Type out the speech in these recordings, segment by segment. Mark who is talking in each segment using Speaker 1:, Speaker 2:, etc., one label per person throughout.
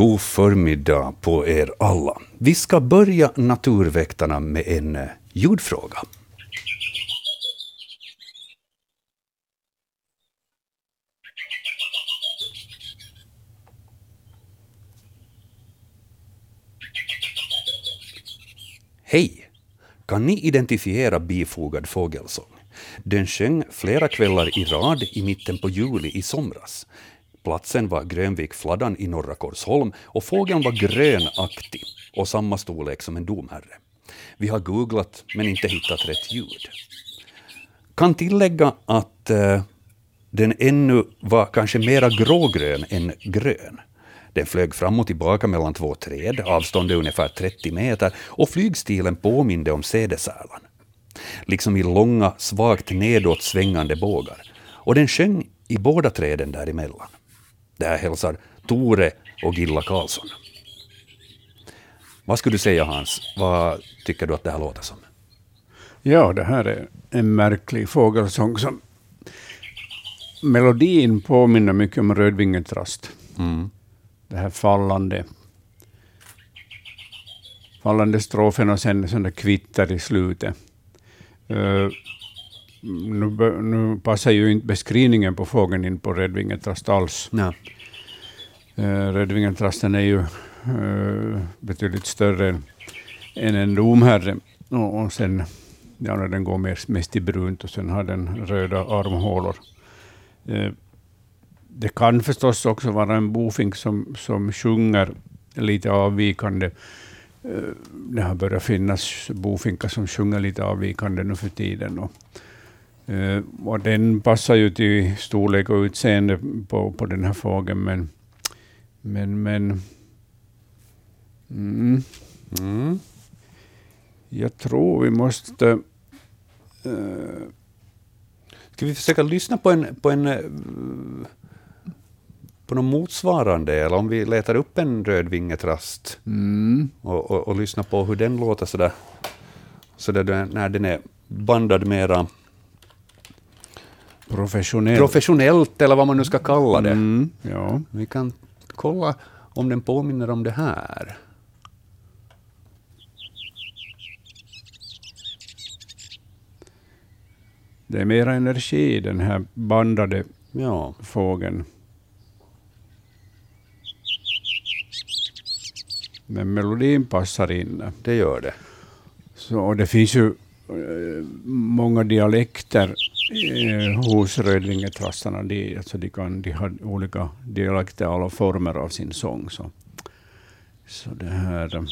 Speaker 1: God förmiddag på er alla. Vi ska börja Naturväktarna med en eh, ljudfråga. Hej! Kan ni identifiera bifogad fågelsång? Den sjöng flera kvällar i rad i mitten på juli i somras. Platsen var Grönvik-fladdan i Norra Korsholm och fågeln var grönaktig och samma storlek som en domherre. Vi har googlat men inte hittat rätt ljud. Kan tillägga att eh, den ännu var kanske mera grågrön än grön. Den flög fram och tillbaka mellan två träd, avståndet ungefär 30 meter, och flygstilen påminde om sädesärlan. Liksom i långa, svagt nedåt svängande bågar. Och den sjöng i båda träden däremellan. Det här hälsar Tore och Gilla Karlsson. Vad skulle du säga Hans? Vad tycker du att det här låter som?
Speaker 2: Ja, det här är en märklig fågelsång som melodin påminner mycket om rödvingetrast. Mm. Det här fallande fallande strofen och sen sån där kvitter i slutet. Uh, nu, nu, passar ju inte beskrivningen på fågeln in på rödvingetrast alls.
Speaker 1: Ja.
Speaker 2: Uh, rödvingetrasten är ju uh, betydligt större än en domherre. Och, och sen, ja, den går mest, mest i brunt och sen har den röda armhålor. Uh, det kan förstås också vara en bofink som, som sjunger lite avvikande. Det har börjat finnas bofinkar som sjunger lite avvikande nu för tiden. Och, och den passar ju till storlek och utseende på, på den här fågeln, men, men, men mm, mm. jag tror vi måste... Uh,
Speaker 1: Ska vi försöka lyssna på en, på en på något motsvarande, eller om vi letar upp en rödvingetrast
Speaker 2: mm.
Speaker 1: och, och, och lyssnar på hur den låter sådär, sådär när den är bandad mera
Speaker 2: professionellt.
Speaker 1: professionellt, eller vad man nu ska kalla det.
Speaker 2: Mm. Ja.
Speaker 1: Vi kan kolla om den påminner om det här.
Speaker 2: Det är mera energi i den här bandade
Speaker 1: ja.
Speaker 2: fågeln. Men melodin passar in.
Speaker 1: Det gör det.
Speaker 2: Så, och det finns ju eh, många dialekter hos rödvingetrassarna. De, alltså de, kan, de har olika dialekter, alla former av sin sång. Så, så det här...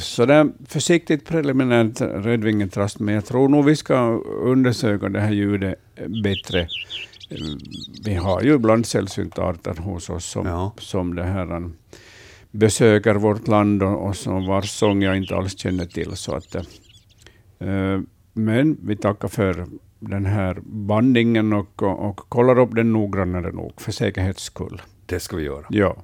Speaker 2: Så det är försiktigt preliminärt rödvingetrast, men jag tror nog vi ska undersöka det här ljudet bättre. Vi har ju ibland sällsynta arter hos oss som,
Speaker 1: Ja.
Speaker 2: som det här besöker vårt land och, och som vars sång jag inte alls känner till. Så att, eh, men vi tackar för den här bandingen och, och, och kollar upp den noggrannare nog, för säkerhets skull.
Speaker 1: Det ska vi göra.
Speaker 2: Ja.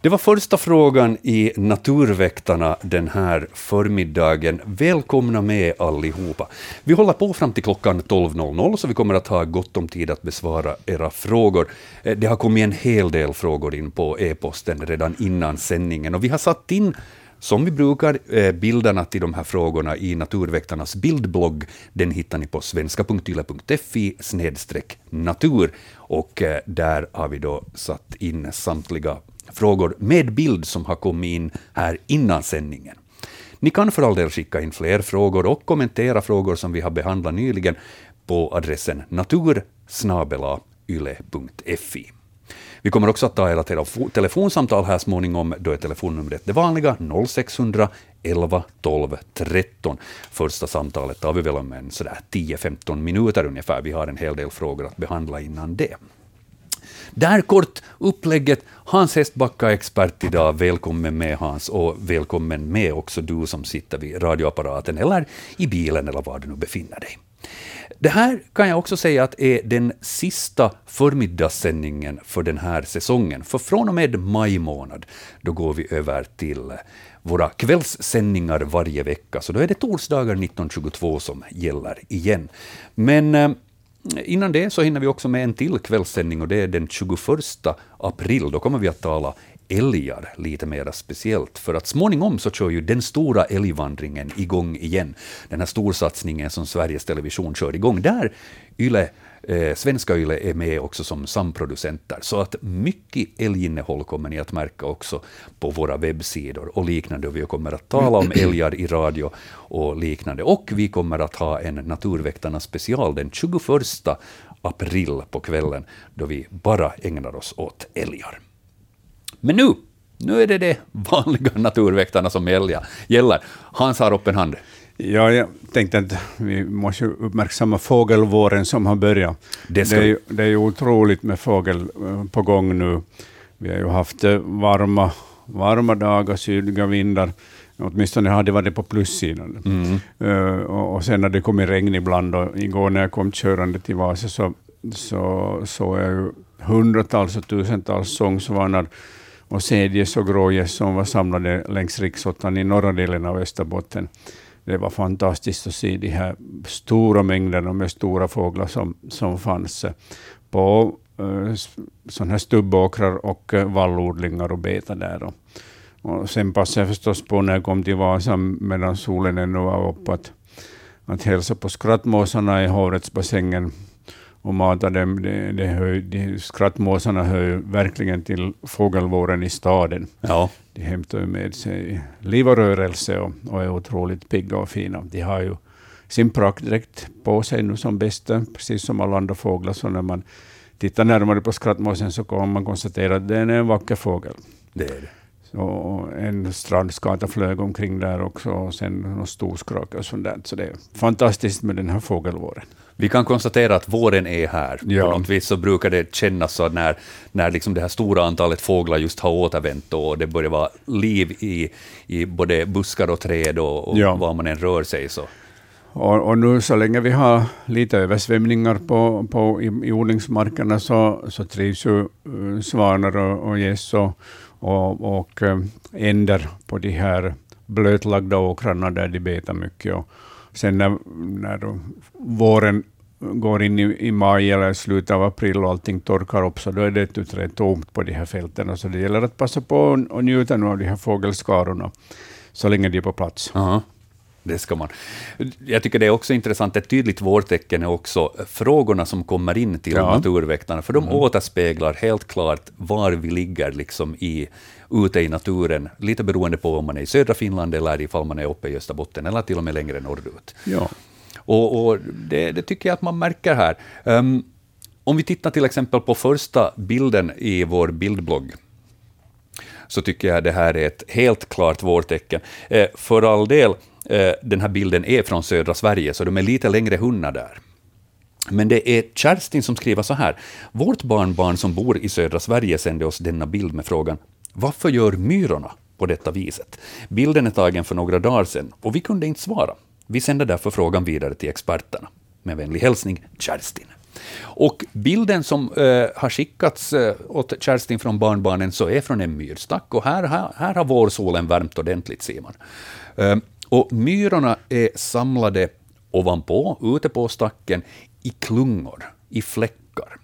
Speaker 1: Det var första frågan i Naturväktarna den här förmiddagen. Välkomna med allihopa. Vi håller på fram till klockan 12.00, så vi kommer att ha gott om tid att besvara era frågor. Eh, Det har kommit en hel del frågor in på e-posten redan innan sändningen, och vi har satt in som vi brukar, eh, bilderna till de här frågorna i Naturväktarnas bildblogg. Den hittar ni på svenska.yle.fi natur. Och eh, där har vi då satt in samtliga frågor med bild som har kommit in här innan sändningen. Ni kan för all del skicka in fler frågor och kommentera frågor som vi har behandlat nyligen på adressen natursnabelayle.fi. Vi kommer också att ta era telefonsamtal här småningom. Då är telefonnumret det vanliga 0600 11 12 13. Första samtalet tar vi väl om en sådär 10-15 minuter ungefär. Vi har en hel del frågor att behandla innan det. Där kort upplägget. Hans Hästbacka expert idag. Välkommen med Hans och välkommen med också du som sitter vid radioapparaten eller i bilen eller var du nu befinner dig. Det här kan jag också säga att är den sista förmiddagssändningen för den här säsongen. För från och med maj månad, då går vi över till våra kvällssändningar varje vecka. Så då är det torsdagar 1922 som gäller igen. Men eh, innan det så hinner vi också med en till kvällssändning och det är den 21 april. Då kommer vi att tala älgar lite mer speciellt. För att småningom så kör ju den stora älgvandringen igång igen. Den här storsatsningen som Sveriges Television kör igång. Där Yle Eh, svenska Yle är med också som samproducenter, så att mycket älginnehåll kommer ni att märka också på våra webbsidor och liknande. Vi kommer att tala om älgar i radio och liknande. Och vi kommer att ha en Naturväktarna special den 21 april på kvällen, då vi bara ägnar oss åt älgar. Men nu, nu är det de vanliga naturväktarna som gäller. Hans har upp en hand.
Speaker 2: Ja, jag tänkte att vi måste uppmärksamma fågelvåren som har börjat. Det, det, är, det är ju otroligt med fågel eh, på gång nu. Vi har ju haft eh, varma, varma dagar, sydliga vindar. Åtminstone har det varit på plussidan. Mm. Uh, och, och sen har det kommit regn ibland. Och igår när jag kom körande till Vasa så så såg jag ju hundratals och tusentals sångsvanar och sedjes och grågäss som var samlade längs riksåttan i norra delen av Österbotten det var fantastiskt att se de här stora mängderna med stora fåglar som, som fanns på eh, uh, sådana här stubbåkrar och eh, vallodlingar och beta där. Och, och sen passade jag förstås på när jag kom till Vasa medan solen ännu var uppe att, att hälsa på skrattmåsarna i hovrättsbassängen och mata dem. Det, det hör, de skrattmåsarna hör verkligen till fågelvåren i staden. Ja. De hämtar ju med sig liv och rörelse och, och är otroligt pigga och fina. De har ju sin praktdräkt på sig nu som bästa, precis som alla andra fåglar. Så när man tittar närmare på skrattmåsen så kommer man konstatera att den är en vacker fågel.
Speaker 1: Det är det.
Speaker 2: Så en strandskata flög omkring där också, och sen någon storskrake och sånt där. Så det är fantastiskt med den här fågelvåren.
Speaker 1: Vi kan konstatera att våren är här. Ja. På något vis så brukar det kännas så när, när liksom det här stora antalet fåglar just har återvänt och det börjar vara liv i, i både buskar och träd och, och ja. var man än rör sig. Så.
Speaker 2: Och, och, nu så länge vi har lite översvämningar på, på, i, i odlingsmarkerna så, så trivs ju uh, svanar och, och gäss och, och, och eh, änder på de här blötlagda åkrarna där de betar mycket. Och, sen när, när våren går in i, i maj eller slutet av april och allting torkar upp, så då är det utrett tomt på de här fälten. Så det gäller att passa på och njuta av de här fågelskarorna så länge de är på plats.
Speaker 1: Uh-huh. Det ska man. Jag tycker det är också intressant, ett tydligt vårtecken är också frågorna som kommer in till ja. naturväktarna, för de mm. återspeglar helt klart var vi ligger liksom i, ute i naturen, lite beroende på om man är i södra Finland eller ifall man är uppe i Österbotten, eller till och med längre norrut. Ja. Och, och det, det, tycker jag att man märker här. Um, om vi tittar till exempel på första bilden i vår bildblogg, så tycker jag det här är ett helt klart vårtecken. Eh, för all del, Eh, den här bilden är från södra Sverige, så de är lite längre hundar där. Men det är Kerstin som skriver så här. Vårt barnbarn som bor i södra Sverige sände oss denna bild med frågan varför gör myrorna på detta viset? Bilden är tagen för några dagar sedan och vi kunde inte svara. Vi sänder därför frågan vidare till experterna. Med vänlig hälsning, Kerstin. Och bilden som eh, har skickats eh, åt Kerstin från barnbarnen så är från en myrstack och här, här, här har vårsolen värmt ordentligt, ser man. Eh, och myrorna är samlade ovanpå, ute på stacken, i klungor, i fläckar.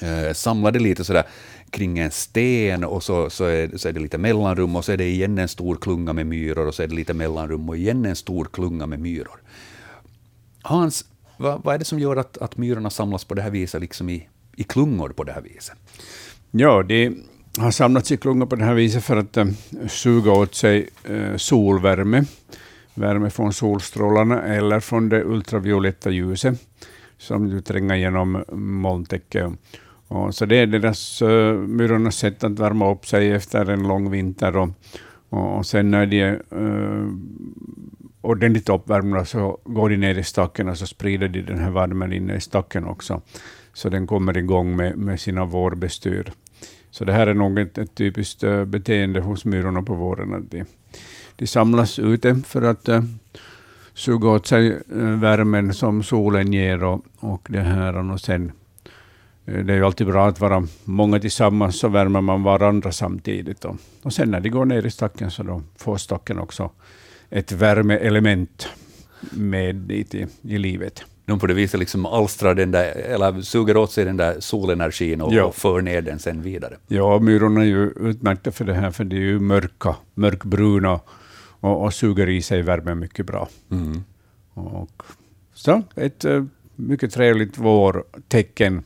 Speaker 1: Eh, samlade lite sådär kring en sten och så, så, är, så är det lite mellanrum och så är det igen en stor klunga med myror och så är det lite mellanrum och igen en stor klunga med myror. Hans, vad, vad är det som gör att, att myrorna samlas på det här viset, liksom i, i klungor på det här viset?
Speaker 2: Ja, det har samlats i klungor på det här viset för att äh, suga åt sig äh, solvärme, värme från solstrålarna eller från det ultravioletta ljuset som tränger genom molntäcket och så det är deras uh, myrornas sätt att värma upp sig efter en lång vinter. Och, och sen när de är uh, ordentligt uppvärmda så går de ner i stacken och så sprider de den här värmen inne i stacken också. Så den kommer igång med, med sina vårbestyr. Så det här är nog ett, ett typiskt eh, beteende hos myrorna på våren. Att de, de samlas ute för att uh, suga åt sig uh, värmen som solen ger och, och det här och sen det är ju alltid bra att vara många tillsammans, så värmer man varandra samtidigt. Och, och sen när de går ner i stacken så då får stacken också ett värmeelement med dit i, i livet
Speaker 1: de på det viset liksom alstrar den där, eller suger åt sig den där solenergin och,
Speaker 2: Ja.
Speaker 1: och för ner den sen vidare.
Speaker 2: Ja, myrorna är ju utmärkta för det här, för de är ju mörka, mörkbruna och, och suger i sig värme mycket bra.
Speaker 1: Mm.
Speaker 2: Och, så ett eh, mycket trevligt vårtecken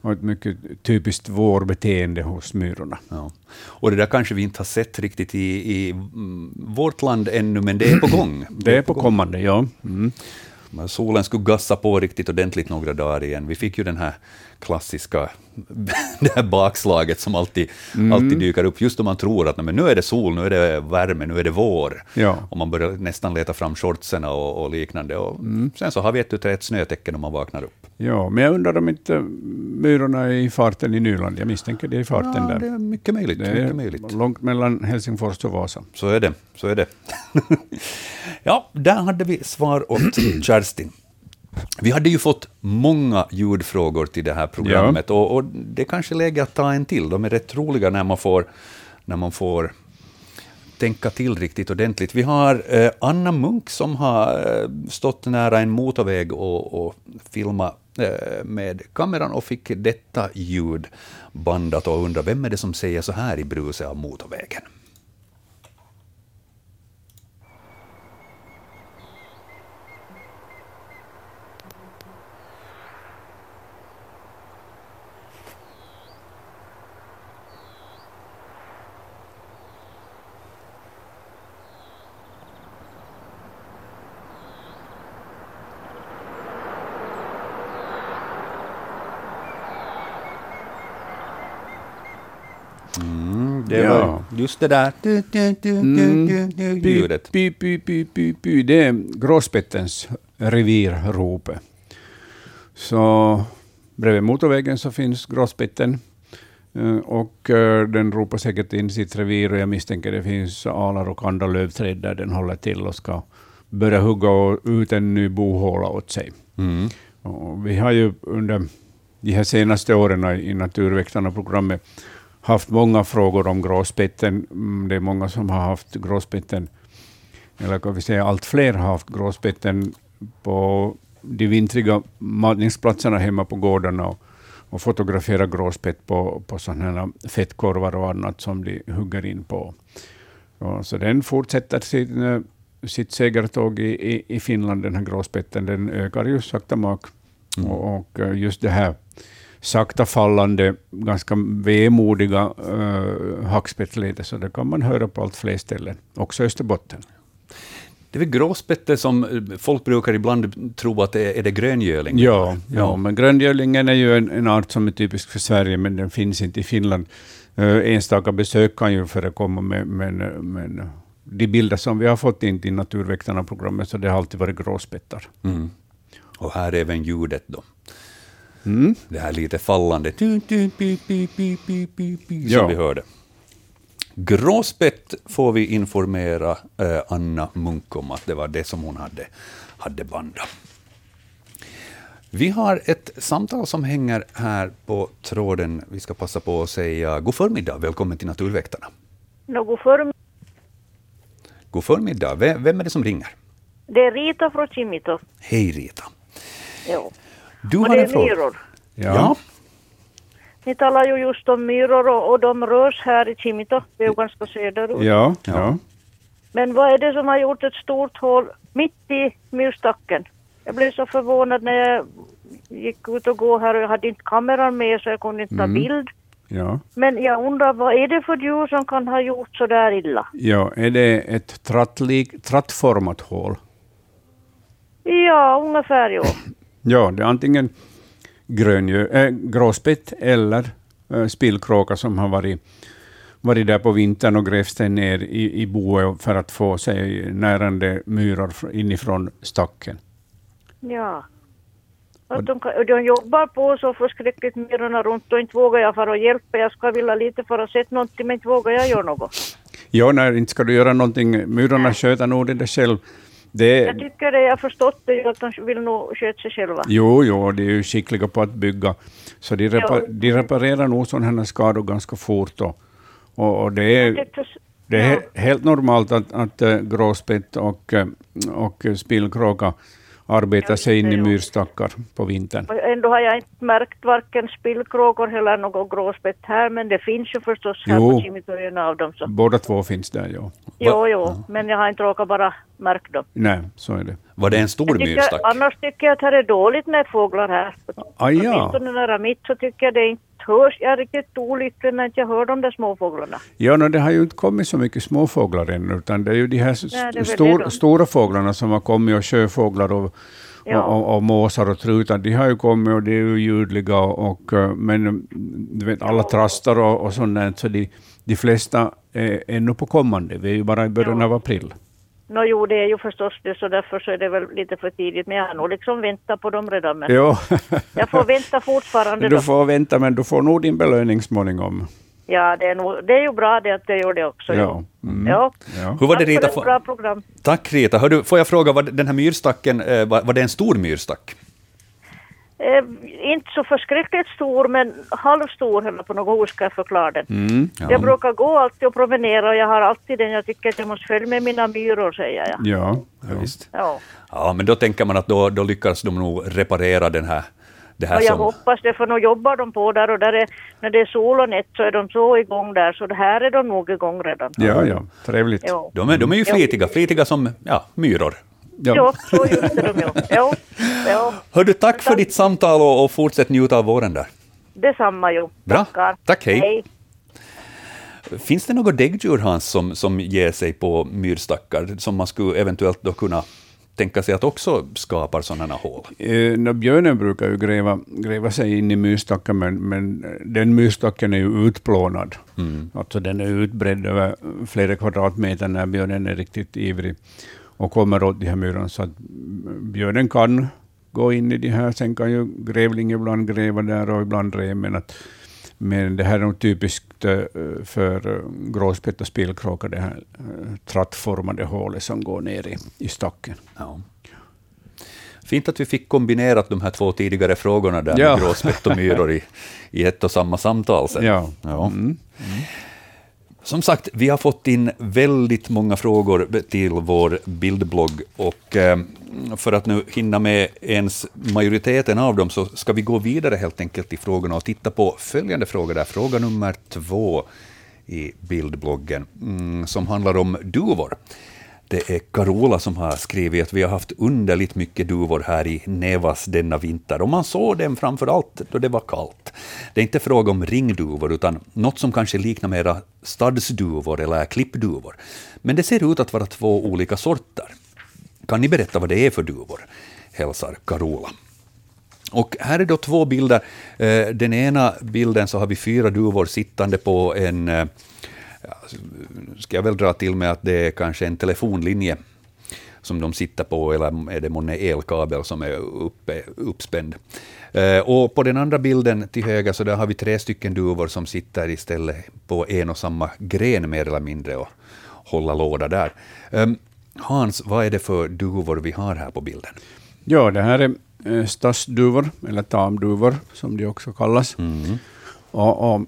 Speaker 2: och ett mycket typiskt vårbeteende hos myrorna.
Speaker 1: Ja. Och det där kanske vi inte har sett riktigt i, i mm, vårt land ännu, men det är på gång.
Speaker 2: Det är på kommande, ja. Mm.
Speaker 1: Solen skulle gassa på riktigt ordentligt några dagar igen. Vi fick ju den här klassiska det här bakslaget som alltid,
Speaker 2: Mm.
Speaker 1: alltid dyker upp, just om man tror att "Nej, men nu är det sol, nu är det värme, nu är det vår.
Speaker 2: Ja.
Speaker 1: Och man börjar nästan leta fram shortsen och, och liknande. Och
Speaker 2: Mm.
Speaker 1: Sen så har vi ett, ett snötecken om man vaknar upp.
Speaker 2: ja, men jag undrar om inte myrorna är i farten i Nyland. Jag misstänker det är i farten
Speaker 1: Ja,
Speaker 2: där.
Speaker 1: det är mycket möjligt.
Speaker 2: Det
Speaker 1: mycket
Speaker 2: är
Speaker 1: möjligt.
Speaker 2: långt mellan Helsingfors och Vasa.
Speaker 1: Så är det. Så är det. ja, där hade vi svar åt Kerstin. Vi hade ju fått många ljudfrågor till det här programmet och, och det är kanske läge att ta en till. De är rätt roliga när man får, när man får tänka till riktigt ordentligt. Vi har eh, Anna Munk som har eh, stått nära en motorväg och, och filmat eh, med kameran och fick detta ljud bandat och undrar vem är det som säger så här i bruset av motorvägen? Det
Speaker 2: Ja.
Speaker 1: var just det där du,
Speaker 2: Py,
Speaker 1: ljudet.
Speaker 2: py, py, py, py, py. Det är gråspettens revirrope. Så bredvid motorvägen så finns gråspetten. Eh, Och eh, den ropar säkert in sitt revir och jag misstänker det finns alar och andra lövträd där den håller till och ska börja hugga ut en ny bohåla åt sig.
Speaker 1: Mm.
Speaker 2: Vi har ju under de här senaste åren i Naturväktarna-programmet haft många frågor om gråspetten. Mm, Det är många som har haft gråspetten, eller kan vi säga allt fler har haft gråspetten på de vintriga matningsplatserna hemma på gårdarna och, och fotografera gråspett på, på sådana fettkorvar och annat som de hugger in på. Och så den fortsätter sin, eh, sitt segertåg i, i, i Finland, den här gråspetten. Den ökar ju sakta mak.
Speaker 1: Mm.
Speaker 2: Och, och eh, just det här sakta fallande, ganska vemodiga uh, hackspettsledet, så det kan man höra på allt fler ställen, också i Österbotten.
Speaker 1: Det är väl gråspette som eh, folk brukar ibland tro att det är, är det gröngöling?
Speaker 2: Ja, ja, men gröngölingen är ju en, en art som är typisk för Sverige, men den finns inte i Finland. Uh, enstaka besök kan ju förekomma, men, men, men de bilder som vi har fått in till Naturväktarna-programmet, så det har alltid varit gråspettar.
Speaker 1: Mm. Och här är även ljudet då.
Speaker 2: Mm.
Speaker 1: Det här lite fallande som
Speaker 2: Ja.
Speaker 1: vi hörde. Gråspett får vi informera eh, Anna Munk om att det var det som hon hade, hade bandat. Vi har ett samtal som hänger här på tråden. Vi ska passa på att säga god förmiddag, välkommen till Naturväktarna.
Speaker 3: Något för
Speaker 1: God förmiddag, vem, vem är det som ringer?
Speaker 3: Det är Rita från Kimito.
Speaker 1: Hej Rita.
Speaker 3: Jo.
Speaker 1: Du
Speaker 3: och
Speaker 1: har
Speaker 3: det
Speaker 1: en
Speaker 3: är
Speaker 1: fråga.
Speaker 3: myror.
Speaker 1: Ja.
Speaker 3: Ni talar ju just om myror och, och de rörs här i Kimito. Det är ju ganska söderut.
Speaker 2: Ja,
Speaker 1: Ja.
Speaker 2: ja.
Speaker 3: Men vad är det som har gjort ett stort hål mitt i myrstacken? Jag blev så förvånad när jag gick ut och gå här och jag hade inte kameran med så jag kunde inte ta
Speaker 2: Mm.
Speaker 3: bild.
Speaker 2: ja.
Speaker 3: Men jag undrar vad är det för djur som kan ha gjort så där illa?
Speaker 2: Ja, är det ett trattlik, trattformat hål?
Speaker 3: Ja, ungefär jo.
Speaker 2: Ja, det är antingen gröngö, äh, gråspett eller äh, spillkråka som har varit, varit där på vintern och grävt sig ner i, i boet för att få sig närande myror fr- inifrån stacken.
Speaker 3: Ja. Att de, och de jobbar på så förskräckligt myrorna runt och inte vågar jag fara och hjälpa. Jag ska vilja lite för att sett någonting men inte vågar jag göra något.
Speaker 2: Ja, nej, inte ska du göra någonting. Myrorna sköter nog det där själv. Det,
Speaker 3: Jag tycker det, jag har förstått det att de vill nog sköta sig själva.
Speaker 2: Jo, jo, de är ju skickliga på att bygga. Så de, repa,
Speaker 3: Ja.
Speaker 2: de reparerar nog sådana här skador ganska fort. Och, och, och det är, det är
Speaker 3: ja.
Speaker 2: he- helt normalt att, att äh, gråspett och, äh, och spillkråka arbeta sig in i myrstackar på vintern.
Speaker 3: Ändå har jag inte märkt varken spillkråkor eller något gråspett här, men det finns ju förstås här
Speaker 2: Jo.
Speaker 3: på Kimitorierna av dem. Så.
Speaker 2: Båda två finns där, ja.
Speaker 3: Jo, jo, men jag har inte råkat bara märka dem.
Speaker 2: Nej, så är det.
Speaker 1: Var det en stor myrstack?
Speaker 3: annars tycker jag att det är dåligt med fåglar här.
Speaker 2: Ah, ja.
Speaker 3: Åtminstone nära mitt så tycker jag det inte hörs. Jag riktigt olycklig när jag hör de där småfåglarna.
Speaker 2: Ja, no, det har ju inte kommit så mycket småfåglar ännu, utan det är ju de här s-
Speaker 3: Nej, det är väl
Speaker 2: stor, stora fåglarna som har kommit, och sjöfåglar och,
Speaker 3: Ja.
Speaker 2: och, och, och måsar och trutar, de har ju kommit och de är ju ljudliga, och, eh, men mm, du vet, alla trastar och, och sånt så de, de flesta är ännu på kommande. Vi är ju bara i början
Speaker 3: Ja.
Speaker 2: av april.
Speaker 3: Nå jo, det är ju förstås det, så därför så är det väl lite för tidigt. Men jag har nog liksom väntat på dem redan. Men
Speaker 2: Jo,
Speaker 3: jag får vänta fortfarande då.
Speaker 2: du får vänta, men du får nog din belöning småningom.
Speaker 3: Ja, det är, nog, det är ju bra det att jag gör det också.
Speaker 2: Ja.
Speaker 3: Ja.
Speaker 2: Mm.
Speaker 3: Ja.
Speaker 2: Ja.
Speaker 1: Hur var det
Speaker 3: Tack för
Speaker 1: Rita?
Speaker 3: ett bra program.
Speaker 1: Tack Rita. Hör du, får jag fråga, var den här myrstacken, eh, var, var det en stor myrstack?
Speaker 3: Eh, inte så förskräckligt stor, men halvstor eller på något vis ska jag förklara den.
Speaker 2: Mm.
Speaker 1: Ja.
Speaker 3: Jag brukar gå alltid och promenera och jag har alltid den jag tycker att jag måste följa med mina myror, säger jag.
Speaker 2: Ja,
Speaker 1: Ja, visst.
Speaker 3: Ja.
Speaker 1: Ja, men då tänker man att då, då lyckas de nog reparera den här, det här
Speaker 3: Och jag
Speaker 1: som...
Speaker 3: hoppas det, för nu jobbar de på där och där är, när det är sol och nätt så är de så igång där, så det här är de nog igång redan.
Speaker 2: ja, ja, trevligt.
Speaker 3: Ja,
Speaker 1: De är, de är ju flitiga, flitiga som ja, myror.
Speaker 3: Ja. så just är de ju. Ja, ja.
Speaker 1: Hör du, tack för ditt samtal och, och fortsätt njuta av våren där.
Speaker 3: detsamma ju.
Speaker 1: Bra.
Speaker 3: Tackar.
Speaker 1: Tack, hej.
Speaker 3: hej.
Speaker 1: Finns det något däggdjur, Hans, som, som ger sig på myrstackar, som man skulle eventuellt då kunna tänka sig att också skapar sådana hål?
Speaker 2: Eh, björnen brukar ju gräva, gräva sig in i myrstacken, men, men den myrstacken är ju utplånad.
Speaker 1: Mm.
Speaker 2: Alltså den är utbredd över flera kvadratmeter när björnen är riktigt ivrig och kommer åt de här myrorna. Så att mm, björnen kan gå in i de här, sen kan ju grävling ibland gräva där och ibland rev, men, att, men det här är nog typiskt eh, för eh, gråspett och spillkråka, det här eh, trattformade hålet som går ner i, i stacken.
Speaker 1: Ja. Fint att vi fick kombinerat de här två tidigare frågorna där
Speaker 2: Ja.
Speaker 1: med gråspett och myror i, i ett och samma samtal. Sen.
Speaker 2: Ja.
Speaker 1: Ja.
Speaker 2: Mm.
Speaker 1: Som sagt, vi har fått in väldigt många frågor till vår bildblogg och eh, för att nu hinna med ens majoriteten av dem så ska vi gå vidare helt enkelt i frågorna och titta på följande fråga där, fråga nummer två i bildbloggen mm, som handlar om duvor. Det är Carola som har skrivit att vi har haft underligt mycket duvor här i Nevas denna vinter och man såg dem framför allt då det var kallt. Det är inte fråga om ringduvor utan något som kanske liknar mera stadsduvor eller klippduvor. Men det ser ut att vara två olika sorter. Kan ni berätta vad det är för duvor? Hälsar Carola. Och här är då två bilder. Eh, den ena bilden så har vi fyra duvor sittande på en, eh, ja, ska jag väl dra till med att det är kanske en telefonlinje som de sitter på, eller är det månne elkabel som är uppe, uppspänd. Eh, Och på den andra bilden till höger så där har vi tre stycken duvor som sitter istället på en och samma gren mer eller mindre och håller låda där. Ehm, Hans, vad är det för duvor vi har här på bilden?
Speaker 2: Ja, det här är eh, stadsduvor, eller tamduvor som de också kallas.
Speaker 1: Mm.
Speaker 2: Och, och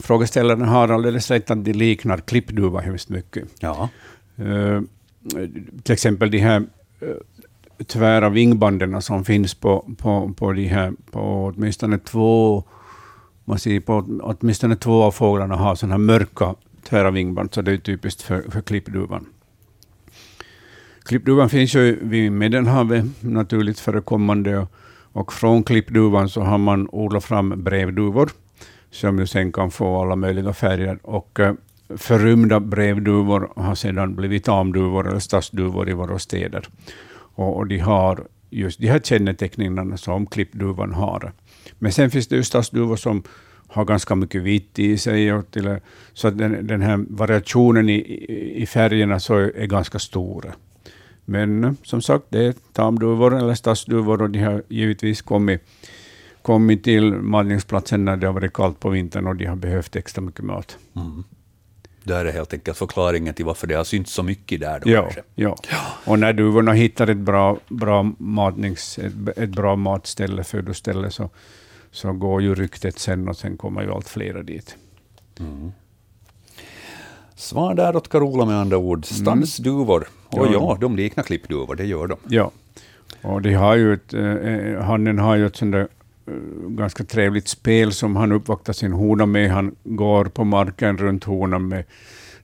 Speaker 2: frågeställaren har alldeles rätt att de liknar klippduva hemskt mycket.
Speaker 1: Ja.
Speaker 2: Eh, till exempel de här eh, tvära vingbanden som finns på, på, på, de här, på åtminstone två man ser på åtminstone två av fåglarna har sådana här mörka tvära vingband, så det är typiskt för, för klippduvan. Klippduvan finns ju vid Medelhavet, naturligt förekommande, och, och från klippduvan så har man odlat fram brevduvor, som ju sen kan få alla möjliga färger. Och eh, förrymda brevduvor har sedan blivit tamduvor eller stadsduvor i våra städer. Och, och de har just de här känneteckningarna som klippduvan har. Men sen finns det ju stadsduvor som har ganska mycket vitt i sig, och till, eh, så att den, den här variationen i, i, färgerna så är, ganska stor. Men eh, som sagt, det är tamduvor eller stadsduvor och de har givetvis kommit, kommit till matningsplatsen när det har varit kallt på vintern och de har behövt extra mycket mat.
Speaker 1: Mm. Det här är helt enkelt förklaringen till varför det har synts så mycket där. Då
Speaker 2: Ja,
Speaker 1: kanske.
Speaker 2: ja. Och när duvorna hittar ett bra, bra, matnings, ett, ett bra matställe, födoställe, så, så går ju ryktet sen och sen kommer ju allt flera dit.
Speaker 1: Mm. Svar där åt Carola med andra ord. Stadsduvor. Och
Speaker 2: Ja.
Speaker 1: ja, de liknar klippduvor, det gör de.
Speaker 2: Ja. Och de har ju ett, eh, hannen har ju ett sånt där eh, ganska trevligt spel som han uppvaktar sin hona med. Han går på marken runt honan med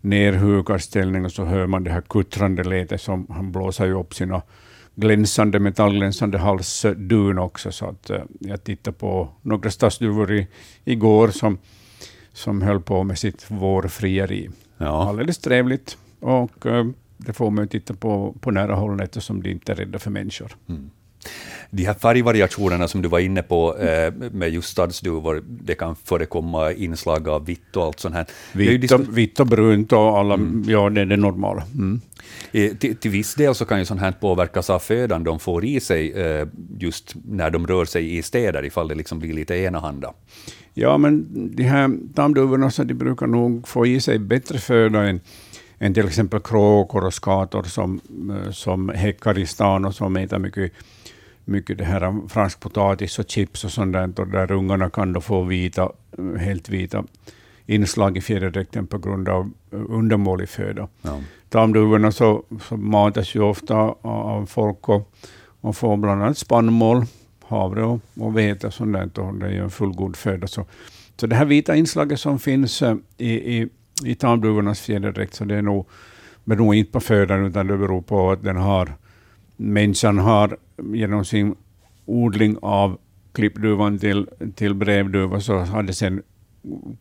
Speaker 2: nerhugad ställning och så hör man det här kuttrande letet som han blåser ju upp sina glänsande, metallglänsande halsdun också. Så att, eh, jag tittade på några stadsduvor i, igår som, som höll på med sitt vårfrieri.
Speaker 1: Ja.
Speaker 2: Alldeles trevligt. Och eh, det får man ju titta på på nära håll eftersom de inte är rädda för människor.
Speaker 1: De här färgvariationerna som du var inne på eh, med just stadsduvor, det kan förekomma inslag av vitt och allt sånt här.
Speaker 2: Vitt och, vitt och brunt och alla, ja det är det normala. Mm.
Speaker 1: Eh, Till, till viss del så kan ju sånt här påverkas av födan de får i sig eh, just när de rör sig i städer, ifall det liksom blir lite enahanda.
Speaker 2: Ja, men de här tamduvorna så de brukar nog få i sig bättre föda än, än till exempel kråkor och skator som, eh, som häckar i stan och som äter mycket, mycket det här fransk potatis och chips och sånt där, och där ungarna kan då få vita, helt vita inslag i fjäderdräkten på grund av eh, undermålig föda.
Speaker 1: Ja.
Speaker 2: Tamduvorna så, så matas ju ofta av- folk och, och får bland annat spannmål, havre och, och vete och sånt där, och det är ju en fullgod föda. Så, så det här vita inslaget som finns eh, i, i, i tamduvornas fjäderdräkt, så det är nog, beror inte på födan, utan det beror på att den har, människan har genom sin odling av klippduvan till, till brevduva, så har det sen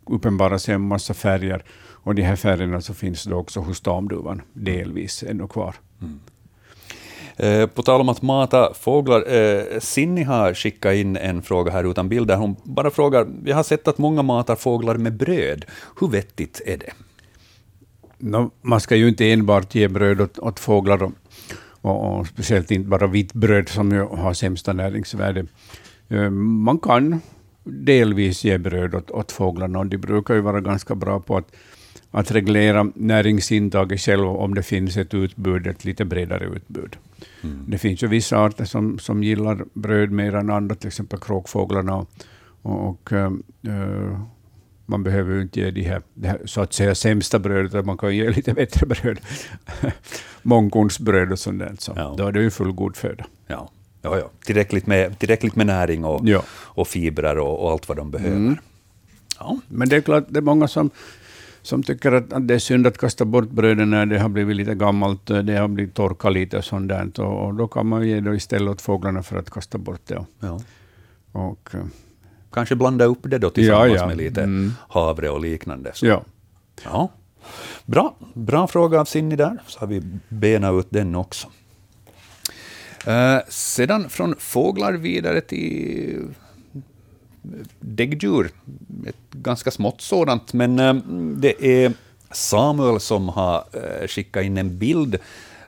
Speaker 2: uppenbarat sig en massa färger. Och de här färgerna så finns det också hos tamduvan, delvis ännu kvar.
Speaker 1: Eh, På tal om att mata fåglar, eh, Sinni har skickat in en fråga här utan bild, där hon bara frågar, jag har sett att många matar fåglar med bröd. Hur vettigt är det?
Speaker 2: Man ska ju inte enbart ge bröd åt, åt fåglar, och, och, speciellt inte bara vitt bröd som ju har sämsta näringsvärde. Eh, Man kan delvis ge bröd åt, åt fåglarna och de brukar ju vara ganska bra på att, att reglera näringsintaget själv om det finns ett utbud, ett lite bredare utbud. Det finns ju vissa arter som, som gillar bröd mer än andra, till exempel kråkfåglarna. Och, och, och, eh, eh, man behöver ju inte ge de här, det här så att säga sämsta brödet, utan man kan ge lite bättre bröd. Mångkornsbröd och sånt där. Så
Speaker 1: Ja.
Speaker 2: Då är det ju fullgod föda.
Speaker 1: Ja, ja, ja. Tillräckligt, med, tillräckligt med näring och,
Speaker 2: Ja.
Speaker 1: och fibrer och, och allt vad de behöver.
Speaker 2: Mm.
Speaker 1: Ja.
Speaker 2: Men det är klart, det är många som, som tycker att, att det är synd att kasta bort bröden när det har blivit lite gammalt, det har blivit torkat lite och sånt där. Och, och då kan man ge det istället åt fåglarna för att kasta bort det.
Speaker 1: Ja.
Speaker 2: Och, eh,
Speaker 1: Kanske blanda upp det då tillsammans
Speaker 2: Ja, ja.
Speaker 1: med lite
Speaker 2: Mm.
Speaker 1: havre och liknande. Så.
Speaker 2: ja.
Speaker 1: Ja. Bra. Bra fråga av Sinni där, så har vi benat ut den också. Eh, sedan från fåglar vidare till däggdjur. Ett ganska smått sådant, men eh, det är Samuel som har eh, skickat in en bild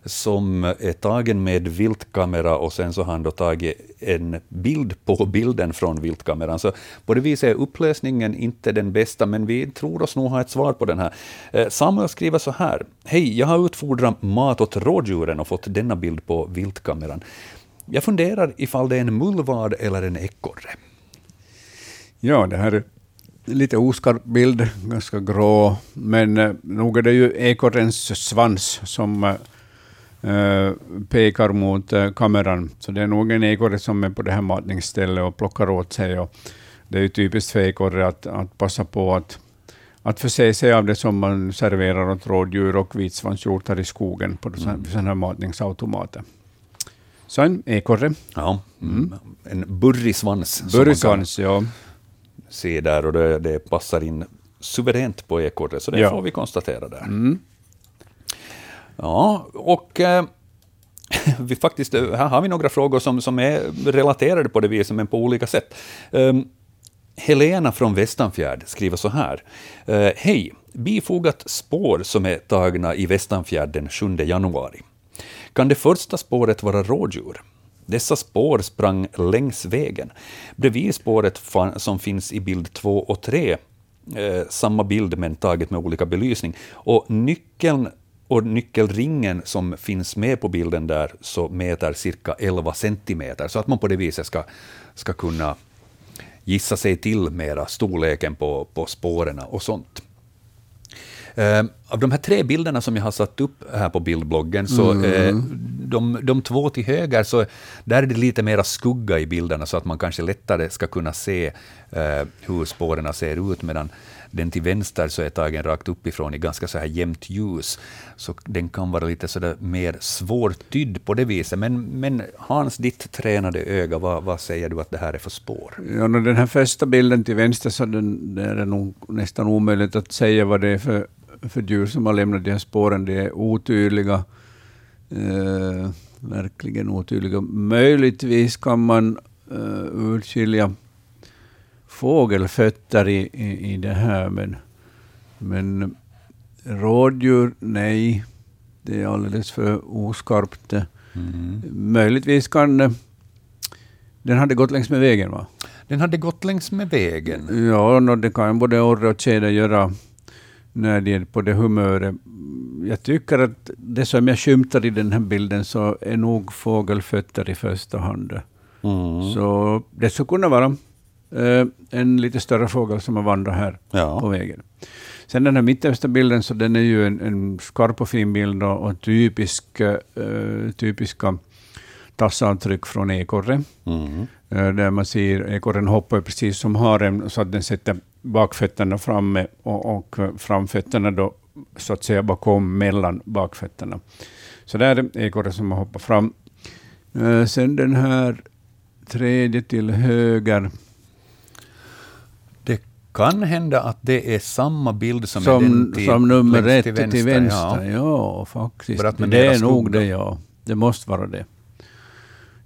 Speaker 1: som är tagen med viltkamera och sen så har han då tagit en bild på bilden från viltkameran. Så på det viset är upplösningen inte den bästa, men vi tror oss nog ha ett svar på den här. Eh, Samuel skriver så här. Hej, jag har utfodrat mat åt rådjuren och fått denna bild på viltkameran. Jag funderar ifall det är en mullvad eller en ekorre.
Speaker 2: Ja, det här är lite oskarp bild, ganska grå, men eh, nog är det ju ekorrens svans som eh, pekar mot eh, kameran. Så det är nog en ekorre som är på det här matningsstället och plockar åt sig. Och det är ju typiskt för ekorre att, att passa på att, att förse sig av det som man serverar åt rådjur och vitsvanshjortar i skogen på sådana här matningsautomater. Så en ekorre,
Speaker 1: Ja, mm. en burrisvans.
Speaker 2: burrsvans, ja.
Speaker 1: se där och det, det passar in suveränt på ekorre, så det
Speaker 2: Ja.
Speaker 1: får vi konstatera där.
Speaker 2: Mm.
Speaker 1: Ja, och eh, vi faktiskt, eh, här har vi några frågor som, som är relaterade på det viset, men på olika sätt. Um, Helena från Västanfjärd skriver så här. Uh, Hej! Bifogat spår som är tagna i Västanfjärd den 7 januari. Kan det första spåret vara rådjur? Dessa spår sprang längs vägen. Bredvid spåret som finns i bild 2 och 3, eh, samma bild men taget med olika belysning. Och nyckeln och nyckelringen som finns med på bilden där så mäter cirka 11 centimeter, så att man på det viset ska, ska kunna gissa sig till mera storleken på, på spåren och sånt. Eh, av de här tre bilderna som jag har satt upp här på bildbloggen, så
Speaker 2: Mm.
Speaker 1: eh, de, de två till höger, så där är det lite mera skugga i bilderna, så att man kanske lättare ska kunna se eh, hur spåren ser ut, medan den till vänster så är tagen rakt uppifrån i ganska så här jämnt ljus, så den kan vara lite så där mer svårtydd på det viset. Men, men Hans, ditt tränade öga, vad, vad säger du att det här är för spår?
Speaker 2: Ja, den här första bilden till vänster så den, där är det nog nästan omöjligt att säga vad det är för, för djur som har lämnat de här spåren. De är otydliga. Eh, verkligen otydliga. Möjligtvis kan man eh, urskilja fågelfötter i, i, i det här, men, men rådjur, nej. Det är alldeles för oskarpt.
Speaker 1: Mm.
Speaker 2: Möjligtvis kan det... Den hade gått längs med vägen, va?
Speaker 1: Den hade gått längs med vägen.
Speaker 2: Ja, no, det kan både orre och tjäder göra när de är på det humöret. Jag tycker att det som jag skymtar i den här bilden så är nog fågelfötter i första hand.
Speaker 1: Mm.
Speaker 2: Så det skulle kunna vara eh, en lite större fågel som har vandrat här på
Speaker 1: Ja.
Speaker 2: vägen. Sen den här mittersta bilden, så den är ju en, en skarp och fin bild och, och typisk, eh, typiska tassavtryck från ekorre.
Speaker 1: Mm.
Speaker 2: Eh, där man ser ekorren hoppar precis som haren så att den sätter bakfötterna framme och, och framfötterna då så att säga bakom mellan bakfötterna. Så där är ekorren som har hoppat fram. Sen den här tredje till höger
Speaker 1: kan hända att det är samma bild som, är
Speaker 2: som,
Speaker 1: den till,
Speaker 2: som nummer ett till vänster.
Speaker 1: Ja.
Speaker 2: Ja, faktiskt. Det
Speaker 1: mera
Speaker 2: är nog
Speaker 1: skugga.
Speaker 2: det, ja. Det måste vara det.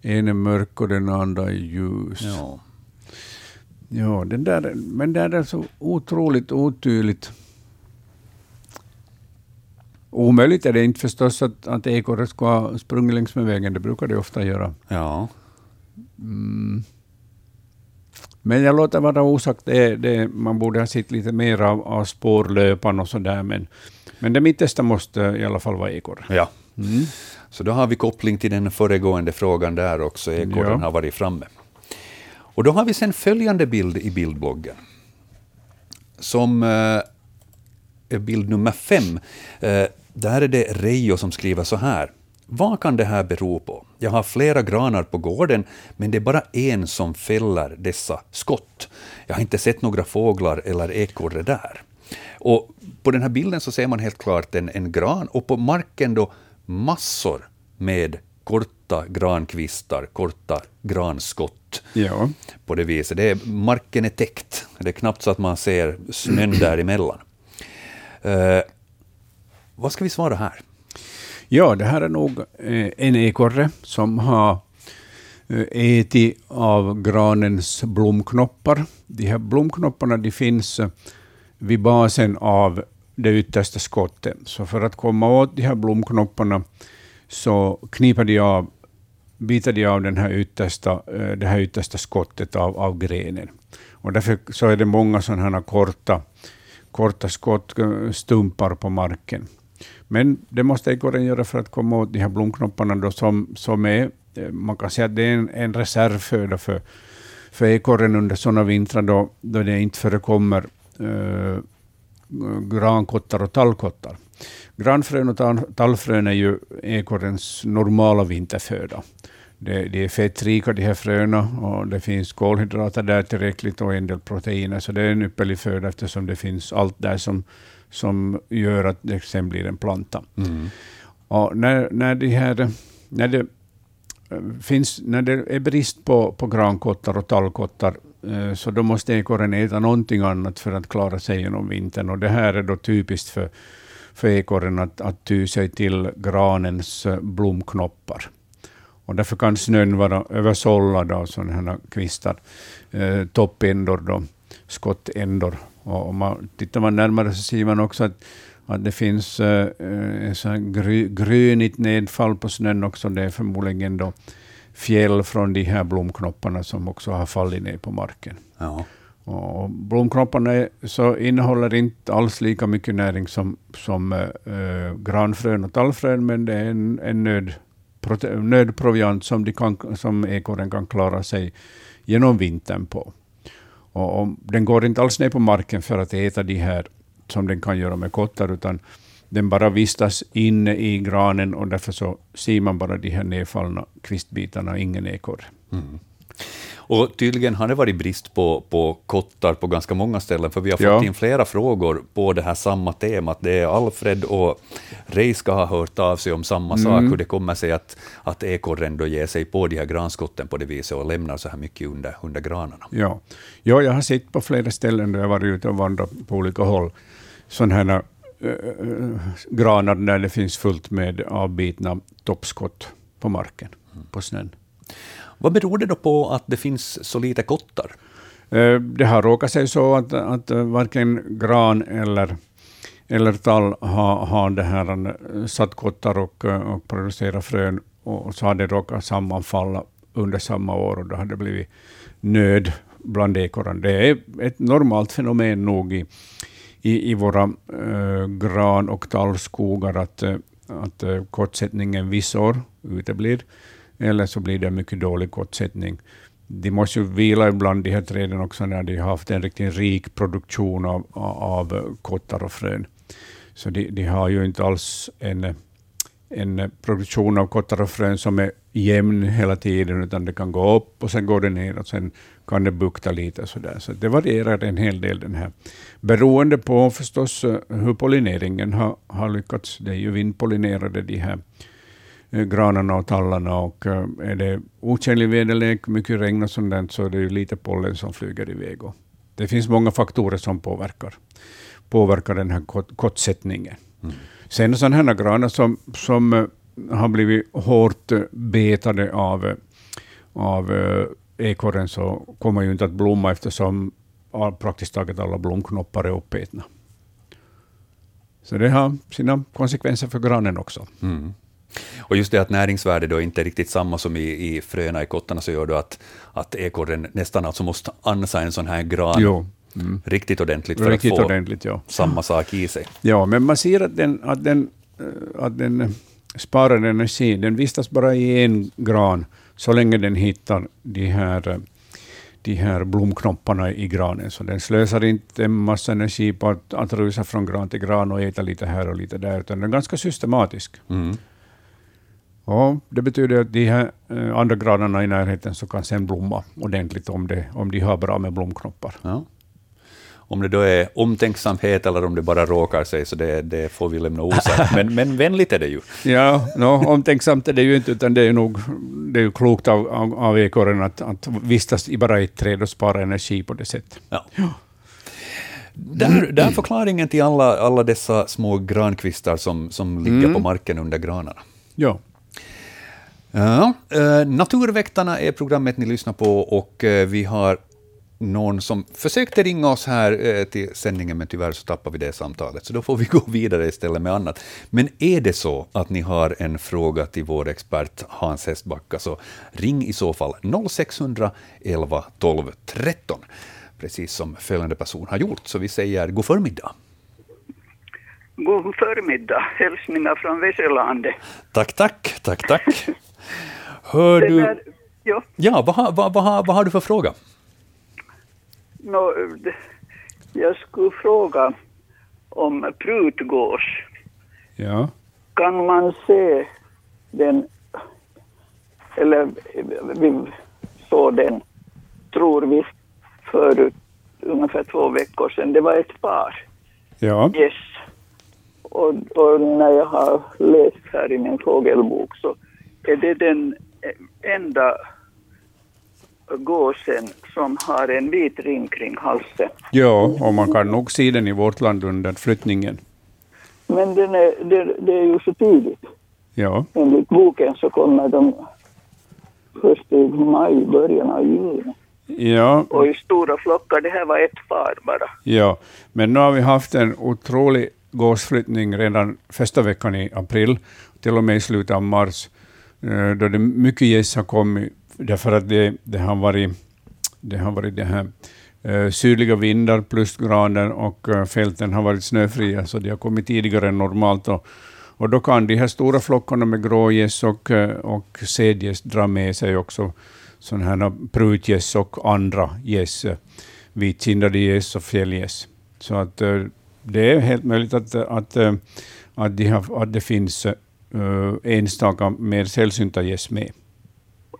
Speaker 2: En är mörk och den andra är ljus.
Speaker 1: Ja.
Speaker 2: Ja, den där, men det är så otroligt otydligt. Omöjligt är det inte förstås att, att ekorre ska ha sprungit längs med vägen. Det brukar det ofta göra.
Speaker 1: ja.
Speaker 2: Mm. Men jag låter vara osagt. Det, det, man borde ha sett lite mer av, av spårlöpan och sådär. Men, men det mittersta måste i alla fall vara ekorre.
Speaker 1: ja.
Speaker 2: Mm.
Speaker 1: Så då har vi koppling till den föregående frågan där också. Ekorren
Speaker 2: Ja.
Speaker 1: har varit framme. Och då har vi sen följande bild i bildbloggen. Som eh, är bild nummer fem. Eh, där är det Reijo som skriver så här. Vad kan det här bero på? Jag har flera granar på gården, men det är bara en som fäller dessa skott. Jag har inte sett några fåglar eller ekorre där. Och på den här bilden så ser man helt klart en, en gran och på marken då massor med korta grankvistar, korta granskott
Speaker 2: Ja.
Speaker 1: på det viset. Det är, marken är täckt. Det är knappt så att man ser snön däremellan. Uh, vad ska vi svara här?
Speaker 2: Ja, det här är nog eh, en ekorre som har eh, ätit av granens blomknoppar. De här blomknopparna de finns eh, vid basen av det yttersta skottet. Så för att komma åt de här blomknopparna så kniper de av, biter de av den här yttersta, det här yttersta skottet av, av grenen. Och därför så är det många sådana här korta, korta skottstumpar på marken. Men det måste ekorren göra för att komma åt de här blomknopparna då som, som är, eh, man kan säga att det är en, en reservföda för, för ekorren under sådana vintrar då, då det inte förekommer eh, grankottar och tallkottar. Granfrön och tallfrön är ju ekorrens normala vinterföda. Det, de är fettrika de här fröna och det finns kolhydrater där tillräckligt och en del proteiner, så det är en ypperlig föda eftersom det finns allt där som, som gör att det sen blir en planta. Och när, när, de här, när, det, eh, finns, när det är brist på, på grankottar och tallkottar eh, så då måste ekorren äta någonting annat för att klara sig genom vintern. Och det här är då typiskt för, för ekorren att, att ty sig till granens eh, blomknoppar. Och därför kan snön vara översållad av sådana här kvistar, eh, toppändor, då, skottändor. Och om man, tittar man närmare så ser man också att, att det finns eh, eh, så här gry, grönigt nedfall på snön också. Det är förmodligen då fjäll från de här blomknopparna som också har fallit ner på marken.
Speaker 1: Ja.
Speaker 2: Och blomknopparna är, så innehåller inte alls lika mycket näring som, som eh, granfrön och tallfrön, men det är en, en nöd, nödproviant som, de kan, som ekorren kan klara sig genom vintern på. Och, och den går inte alls ner på marken för att äta de här som den kan göra med kottar, utan den bara vistas inne i granen och därför så ser man bara de här nedfallna kvistbitarna, ingen ekorre. Mm.
Speaker 1: Och tydligen har det varit brist på, på kottar på ganska många ställen, för vi har fått ja. in flera frågor på det här samma temat. Det är Alfred och Reiska har hört av sig om samma mm. sak, hur det kommer sig att, att ekorren då ger sig på de här granskotten på det viset och lämnar så här mycket under, under granarna.
Speaker 2: Ja. ja, jag har sett på flera ställen där jag varit ute och vandrat på olika håll, sådana här äh, granar där det finns fullt med avbitna toppskott på marken, mm. på snön.
Speaker 1: Vad beror det då på att det finns så lite kottar?
Speaker 2: Eh, det har råkat sig så att, att eh, varken gran eller, eller tall har, har det här eh, satt kottar och, och producerat frön, och så har det råkat sammanfalla under samma år, och då har det blivit nöd bland ekorren. Det är ett normalt fenomen nog i, i, i våra äh, gran och tallskogar att, att kottsättningen vissa år uteblir eller så blir det mycket dålig kottsättning. De måste ju vila ibland, de här träden också, när de har haft en riktigt rik produktion av, av kottar och frön. Så de, de har ju inte alls en, en produktion av kottar och frön som är jämn hela tiden, utan det kan gå upp och sen går det ner och sen kan det bukta lite. Så, där. så det varierar en hel del. den här. Beroende på förstås eh, hur pollineringen har, har lyckats. Det är ju vindpollinerade de här Eh, granarna och tallarna. Och eh, är det otjänlig väderlek, mycket regn och sånt så är det ju lite pollen som flyger iväg. Och det finns många faktorer som påverkar, påverkar den här kottsättningen. Mm. Sen sådana här granar som, som eh, har blivit hårt betade av, av ekorren så kommer ju inte att blomma eftersom praktiskt taget alla blomknoppar är uppätna. Så det har sina konsekvenser för granen också. Mm.
Speaker 1: Och just det att näringsvärdet då inte är riktigt samma som i, i fröna i kottarna, så gör det att, att ekorren nästan alltså måste ansa en sån här gran jo. Mm. riktigt ordentligt för riktigt att få ordentligt, ja. samma sak i sig.
Speaker 2: Ja, men man ser att den, att den, eh, att den sparar energi. Den vistas bara i en gran så länge den hittar de här, de här blomknopparna i granen. Så den slösar inte en massa energi på att, att rusa från gran till gran och äta lite här och lite där, utan den är ganska systematisk. Mm. Och det betyder att de här eh, andra graderna i närheten så kan sen blomma ordentligt om, det, om de har bra med blomknoppar. Ja.
Speaker 1: Om det då är omtänksamhet eller om det bara råkar sig, så det, det får vi lämna osagt. Men, men vänligt är det ju.
Speaker 2: Ja, no, omtänksamt är det ju inte, utan det är nog det är klokt av, av, av ekorren att, att vistas i bara ett träd och spara energi på det sättet. Ja. ja.
Speaker 1: Där, där förklaringen till alla, alla dessa små grankvistar som, som ligger mm. på marken under granarna.
Speaker 2: Ja.
Speaker 1: Ja, eh, Naturväktarna är programmet ni lyssnar på och eh, vi har någon som försökte ringa oss här eh, till sändningen, men tyvärr så tappade vi det samtalet, så då får vi gå vidare istället med annat. Men är det så att ni har en fråga till vår expert Hans Hestbacka, så ring i så fall 0600 11 12 13, precis som följande person har gjort. Så vi säger god förmiddag.
Speaker 4: God förmiddag. Hälsningar från Veselandet.
Speaker 1: Tack, tack, tack, tack. Hör du... Ja, ja vad, vad, vad, vad, vad har du för fråga?
Speaker 4: No, jag skulle fråga om prutgås.
Speaker 2: Ja.
Speaker 4: Kan man se den, eller vi såg den, tror vi, för ungefär två veckor sedan. Det var ett par.
Speaker 2: Ja.
Speaker 4: Yes. Och, och när jag har läst här i min fågelbok så är det den enda gåsen som har en vit ring kring halsen.
Speaker 2: Ja, och man kan nog se den i vårt land under flyttningen.
Speaker 4: Men den är, det, det är ju så tidigt.
Speaker 2: Ja.
Speaker 4: Enligt boken så kommer de först i maj, början av juni.
Speaker 2: Ja.
Speaker 4: Och i stora flockar, det här var ett par bara.
Speaker 2: Ja, men nu har vi haft en otrolig gåsflyttning redan första veckan i april, till och med i slutet av mars. Eh, då det mycket gäss har kommit, därför att det, det har varit det har varit det här eh, sydliga vindar plusgrader och eh, fälten har varit snöfria, så de har kommit tidigare än normalt. Och, och då kan de här stora flockarna med grågäss och, och sädgäss dra med sig också sådana här prutgäss och andra gäss, vitkindade gäss och fjällgäss. Så att det är helt möjligt att, att, att, de har, att det finns uh, enstaka mer sällsynta gäss med.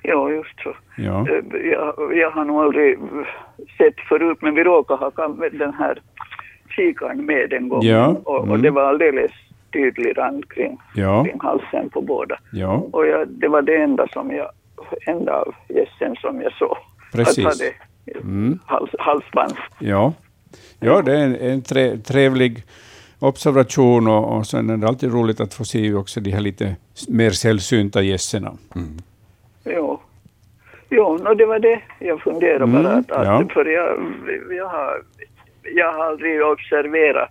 Speaker 4: Ja, just så.
Speaker 2: Ja.
Speaker 4: Jag, jag har nog aldrig sett förut, men vi råkade ha den här kikaren med en gång.
Speaker 2: Ja,
Speaker 4: Och, och
Speaker 2: mm.
Speaker 4: det var alldeles tydlig rand kring,
Speaker 2: Ja.
Speaker 4: kring halsen på båda.
Speaker 2: Ja,
Speaker 4: Och jag, det var det enda som jag, enda av gässen som jag såg.
Speaker 2: Precis.
Speaker 4: Att hade
Speaker 2: Mm.
Speaker 4: hals, halsbands.
Speaker 2: ja. ja det är en, en tre, trevlig observation och, och sen är det alltid roligt att få se också de här lite mer sällsynta gässerna.
Speaker 4: Jo. Jo, no, det var det jag funderade
Speaker 2: Mm,
Speaker 4: bara. Att, att,
Speaker 2: ja.
Speaker 4: För jag, jag, har, jag har aldrig observerat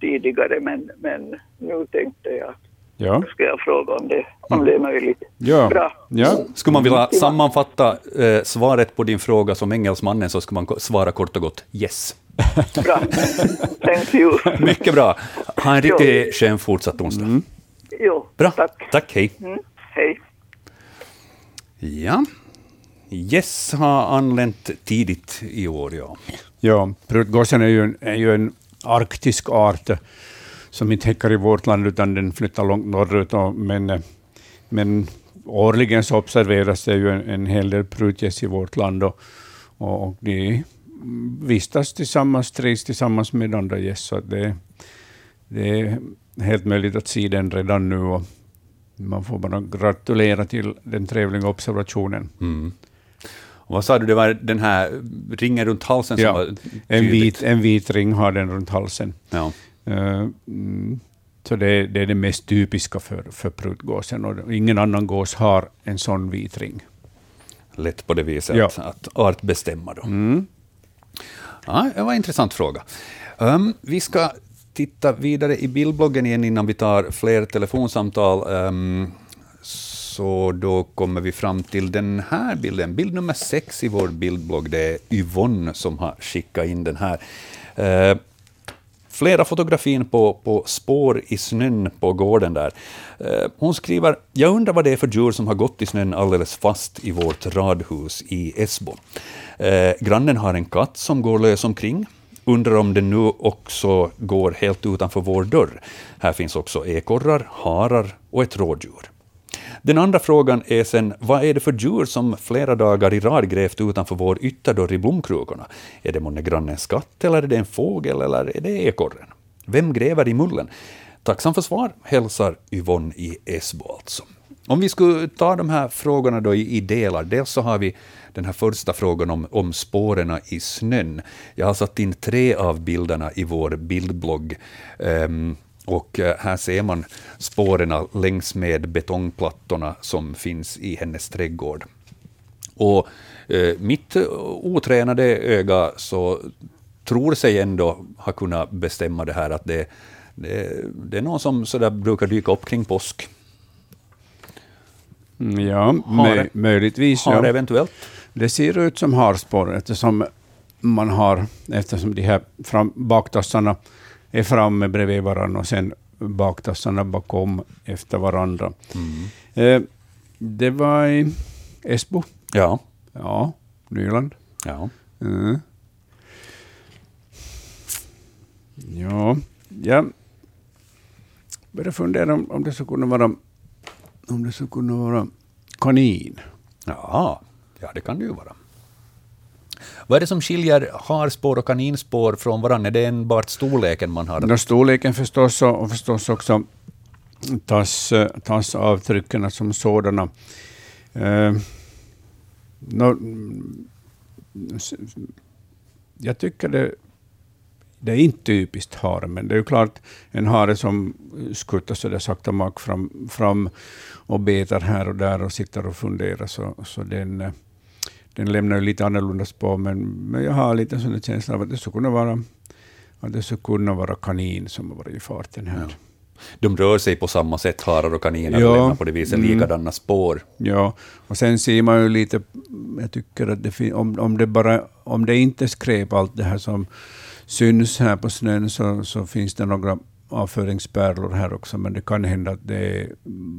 Speaker 4: tidigare, men, men nu tänkte jag
Speaker 2: Ja,
Speaker 4: ska jag fråga om det, om det är möjligt.
Speaker 2: ja.
Speaker 4: Bra.
Speaker 2: ja.
Speaker 1: Skulle man vilja sammanfatta eh, svaret på din fråga som engelsmannen så skulle man svara kort och gott yes.
Speaker 4: Bra. Thank you.
Speaker 1: Mycket bra. Ha en riktigt skön fortsatt onsdag.
Speaker 4: Jo,
Speaker 1: Bra.
Speaker 4: tack.
Speaker 1: Tack, hej.
Speaker 4: Mm, hej.
Speaker 1: Ja. Yes har anlänt tidigt i år, ja.
Speaker 2: Ja, prutgåsen är ju, en, är ju en arktisk art eh, som inte häckar i vårt land, utan den flyttar långt norrut. Och, men, eh, men årligen så observeras det ju en, en hel del prutgäss i vårt land. Och, och, och de vistas tillsammans, trivs tillsammans med andra gäss. Så det, det är helt möjligt att se den redan nu. Och man får bara gratulera till den trevliga observationen.
Speaker 1: Mm. Och vad sa du, det var den här ringen runt halsen som
Speaker 2: Ja,
Speaker 1: var
Speaker 2: En
Speaker 1: tydligt?
Speaker 2: vit, en vit ring har den runt halsen.
Speaker 1: Ja.
Speaker 2: Eh, mm, Så det, det är det mest typiska för, för pruttgåsen. Och ingen annan gås har en sån vit ring.
Speaker 1: Lätt på det viset
Speaker 2: Ja.
Speaker 1: att, att artbestämma. Då.
Speaker 2: Mm.
Speaker 1: Ja, det var en intressant fråga. Um, vi ska titta vidare i bildbloggen igen innan vi tar fler telefonsamtal. Um, så då kommer vi fram till den här bilden, bild nummer sex i vår bildblogg. Det är Yvonne som har skickat in den här. Uh, flera fotografier på, på spår i snön på gården där. Eh, hon skriver, jag undrar vad det är för djur som har gått i snön alldeles fast i vårt radhus i Esbo. Eh, grannen har en katt som går lös omkring. Undrar om den nu också går helt utanför vår dörr. Här finns också ekorrar, harar och ett rådjur. Den andra frågan är sen, vad är det för djur som flera dagar i rad grävt utanför vår ytterdörr i blomkrukorna? Är det månne grannens katt, eller är det en fågel, eller är det ekorren? Vem gräver i mullen? Tacksam för svar, hälsar Yvonne i Esbo alltså. Om vi skulle ta de här frågorna då i, i delar, dels så har vi den här första frågan om, om spåren i snön. Jag har satt in tre av bilderna i vår bildblogg. Um, och eh, här ser man spåren längs med betongplattorna som finns i hennes trädgård. Och eh, mitt eh, otränade öga så tror sig ändå ha kunnat bestämma det här att det, det, det är någon som så där brukar dyka upp kring påsk.
Speaker 2: Mm, Ja, möj, möjligtvis.
Speaker 1: Har
Speaker 2: Ja.
Speaker 1: eventuellt.
Speaker 2: Det ser ut som harspår eftersom man har, eftersom de här fram, baktassarna är framme bredvid varandra och sen baktassarna bakom efter varandra. Eh, det var i Esbo,
Speaker 1: Ja.
Speaker 2: ja, Nyland.
Speaker 1: ja.
Speaker 2: Mm. Ja, jag började fundera om, om det skulle kunna vara om det skulle kunna vara kanin.
Speaker 1: Ja, ja, det kan det ju vara. Vad är det som skiljer harspår och kaninspår från varandra? Är det enbart storleken man har?
Speaker 2: Nå, storleken förstås och, förstås också tas, eh, tas avtrycken som sådana. Eh, no, jag tycker det, det är inte typiskt hare, men det är ju klart en hare som skuttar så där sakta mak fram, fram och betar här och där och sitter och funderar, så, så den, eh, den lämnar ju lite annorlunda spår, men, men jag har lite sån känsla av att det skulle kunna vara att det skulle kunna vara kanin som har varit i farten här.
Speaker 1: Ja. De rör sig på samma sätt, harar och kaniner,
Speaker 2: Ja.
Speaker 1: och lämnar på det viset
Speaker 2: Mm.
Speaker 1: likadana spår.
Speaker 2: Ja, och sen ser man ju lite, jag tycker att det om, om, det bara, om det inte skräp allt det här som syns här på snön så, så finns det några avföringspärlor här också, men det kan hända att det är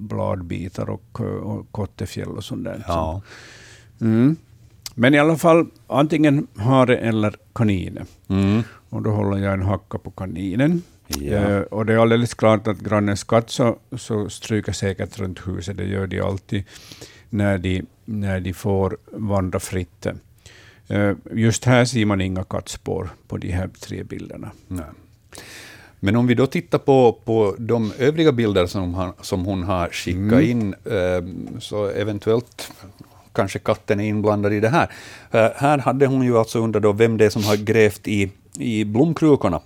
Speaker 2: bladbitar och, och kottefjäll och sånt där.
Speaker 1: Ja.
Speaker 2: Mm. Men i alla fall, antingen hare eller kanin.
Speaker 1: Mm.
Speaker 2: Och då håller jag en hacka på kaninen.
Speaker 1: Ja.
Speaker 2: Eh, och det är alldeles klart att grannens katt så, så stryker säkert runt huset. Det gör de alltid när de, när de får vandra fritt. Eh, just här ser man inga kattspår på de här tre bilderna.
Speaker 1: Nej. Men om vi då tittar på, på de övriga bilder som, han, som hon har skickat
Speaker 2: Mm.
Speaker 1: in, eh, så eventuellt kanske katten är inblandad i det här. Eh, här hade hon ju alltså undrat då vem det är som har grävt i, i blomkrukorna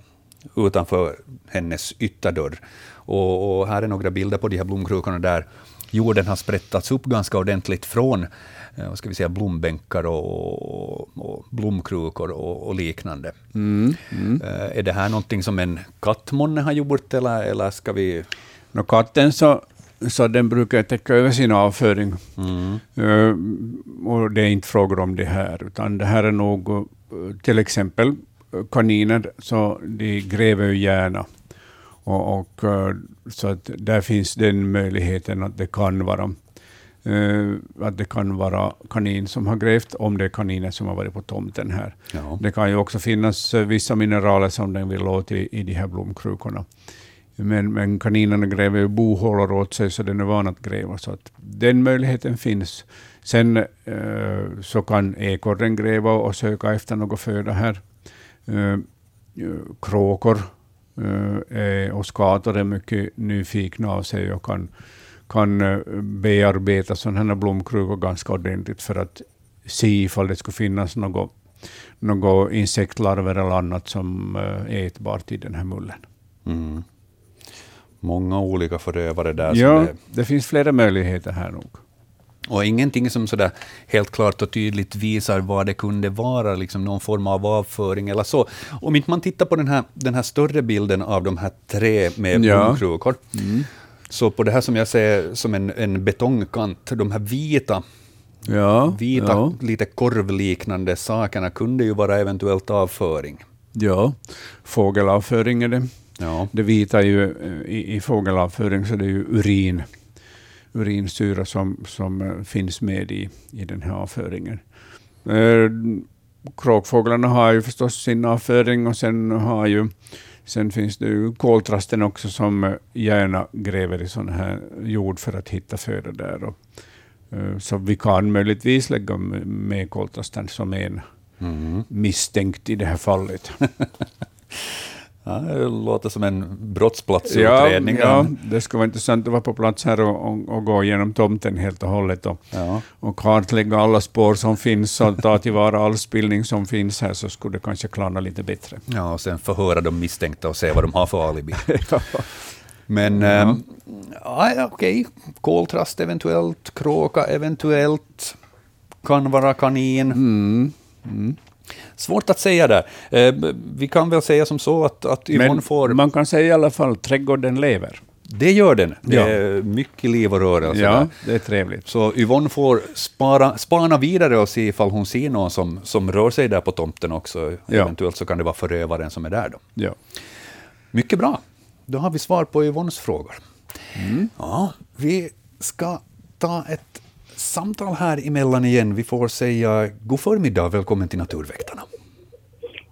Speaker 1: utanför hennes ytterdörr. Och, och här är några bilder på de här blomkrukorna där jorden har sprättats upp ganska ordentligt från eh, vad ska vi säga, blombänkar och, och, och blomkrukor och, och liknande. Eh, Är det här någonting som en kattmånne har gjort, eller, eller ska vi...
Speaker 2: Nå, katten så, så den brukar täcka över sin avföring. Eh, och det är inte frågor om det här, utan det här är nog eh, till exempel eh, kaniner, så de gräver ju gärna. Och, och, så att där finns den möjligheten att det kan vara att det kan vara kanin som har grävt, om det är kaniner som har varit på tomten här.
Speaker 1: Ja.
Speaker 2: Det kan ju också finnas vissa mineraler som den vill åt i, i de här blomkrukorna. Men, men kaninerna gräver ju bohålor åt sig, så den är van att gräva. Så att den möjligheten finns. Sen eh, så kan ekorren gräva och söka efter något föda här. Eh, kråkor eh, och skator är mycket nyfikna av sig och kan, kan eh, bearbeta sådana här blomkrukor ganska ordentligt för att se ifall det skulle finnas något, något insektlarver eller annat som eh, är ätbart i den här mullen.
Speaker 1: Mm. Många olika förövare där.
Speaker 2: Ja,
Speaker 1: det-
Speaker 2: det finns flera möjligheter här nog.
Speaker 1: Och ingenting som sådär helt klart och tydligt visar vad det kunde vara, liksom någon form av avföring eller så. Om inte man tittar på den här, den här större bilden av de här tre med
Speaker 2: Ja.
Speaker 1: blomkrukor, så på det här som jag ser som en, en betongkant, de här vita,
Speaker 2: Ja,
Speaker 1: vita
Speaker 2: ja,
Speaker 1: lite korvliknande sakerna kunde ju vara eventuellt avföring.
Speaker 2: ja. Fågelavföring är det.
Speaker 1: Ja.
Speaker 2: Det vita är ju eh, i, i fågelavföring så det är ju urin, urinsyra som, som eh, finns med i, i den här avföringen. Eh, kråkfåglarna har ju förstås sin avföring och sen har ju Sen finns det ju koltrasten också som gärna gräver i sån här jord för att hitta föda där. Och, så vi kan möjligtvis lägga med koltrasten som en
Speaker 1: Mm.
Speaker 2: misstänkt i det här fallet.
Speaker 1: Ja, det låter som en
Speaker 2: Ja,
Speaker 1: brottsplatsutredning.
Speaker 2: ja, det skulle vara intressant att vara på plats här och, och, och gå igenom tomten helt och hållet och,
Speaker 1: Ja.
Speaker 2: och kartlägga alla spår som finns och ta tillvara all spillning som finns här så skulle det kanske klarna lite bättre.
Speaker 1: Ja, och sen förhöra de misstänkta och se vad de har för alibi. Men ja. ja, okej, koltrast eventuellt, kråka eventuellt, kan vara kanin.
Speaker 2: Mm.
Speaker 1: Svårt att säga där. Eh, vi kan väl säga som så att, att Yvonne
Speaker 2: Men
Speaker 1: får...
Speaker 2: man kan säga i alla fall att trädgården lever.
Speaker 1: Det gör den. Det
Speaker 2: Ja.
Speaker 1: är mycket liv och rörelse
Speaker 2: Ja,
Speaker 1: där.
Speaker 2: det är trevligt.
Speaker 1: Så Yvonne får spara, spana vidare och se ifall hon ser någon som, som rör sig där på tomten också.
Speaker 2: Ja.
Speaker 1: Eventuellt så kan det vara förövaren som är där då.
Speaker 2: Ja.
Speaker 1: Mycket bra. Då har vi svar på Yvonnes frågor. Ja, vi ska ta ett samtal här emellan igen. Vi får säga god förmiddag och välkommen till Naturväktarna.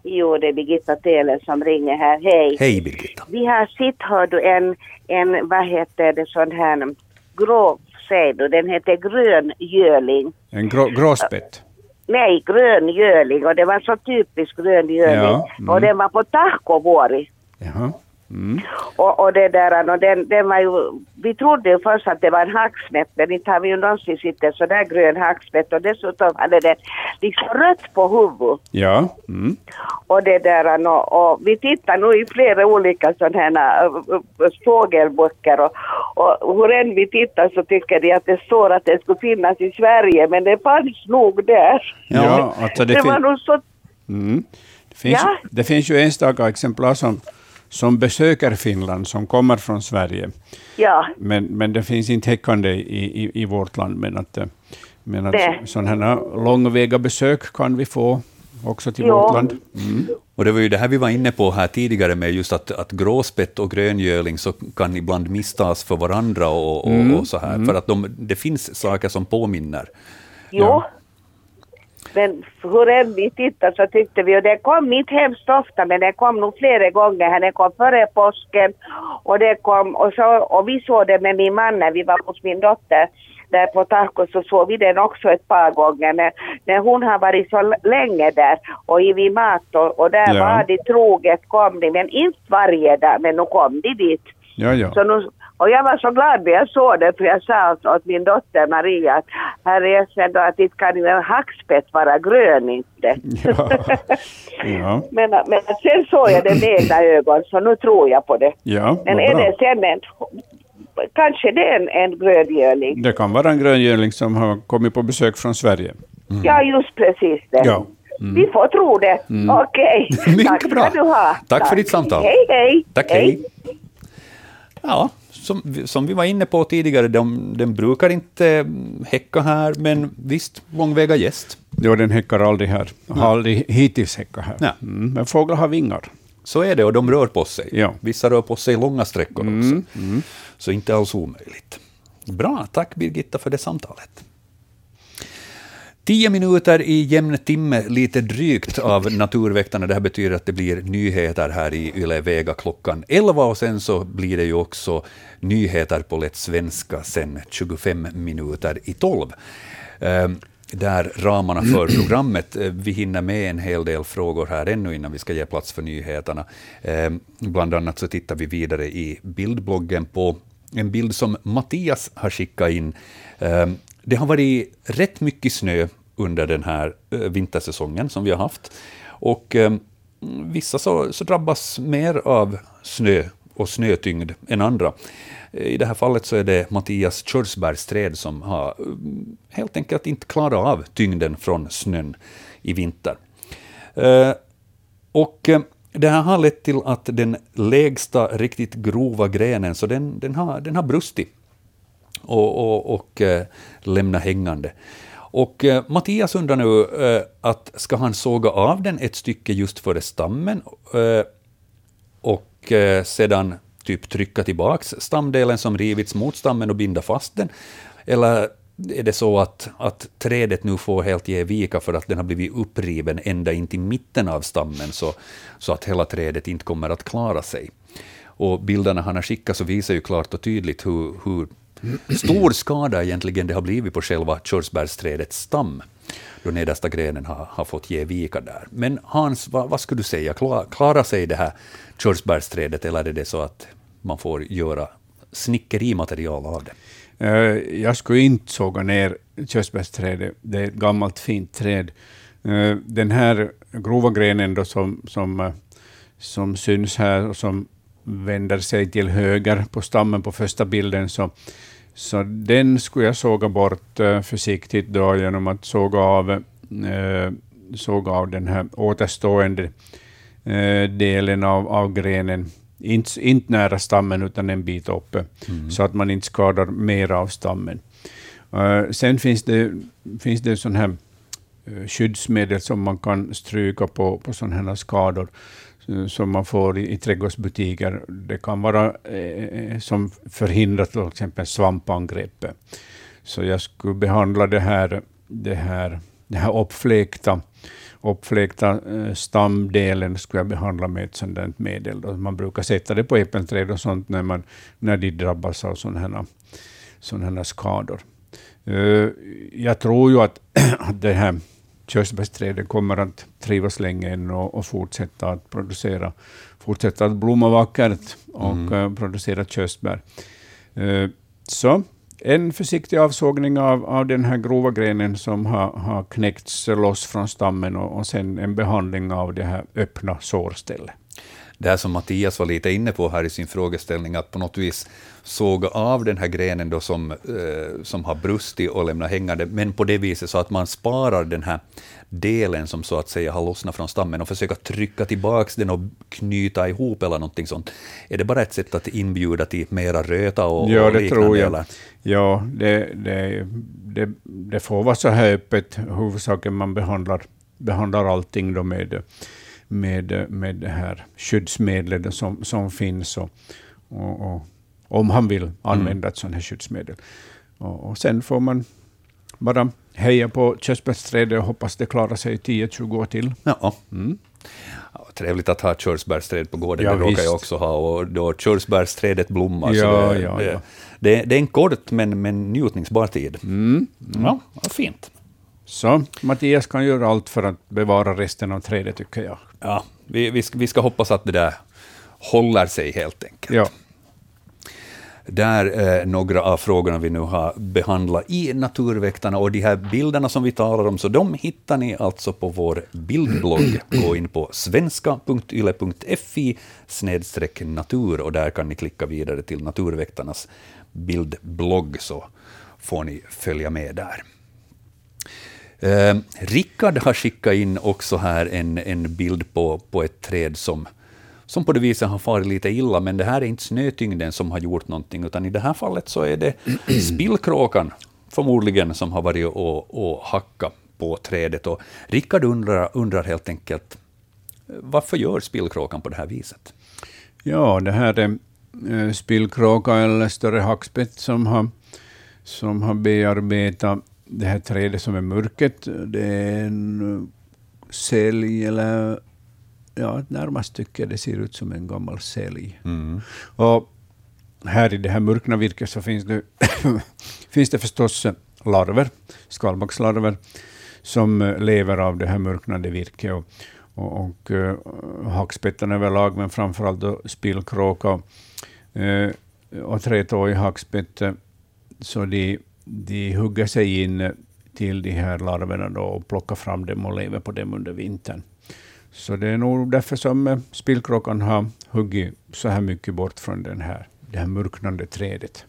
Speaker 5: Jo, det är Birgitta Tele som ringer här. Hej.
Speaker 1: Hej Birgitta.
Speaker 5: Vi har sett, hör du, en, en, vad heter det, sån här grå, säg du, den heter grön göling.
Speaker 2: En grå, gråspett.
Speaker 5: Nej, grön göling och det var så typiskt grön göling.
Speaker 2: Ja, mm.
Speaker 5: Och den var på Tahkovuori.
Speaker 2: Jaha. Mm.
Speaker 5: Och, och det där, och den, den var ju, vi trodde ju först att det var en hackspett, men inte har vi ju någonsin sett en sån där grön hackspett och dessutom hade den liksom rött på huvudet.
Speaker 2: Ja. Mm.
Speaker 5: Och det där, och, och vi tittar nu i flera olika sådana här äh, äh, fågelböcker och, och hur än vi tittar så tycker de att det står att det skulle finnas i Sverige, men det fanns nog där.
Speaker 2: Ja, alltså det,
Speaker 5: Det var nog så,
Speaker 2: mm. det, finns,
Speaker 5: Ja.
Speaker 2: det finns ju enstaka exemplar som, som besöker Finland, som kommer från Sverige.
Speaker 5: ja,
Speaker 2: Men, men det finns inte häckande i, i, i vårt land. Men att, eh, men att sådana här långväga besök kan vi få också till
Speaker 5: Ja.
Speaker 2: vårt land. Mm.
Speaker 1: Och det var ju det här vi var inne på här tidigare med just att, att gråspett och gröngöling så kan ibland misstas för varandra och, och, och så här. För att de, det finns saker som påminner.
Speaker 5: jo.
Speaker 2: Ja.
Speaker 5: Men hur än vi tittade så tyckte vi, och det kom inte hemskt ofta, men det kom nog flera gånger. Det kom före påsken och det kom, och, så, och vi såg det med min man när vi var hos min dotter där på tacos så såg vi den också ett par gånger när, när hon har varit så länge där och i vid mat och, och där
Speaker 2: Ja.
Speaker 5: var de troget kom de, men inte varje dag, men nu kom de dit.
Speaker 2: Ja, ja.
Speaker 5: Så nu, och jag var så glad när jag såg det, för jag sa åt, åt min dotter Maria att här är jag då att inte kan ju en hackspett vara grön inte.
Speaker 2: Ja. Ja.
Speaker 5: men, men sen såg jag det med egna ögon, så nu tror jag på det.
Speaker 2: Ja,
Speaker 5: Men är
Speaker 2: bra.
Speaker 5: det sen en, kanske det är en, en gröngöling?
Speaker 2: Det kan vara en gröngöling som har kommit på besök från Sverige.
Speaker 5: Ja, just precis det.
Speaker 2: Ja.
Speaker 5: Vi får tro det. Okej.
Speaker 1: Mycket
Speaker 5: Tack
Speaker 1: bra.
Speaker 5: ska du ha.
Speaker 1: Tack för ditt samtal.
Speaker 5: Hej, hej.
Speaker 1: Tack, hej. Ja, som, vi- som vi var inne på tidigare, de, den brukar inte mm, häcka här, men visst, långväga gäst.
Speaker 2: Jo, den häckar aldrig här. Har aldrig hittills häckat här.
Speaker 1: Ja.
Speaker 2: Mm, men fåglar har vingar.
Speaker 1: Så är det, och de rör på sig.
Speaker 2: Ja.
Speaker 1: Vissa rör på sig långa sträckor också. Så inte alls omöjligt. Bra, tack Birgitta för det samtalet. Tio minuter i jämn timme, lite drygt, av Naturväktarna. Det här betyder att det blir nyheter här i Yle Vega klockan 11 och sen så blir det ju också nyheter på lätt svenska sen 25 minuter i 12. Ehm, där ramarna för programmet. eh, Vi hinner med en hel del frågor här ännu innan vi ska ge plats för nyheterna. Ehm, Bland annat så tittar vi vidare i bildbloggen på en bild som Mattias har skickat in. Ehm, Det har varit rätt mycket snö under den här eh, vintersäsongen som vi har haft. Och eh, vissa så, så drabbas mer av snö och snötyngd än andra. I det här fallet så är det Mattias körsbärsträd som har eh, helt enkelt inte klarat av tyngden från snön i vinter. Eh, Och eh, det här har lett till att den lägsta riktigt grova grenen, så den, den, har, den har brustit och, och, och eh, lämnat hängande. Och eh, Mattias undrar nu eh, att ska han såga av den ett stycke just före stammen eh, och eh, sedan typ trycka tillbaks stamdelen som rivits mot stammen och binda fast den? Eller är det så att, att trädet nu får helt ge vika för att den har blivit uppriven ända in till mitten av stammen så, så att hela trädet inte kommer att klara sig? Och bilderna han har skickat så visar ju klart och tydligt hur, hur stor skada egentligen det har blivit på själva körsbärsträdets stam, då nedersta grenen har, har fått ge vika där. Men Hans, vad, vad skulle du säga, klarar sig det här körsbärsträdet eller är det så att man får göra snickerimaterial av det?
Speaker 2: Eh, jag skulle inte såga ner körsbärsträdet. Det är ett gammalt fint träd. Eh, den här grova grenen då som, som, eh, som syns här och som vänder sig till höger på stammen på första bilden, så, så den skulle jag såga bort eh, försiktigt då genom att såga av, eh, såga av den här återstående eh, delen av, av grenen. Inte, inte nära stammen utan en bit uppe, så att man inte skadar mer av stammen. Sen finns det, finns det sån här skyddsmedel som man kan stryka på, på sådana här skador Eh, som man får i, i trädgårdsbutiker. Det kan vara eh, eh som förhindrar till exempel svampangrepp. Så jag skulle behandla det här, det här, det här uppfläkta, uppfläkta eh, stamdelen skulle jag behandla med ett sådant där medel. Då. Man brukar sätta det på äppelträd och sånt när, man, när de drabbas av sådana här, sådana här skador. Eh, jag tror ju att det här körsbärsträdet kommer att trivas länge än och, och fortsätta att producera, fortsätta att blomma vackert och eh, producera körsbär. Eh, så en försiktig avsågning av, av den här grova grenen som har, har knäckts loss från stammen och, och sen en behandling av det här öppna sårstället.
Speaker 1: Det här som Mattias var lite inne på här i sin frågeställning, att på något vis såga av den här grenen då som, eh, som har brustit och lämna hängande, men på det viset så att man sparar den här delen som så att säga har lossnat från stammen och försöka trycka tillbaks den och knyta ihop eller någonting sånt. Är det bara ett sätt att inbjuda till mera röta och,
Speaker 2: Ja,
Speaker 1: och
Speaker 2: det
Speaker 1: liknande?
Speaker 2: tror jag.
Speaker 1: Eller?
Speaker 2: Ja, det, det, det, det får vara så här öppet. Huvudsaken man behandlar, behandlar allting då med, med, med det här skyddsmedlet som, som finns. Och, och, och, om han vill använda ett sådant här skyddsmedel. Och, och sen får man bara hejar på körsbärsträdet och hoppas det klarar sig 10-20 år till.
Speaker 1: Ja. Mm. Ja, trevligt att ha körsbärsträd på gården,
Speaker 2: Ja,
Speaker 1: det råkar
Speaker 2: visst.
Speaker 1: jag också ha, och då körsbärsträdet blommar.
Speaker 2: Ja,
Speaker 1: det,
Speaker 2: ja,
Speaker 1: det,
Speaker 2: ja.
Speaker 1: Det, det är en kort men, men njutningsbar tid.
Speaker 2: Mm.
Speaker 1: Ja, vad fint.
Speaker 2: Så Mattias kan göra allt för att bevara resten av trädet, tycker jag.
Speaker 1: Ja, vi, vi, ska, vi ska hoppas att det där håller sig helt enkelt.
Speaker 2: Ja.
Speaker 1: Där eh, några av frågorna vi nu har behandlat i Naturväktarna och de här bilderna som vi talar om, så de hittar ni alltså på vår bildblogg. Gå in på svenska.yle.fi snedstreck natur och där kan ni klicka vidare till Naturväktarnas bildblogg så får ni följa med där. Eh, Rickard har skickat in också här en, en bild på, på ett träd som, som på det viset har farit lite illa, men det här är inte snötyngden som har gjort någonting, utan i det här fallet så är det spillkråkan förmodligen som har varit och, och hackat på trädet. Och Rickard undrar, undrar helt enkelt, varför gör spillkråkan på det här viset?
Speaker 2: Ja, det här är eh, spillkråka eller större hackspett som har, som har bearbetat det här trädet som är mörket. Det är en eh, sälj eller ja, närmast tycker jag det ser ut som en gammal sälj. Mm. Och här i det här mörkna virket så finns det, finns det förstås eh, larver, skalbaggslarver, som eh, lever av det här mörknade virket. Och, och, och eh, uh, hackspettarna överlag, men framförallt då spillkråka uh, och trätåig hackspett, så de, de hugger sig in till de här larverna då och plockar fram dem och lever på dem under vintern. Så det är nog därför som eh, spillkråkan har huggit så här mycket bort från den här, det här mörknande trädet.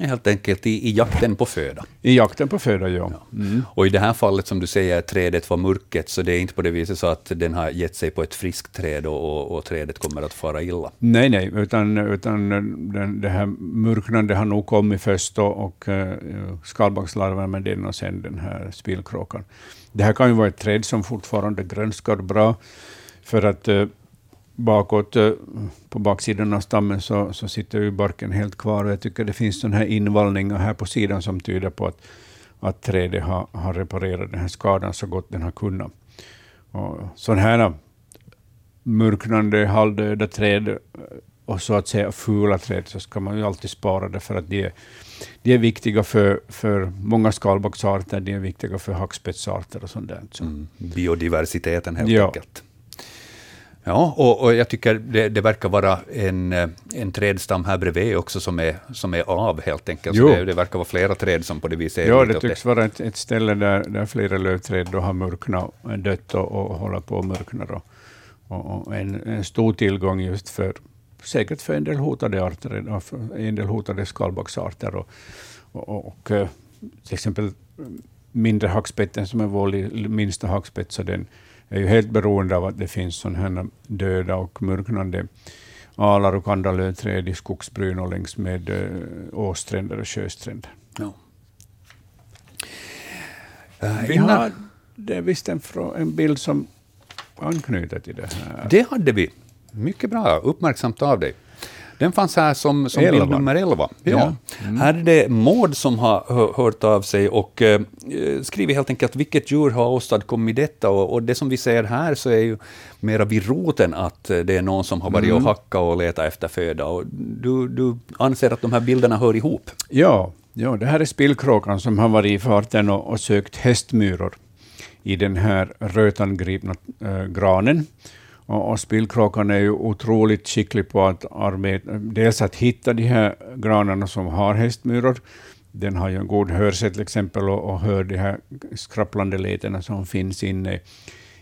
Speaker 1: Helt enkelt i, i jakten på föda.
Speaker 2: I jakten på föda, ja. Mm.
Speaker 1: Och i det här fallet, som du säger, trädet var mörket, så det är inte på det viset så att den har gett sig på ett friskt träd och, och, och trädet kommer att fara illa.
Speaker 2: Nej, nej, utan, utan den, det här mörknande har nog kommit först då, och uh, skalbaggslarven med den och sen den här spillkråkan. Det här kan ju vara ett träd som fortfarande grönskar bra, för att uh, bakåt uh, på baksidan av stammen så, så sitter ju barken helt kvar. Och jag tycker det finns sådana här invallningar här på sidan som tyder på att, att trädet har, har reparerat den här skadan så gott den har kunnat. Och sådana här mörknande, halvdöda träd eh, och så att säga fula träd så ska man ju alltid spara det för att de är, de är viktiga för, för många skalbaggsarter, de är viktiga för hackspettsarter och sånt där. Så.
Speaker 1: Mm. Biodiversiteten helt
Speaker 2: Ja.
Speaker 1: enkelt. Ja, och, och jag tycker det, det verkar vara en, eh, en trädstam här bredvid också som är, som är av helt enkelt. Så det, det verkar vara flera träd som på det viset är
Speaker 2: Ja, det tycks vara ett, ett ställe där, där flera lövträd då har mörknat, och dött och, och håller på att mörkna. Då. Och, och en, en stor tillgång just för, säkert för en del hotade arter, och för en del hotade skalbaggsarter. Och, och, och, eh, till exempel mindre hackspetten som är vår minsta hackspett, så den är ju helt beroende av att det finns sådana här döda och mörknande alar och andra lövträd i skogsbryn och längs med eh, åstränder och sjöstränder.
Speaker 1: Ja. Eh,
Speaker 2: Vi
Speaker 1: innan-
Speaker 2: har, det är visst en, en bild som anknyter till det här.
Speaker 1: Det hade vi. Mycket bra, uppmärksamt av dig. Den fanns här som, som bild nummer 11. Ja.
Speaker 2: Ja. Mm.
Speaker 1: Här är det Maud som har hö- hört av sig och eh, skrivit helt enkelt vilket djur har åstadkommit detta. Och, och det som vi ser här så är ju mera vid roten att eh, det är någon som har varit
Speaker 2: Mm.
Speaker 1: och hackat och letat efter föda. Och du, du anser att de här bilderna hör ihop?
Speaker 2: Ja, ja, det här är spillkråkan som har varit i farten och, och sökt hästmyror i den här rötangripna äh, granen. Och, och spillkråkan är ju otroligt skicklig på att arbeta, dels att hitta de här granarna som har hästmyror. Den har ju en god hörsel till exempel och, och hör de här skrapplande letena som finns inne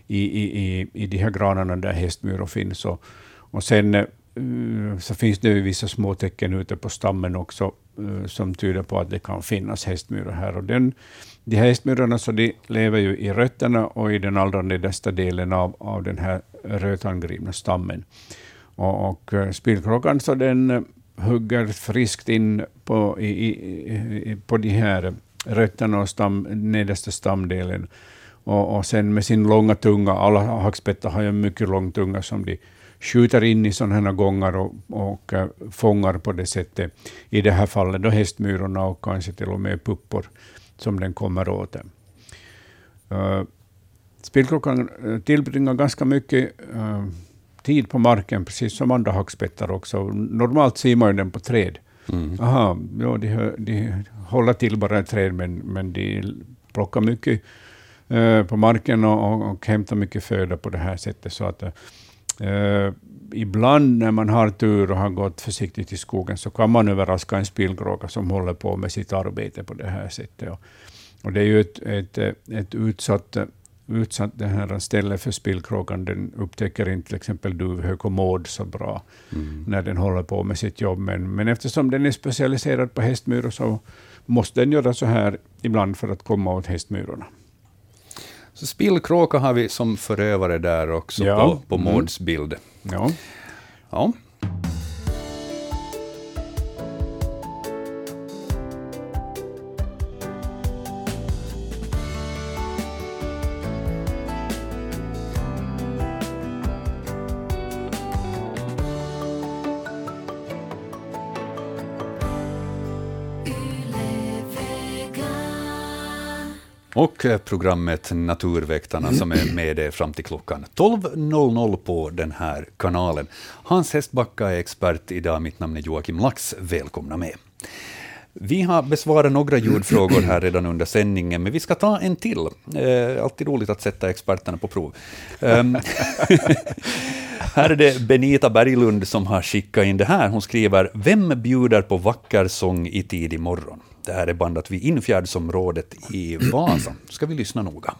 Speaker 2: i, i, i, i de här granarna där hästmyror finns. Och, och sen eh, så finns det ju vissa små tecken ute på stammen också eh, som tyder på att det kan finnas hästmyror här. Och den, de här hästmyrorna så de lever ju i rötterna och i den allra nedersta delen av, av den här rötangripna stammen. Och, och eh, spillkråkan så den eh, hugger friskt in på, i, i, i, på de här rötterna och stam, nedersta stamdelen. Och, och sen med sin långa tunga, alla hackspettar har ju en mycket lång tunga som de skjuter in i sådana här gångar och, och äh, fångar på det sättet. I det här fallet då hästmyrorna och kanske till och med puppor som den kommer åt. Uh, spillkrockan tillbringar ganska mycket uh, tid på marken, precis som andra hackspettar också. Normalt ser man ju den på träd. Mm. Aha, ja, de, de håller till bara i träd, men, men de plockar mycket uh, på marken och, och, och hämtar mycket föda på det här sättet. Så att, uh, ibland när man har tur och har gått försiktigt i skogen, så kan man överraska en spillkråka som håller på med sitt arbete på det här sättet. Och, och det är ju ett, ett, ett utsatt utsatt det här stället för spillkråkan. Den upptäcker inte till exempel duvhökomod så bra mm. när den håller på med sitt jobb. Men, men eftersom den är specialiserad på hästmyror så måste den göra så här ibland för att komma åt hästmyrorna.
Speaker 1: Så spillkråka har vi som förövare där också ja. på, på mm. Mauds bild.
Speaker 2: Ja.
Speaker 1: ja. Och eh, programmet Naturväktarna som är med er fram till klockan 12.00 på den här kanalen. Hans Hästbacka är expert idag. Mitt namn är Joakim Lax. Välkomna med. Vi har besvarat några ljudfrågor här redan under sändningen, men vi ska ta en till. Eh, alltid roligt att sätta experterna på prov. Um, här är det Benita Berglund som har skickat in det här. Hon skriver ”Vem bjuder på vacker sång i tidig morgon?” Det här är bandat vid Infjärdsområdet i Vasa. Ska vi lyssna noga.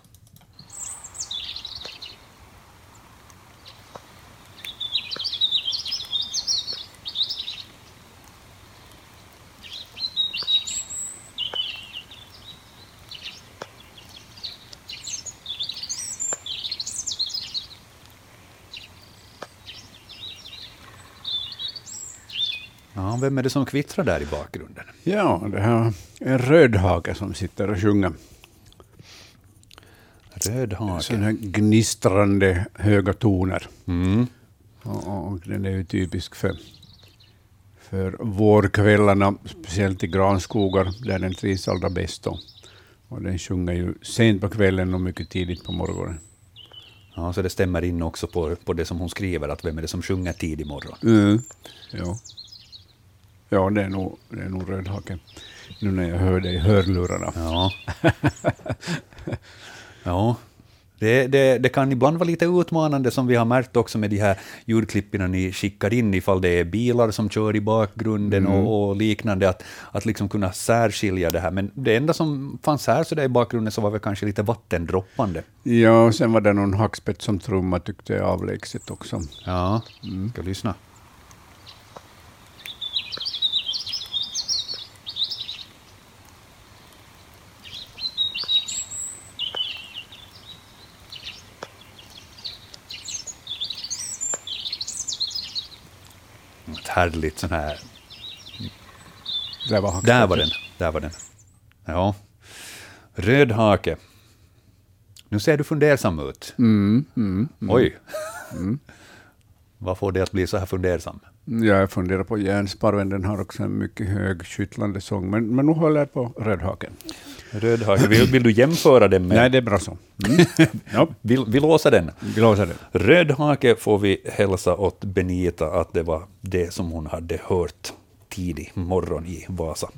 Speaker 1: Vem är det som kvittrar där i bakgrunden?
Speaker 2: Ja, det här är en rödhake som sitter och sjunger.
Speaker 1: Rödhake.
Speaker 2: Sådana här gnistrande höga toner. Mm. Och, och, den är ju typisk för, för vårkvällarna, speciellt i granskogar där den trivs allra bäst. Och, och den sjunger ju sent på kvällen och mycket tidigt på morgonen.
Speaker 1: Ja, så det stämmer in också på, på det som hon skriver, att vem är det som sjunger tidig morgon?
Speaker 2: Mm. Ja. Ja, det är nog, det är nog rödhake. Nu när jag hör dig i hörlurarna.
Speaker 1: Ja. ja. Det, det, det, kan ibland vara lite utmanande, som vi har märkt också med de här ljudklippen ni skickar in, ifall det är bilar som kör i bakgrunden mm. och, och, liknande, att, att liksom kunna särskilja det här. Men det enda som fanns här så där i bakgrunden så var väl kanske lite vattendroppande.
Speaker 2: Ja, och sen var det någon hackspett som trumma tyckte jag avlägset också.
Speaker 1: Ja, mm. ska lyssna. Härligt sån här...
Speaker 2: Där var,
Speaker 1: där var den. Där var den. Ja. Röd hake. Nu ser du fundersam ut.
Speaker 2: Mm, mm,
Speaker 1: mm. Oj. Vad får dig att bli så här fundersam?
Speaker 2: Jag funderar på järnsparven, den har också en mycket hög skyttlande sång, men, men nu håller jag på rödhaken.
Speaker 1: Rödhake, vill, vill du jämföra den med...
Speaker 2: Nej, det är bra så. Mm.
Speaker 1: ja. vill, vi låser den.
Speaker 2: Vi låser den.
Speaker 1: Rödhake får vi hälsa åt Benita att det var det som hon hade hört tidig morgon i Vasa.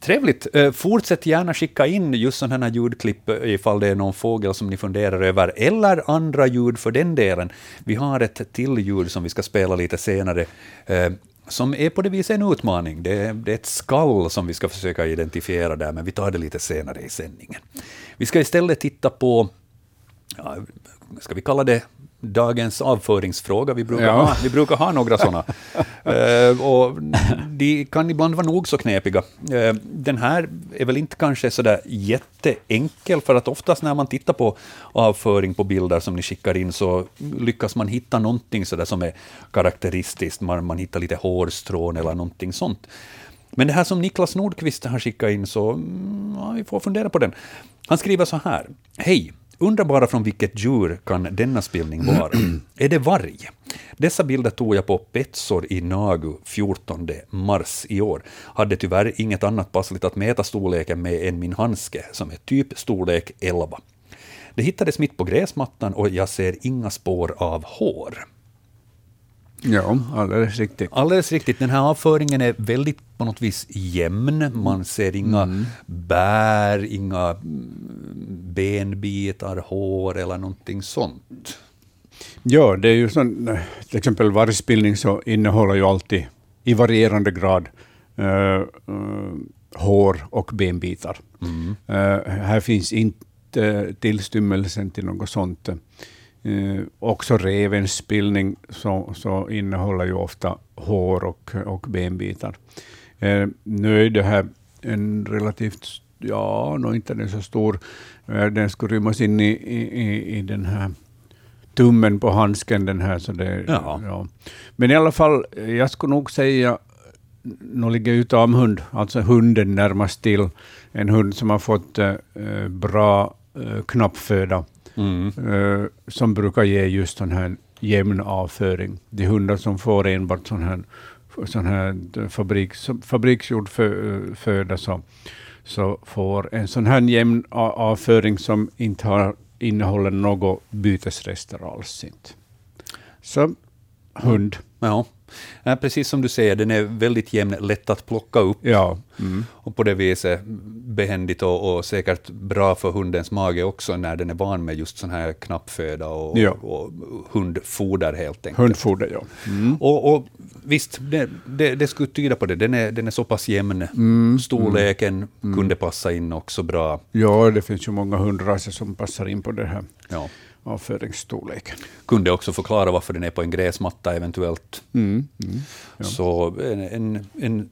Speaker 1: Trevligt. Eh, fortsätt gärna skicka in just sådana här ljudklipp eh, ifall det är någon fågel som ni funderar över, eller andra ljud för den delen. Vi har ett till ljud som vi ska spela lite senare, eh, som är på det viset en utmaning. Det är, det är ett skall som vi ska försöka identifiera där, men vi tar det lite senare i sändningen. Vi ska istället titta på, ja, ska vi kalla det dagens avföringsfråga. Vi brukar, ja. ha, vi brukar ha några sådana. uh, och de kan ibland vara nog så knepiga. Uh, den här är väl inte kanske sådär jätteenkel, för att oftast när man tittar på avföring på bilder som ni skickar in, så lyckas man hitta någonting sådär som är karaktäristiskt. Man, man hittar lite hårstrån eller någonting sånt. Men det här som Niklas Nordqvist har skickat in, så mm, ja, vi får fundera på den. Han skriver så här. Hej! Undrar bara från vilket djur kan denna spillning vara? är det varg? Dessa bilder tog jag på Petsor i Nagu 14 mars i år. Hade tyvärr inget annat passligt att mäta storleken med än min handske, som är typ storlek 11. Det hittades mitt på gräsmattan och jag ser inga spår av hår.
Speaker 2: Ja, alldeles riktigt.
Speaker 1: Alldeles riktigt. Den här avföringen är väldigt på något vis jämn. Man ser inga
Speaker 2: Mm.
Speaker 1: bär, inga mm, benbitar, hår eller någonting sånt.
Speaker 2: Ja, det är ju sån, till exempel vargspillning så innehåller ju alltid i varierande grad eh, eh, hår och benbitar. Eh, här finns inte tillstymmelsen till något sånt. Eh, också revens spillning så, så innehåller ju ofta hår och, och benbitar. Eh, nu är det här en relativt, ja, nog inte den så stor, eh, den skulle rymmas in i, i, i- den här tummen på handsken den här. Så det,
Speaker 1: Ja.
Speaker 2: ja. Men i alla fall, jag skulle nog säga, nu ligger ju tamhund, alltså hunden närmast till, en hund som har fått eh, eh, bra eh, knappföda,
Speaker 1: Mm.
Speaker 2: eh, som brukar ge just sån här jämn avföring. De hundar som får enbart sån här, sån här eh, fabriks, fabriksgjord fö, eh, föda, så, så får en sån här jämn avföring som inte har, innehåller några bytesrester alls. Inte. Så hund,
Speaker 1: Ja. Ja, precis som du säger, den är väldigt jämn, lätt att plocka upp.
Speaker 2: ja. Mm.
Speaker 1: Och på det viset behändigt och, och säkert bra för hundens mage också när den är van med just sån här knappföda och,
Speaker 2: Ja.
Speaker 1: och hundfoder helt enkelt.
Speaker 2: Hundfoder, ja. Mm.
Speaker 1: Och, och visst, det, det, det skulle tyda på det. Den är, den är så pass jämn.
Speaker 2: Mm.
Speaker 1: Storleken kunde passa in också bra.
Speaker 2: Ja, det finns ju många hundraser som passar in på den här
Speaker 1: Ja.
Speaker 2: Avföringsstorleken.
Speaker 1: Kunde också förklara varför den är på en gräsmatta eventuellt.
Speaker 2: Mm. Mm. Ja.
Speaker 1: Så en, en, en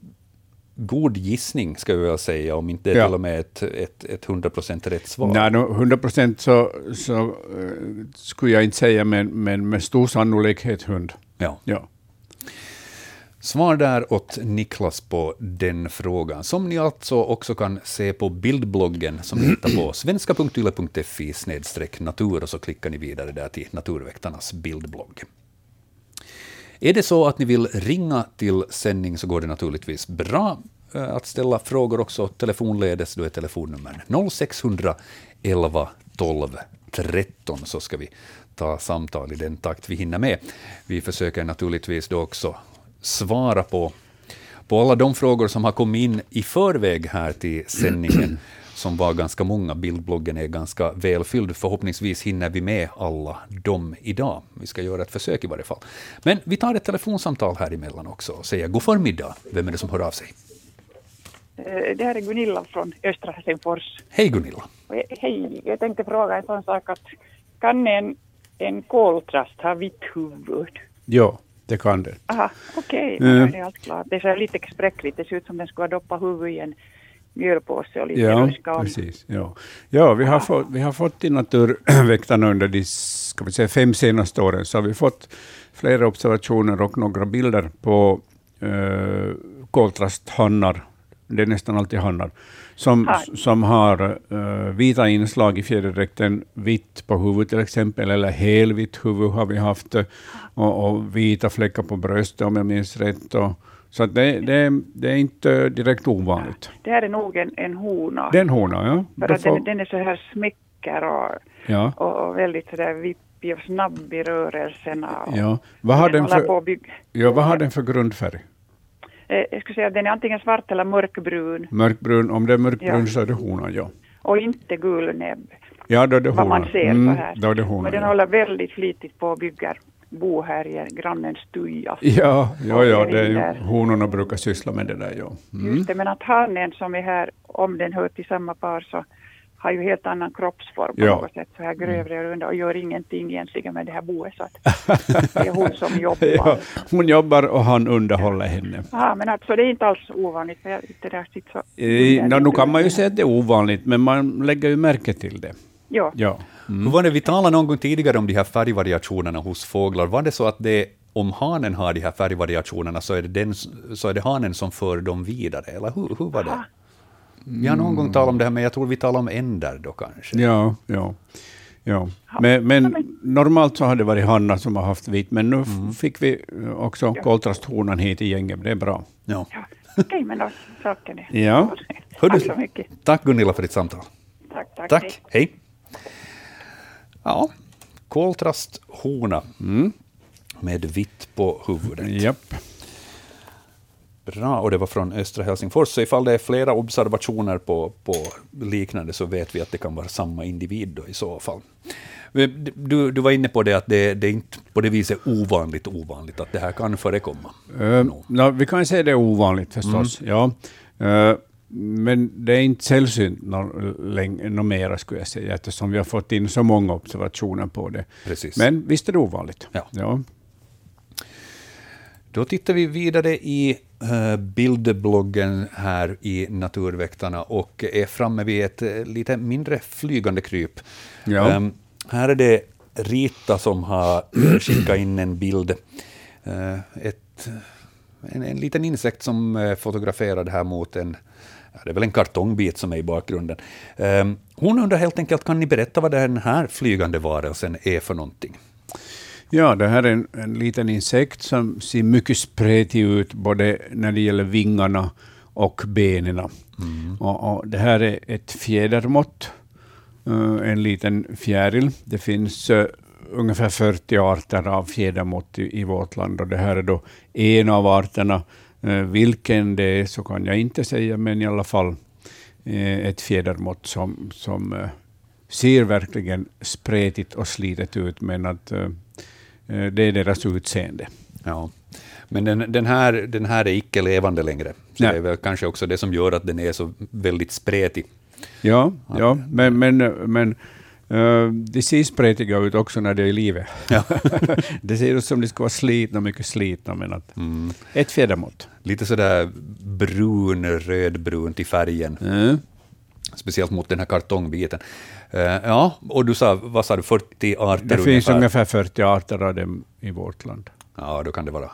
Speaker 1: god gissning, ska vi väl säga, om inte
Speaker 2: Ja.
Speaker 1: till och med ett, ett, ett 100% rätt svar.
Speaker 2: Nej, no, 100 procent så, så eh, skulle jag inte säga, men, men med stor sannolikhet hund.
Speaker 1: Ja.
Speaker 2: Ja.
Speaker 1: Svar där åt Niklas på den frågan, som ni alltså också kan se på bildbloggen som ni hittar på svenska.yle.fi natur och så klickar ni vidare där till Naturväktarnas bildblogg. Är det så att ni vill ringa till sändning så går det naturligtvis bra eh, att ställa frågor också telefonledes. Då är telefonnummer 0600 11 12 13 så ska vi ta samtal i den takt vi hinner med. Vi försöker naturligtvis då också svara på, på alla de frågor som har kommit in i förväg här till sändningen, som var ganska många. Bildbloggen är ganska välfylld. Förhoppningsvis hinner vi med alla dem idag. Vi ska göra ett försök i varje fall. Men vi tar ett telefonsamtal här emellan också och säger god förmiddag. Vem är det som hör av sig?
Speaker 6: Eh, Det här är Gunilla från Östra Helsingfors.
Speaker 1: Hej Gunilla.
Speaker 6: Jag- Hej, jag tänkte fråga en sån sak att kan en, en koltrast ha vitt huvud?
Speaker 2: ja, det kan det.
Speaker 6: Aha, okej,
Speaker 2: Mm.
Speaker 6: då är det allt klart. Det är så här lite spräckligt, det ser ut som den skulle ha doppat huvudet i en mjölpåse och lite
Speaker 2: Ja,
Speaker 6: om.
Speaker 2: precis. Ja, ja vi, har fått, vi har fått i Naturväktarna under de ska vi säga, fem senaste åren, så har vi fått flera observationer och några bilder på uh, koltrasthannar, det är nästan alltid hannar, som, som har eh, vita inslag i fjäderdräkten, vitt på huvudet till exempel, eller helvitt huvud har vi haft, eh, och, och vita fläckar på bröstet om jag minns rätt. Och, så det, det, det är inte direkt ovanligt.
Speaker 6: Det här är nog en, en hona.
Speaker 2: Den hona, ja.
Speaker 6: för
Speaker 2: får-
Speaker 6: den, den är så här smäcker och,
Speaker 2: ja.
Speaker 6: och, väldigt så där vippig och snabb i rörelserna. Och
Speaker 2: Ja. Vad, har den
Speaker 6: på
Speaker 2: för,
Speaker 6: att bygga.
Speaker 2: ja, vad har den för grundfärg?
Speaker 6: Eh, Jag skulle säga att den är antingen svart eller mörkbrun
Speaker 2: Mörkbrun, om det är mörkbrun
Speaker 6: Ja.
Speaker 2: så är det honan, ja.
Speaker 6: och inte gul näbb.
Speaker 2: Ja, då är det
Speaker 6: vad
Speaker 2: honan.
Speaker 6: man ser
Speaker 2: Mm,
Speaker 6: så här.
Speaker 2: Då är det honan,
Speaker 6: Men den
Speaker 2: ja.
Speaker 6: håller väldigt flitigt på och bygger bo här i grannens stuga.
Speaker 2: Ja, ja, ja, det är ju, honorna brukar syssla med det där, ja. Mm.
Speaker 6: Just det, men att hanen som är här, om den hör till samma par så har ju helt annan kroppsform på
Speaker 2: Ja.
Speaker 6: något sätt, så här grövre och runda och gör ingenting egentligen med det här boet. Så det är hon som jobbar.
Speaker 2: Ja, hon jobbar och han underhåller henne.
Speaker 6: Ja, men alltså det är inte alls ovanligt. För jag, det där sitter så
Speaker 2: Eh, no, nu kan man ju säga att det är ovanligt, men man lägger ju märke till det.
Speaker 6: Ja,
Speaker 2: Ja.
Speaker 1: Hur var det, vi talade någon gång tidigare om de här färgvariationerna hos fåglar. Var det så att det, om hanen har de här färgvariationerna så är det, den, så är det hanen som för dem vidare? Eller hur, hur var det? Vi har någon gång talat om det här, men jag tror vi talar om änder då kanske.
Speaker 2: Ja, ja. Ja. Men, men normalt så har det varit Hanna som har haft vitt, men nu f- fick vi också koltrasthonan hit i gänget. Det är bra.
Speaker 1: Ja.
Speaker 6: Ja. Okej, men då saken är...
Speaker 2: Ja.
Speaker 6: Tack så mycket.
Speaker 1: Tack Gunilla för ditt samtal.
Speaker 6: Tack, tack.
Speaker 1: Tack,
Speaker 6: hej.
Speaker 1: hej. Ja, koltrasthona med vitt på huvudet.
Speaker 2: Japp.
Speaker 1: Bra, och det var från östra Helsingfors. Så ifall det är flera observationer på, på liknande så vet vi att det kan vara samma individ då i så fall. Du, du var inne på det att det, det är inte på det viset ovanligt ovanligt att det här kan förekomma.
Speaker 2: Uh,
Speaker 1: No.
Speaker 2: no, vi kan säga det är ovanligt förstås. Ja. Eh, men det är inte sällsynt något mera skulle jag säga, eftersom vi har fått in så många observationer på det.
Speaker 1: Precis.
Speaker 2: Men visst är det ovanligt.
Speaker 1: Ja.
Speaker 2: Ja.
Speaker 1: Då tittar vi vidare i eh, bildbloggen här i Naturväktarna och är framme vid ett eh, lite mindre flygande kryp.
Speaker 2: Ja.
Speaker 1: Ehm, här är det Rita som har skickat in en bild. Eh, ett, en, en liten insekt som är fotograferad här mot en ja, det är väl en kartongbit som är i bakgrunden. Ehm, hon undrar helt enkelt, kan ni berätta vad den här flygande varelsen är för någonting?
Speaker 2: Ja, det här är en, en liten insekt som ser mycket spretig ut, både när det gäller vingarna och benen. Och, och det här är ett fjädermått, eh, en liten fjäril. Det finns eh, ungefär 40 arter av fjädermått i, i vårt land, och det här är då en av arterna. Eh, vilken det är så kan jag inte säga, men i alla fall eh, ett fjädermått som, som eh, ser verkligen spretigt och slitet ut, men att det är deras utseende.
Speaker 1: Ja. Men den, den, här, den här är icke levande längre. Så
Speaker 2: Nej.
Speaker 1: det är väl kanske också det som gör att den är så väldigt spretig.
Speaker 2: Ja, ja men, men, men eh, de ser spretiga ut också när de är i livet.
Speaker 1: Ja.
Speaker 2: det ser ut som de ska vara slitna, mycket slitna, men att
Speaker 1: Mm.
Speaker 2: ett fjädermått.
Speaker 1: Lite sådär brun, rödbrunt i färgen,
Speaker 2: Mm.
Speaker 1: speciellt mot den här kartongbiten. Eh, ja, och du sa, vad sa du, 40 arter
Speaker 2: Det finns ungefär 40 arter av dem i vårt land.
Speaker 1: Ja, då kan det vara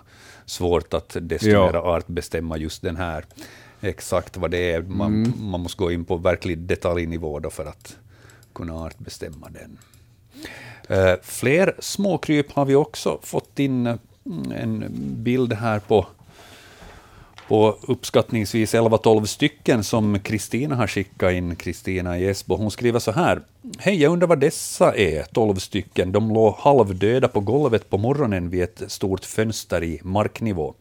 Speaker 1: svårt att
Speaker 2: Ja.
Speaker 1: destinera art bestämma just den här. Exakt vad det är. Man,
Speaker 2: Mm.
Speaker 1: man måste gå in på verklig detaljnivå då för att kunna artbestämma den. Eh, fler småkryp har vi också fått in eh, en bild här på, på uppskattningsvis 11-12 stycken som Kristina har skickat in, Kristina i Esbo. Hon skriver så här. Hej, jag undrar vad dessa är, 12 stycken. De låg halvdöda på golvet på morgonen vid ett stort fönster i marknivå.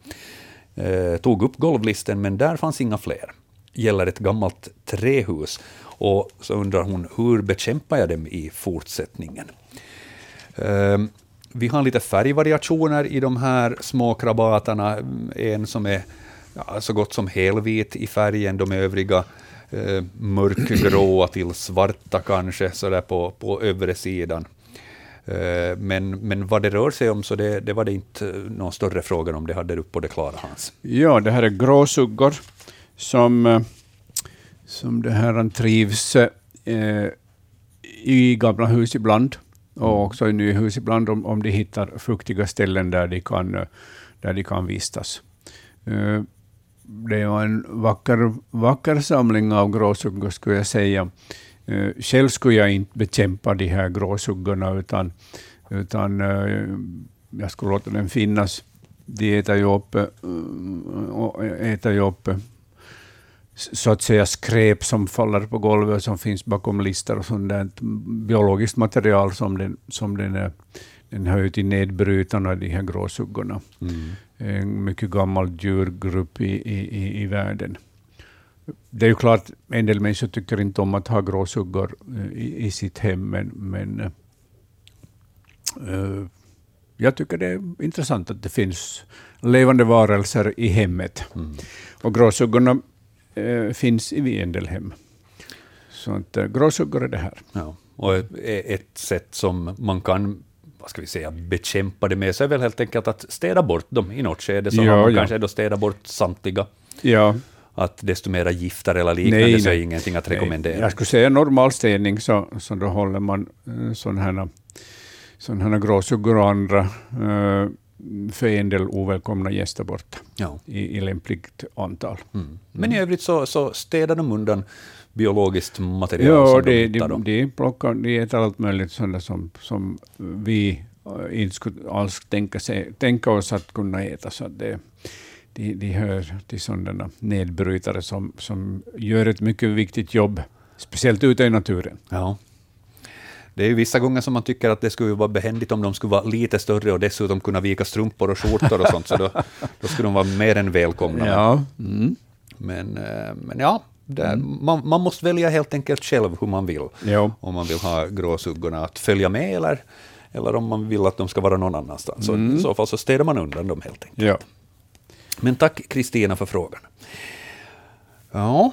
Speaker 1: Eh, tog upp golvlisten, men där fanns inga fler. Gäller ett gammalt trähus. Och så undrar hon, hur bekämpar jag dem i fortsättningen? Ehm, vi har lite färgvariationer i de här små krabaterna. En som är ja, så gott som helvit i färgen, de övriga eh, mörkgråa till svarta kanske, så där på, på övre sidan. Eh, men, men vad det rör sig om, så det, det var det inte någon större fråga om det hade du på det klara, Hans.
Speaker 2: Ja, det här är gråsuggor som, eh, som det här trivs eh, i gamla hus ibland och också i nya hus ibland om, om de hittar fuktiga ställen där de kan, eh, där de kan vistas. Eh, det var en vacker, vacker samling av gråsuggor skulle jag säga. Eh, Själv skulle jag inte bekämpa de här gråsuggorna utan, utan eh, jag skulle låta dem finnas. De äter ju upp, äter ju upp så att säga skräp som faller på golvet och som finns bakom listor och sånt där biologiskt material som den, som den, är, den hör till nedbrytarna, de här gråsuggorna. En mycket gammal djurgrupp i, i, i, i världen. Det är ju klart, en del människor tycker inte om att ha gråsuggor eh, i, i sitt hem, men, men eh, jag tycker det är intressant att det finns levande varelser i hemmet. Och gråsuggorna finns i en del hem. Så att, eh, gråsuggor är det här.
Speaker 1: Ja. Och ett- sätt som man kan vad ska vi säga, bekämpa det med, så är väl helt enkelt att städa bort dem i något skede. Så
Speaker 2: Ja,
Speaker 1: har man
Speaker 2: ja.
Speaker 1: kanske då städa bort samtliga.
Speaker 2: Ja,
Speaker 1: Att desto mera gifter eller liknande
Speaker 2: Nej,
Speaker 1: så är
Speaker 2: nej.
Speaker 1: ingenting att rekommendera.
Speaker 2: Jag skulle säga normal städning, så, så då håller man eh, sådana här, sån här gråsuggor och andra eh, för en del ovälkomna gäster borta
Speaker 1: Ja.
Speaker 2: i, i lämpligt antal.
Speaker 1: Mm. Men i övrigt så, så städa dem undan biologiskt material
Speaker 2: Ja,
Speaker 1: som
Speaker 2: de,
Speaker 1: hittar
Speaker 2: de,
Speaker 1: då.
Speaker 2: de, plockar, de äter allt möjligt sådant som, som vi eh, inte skulle alls tänka, sig, tänka oss att kunna äta. Så det, de, de hör till sådana nedbrytare som, som gör ett mycket viktigt jobb, speciellt ute i naturen.
Speaker 1: Ja. Det är ju vissa gånger som man tycker att det skulle vara behändigt om de skulle vara lite större och dessutom kunna vika strumpor och skjortor och sånt, så då, då skulle de vara mer än välkomna.
Speaker 2: Ja. Mm.
Speaker 1: Men, eh, men ja, det, man, man måste välja helt enkelt själv hur man vill.
Speaker 2: Jo.
Speaker 1: Om man vill ha gråsuggorna att följa med eller, eller om man vill att de ska vara någon annanstans. Så I så fall så städar man undan dem helt enkelt.
Speaker 2: Ja.
Speaker 1: Men tack Kristina för frågan. Ja,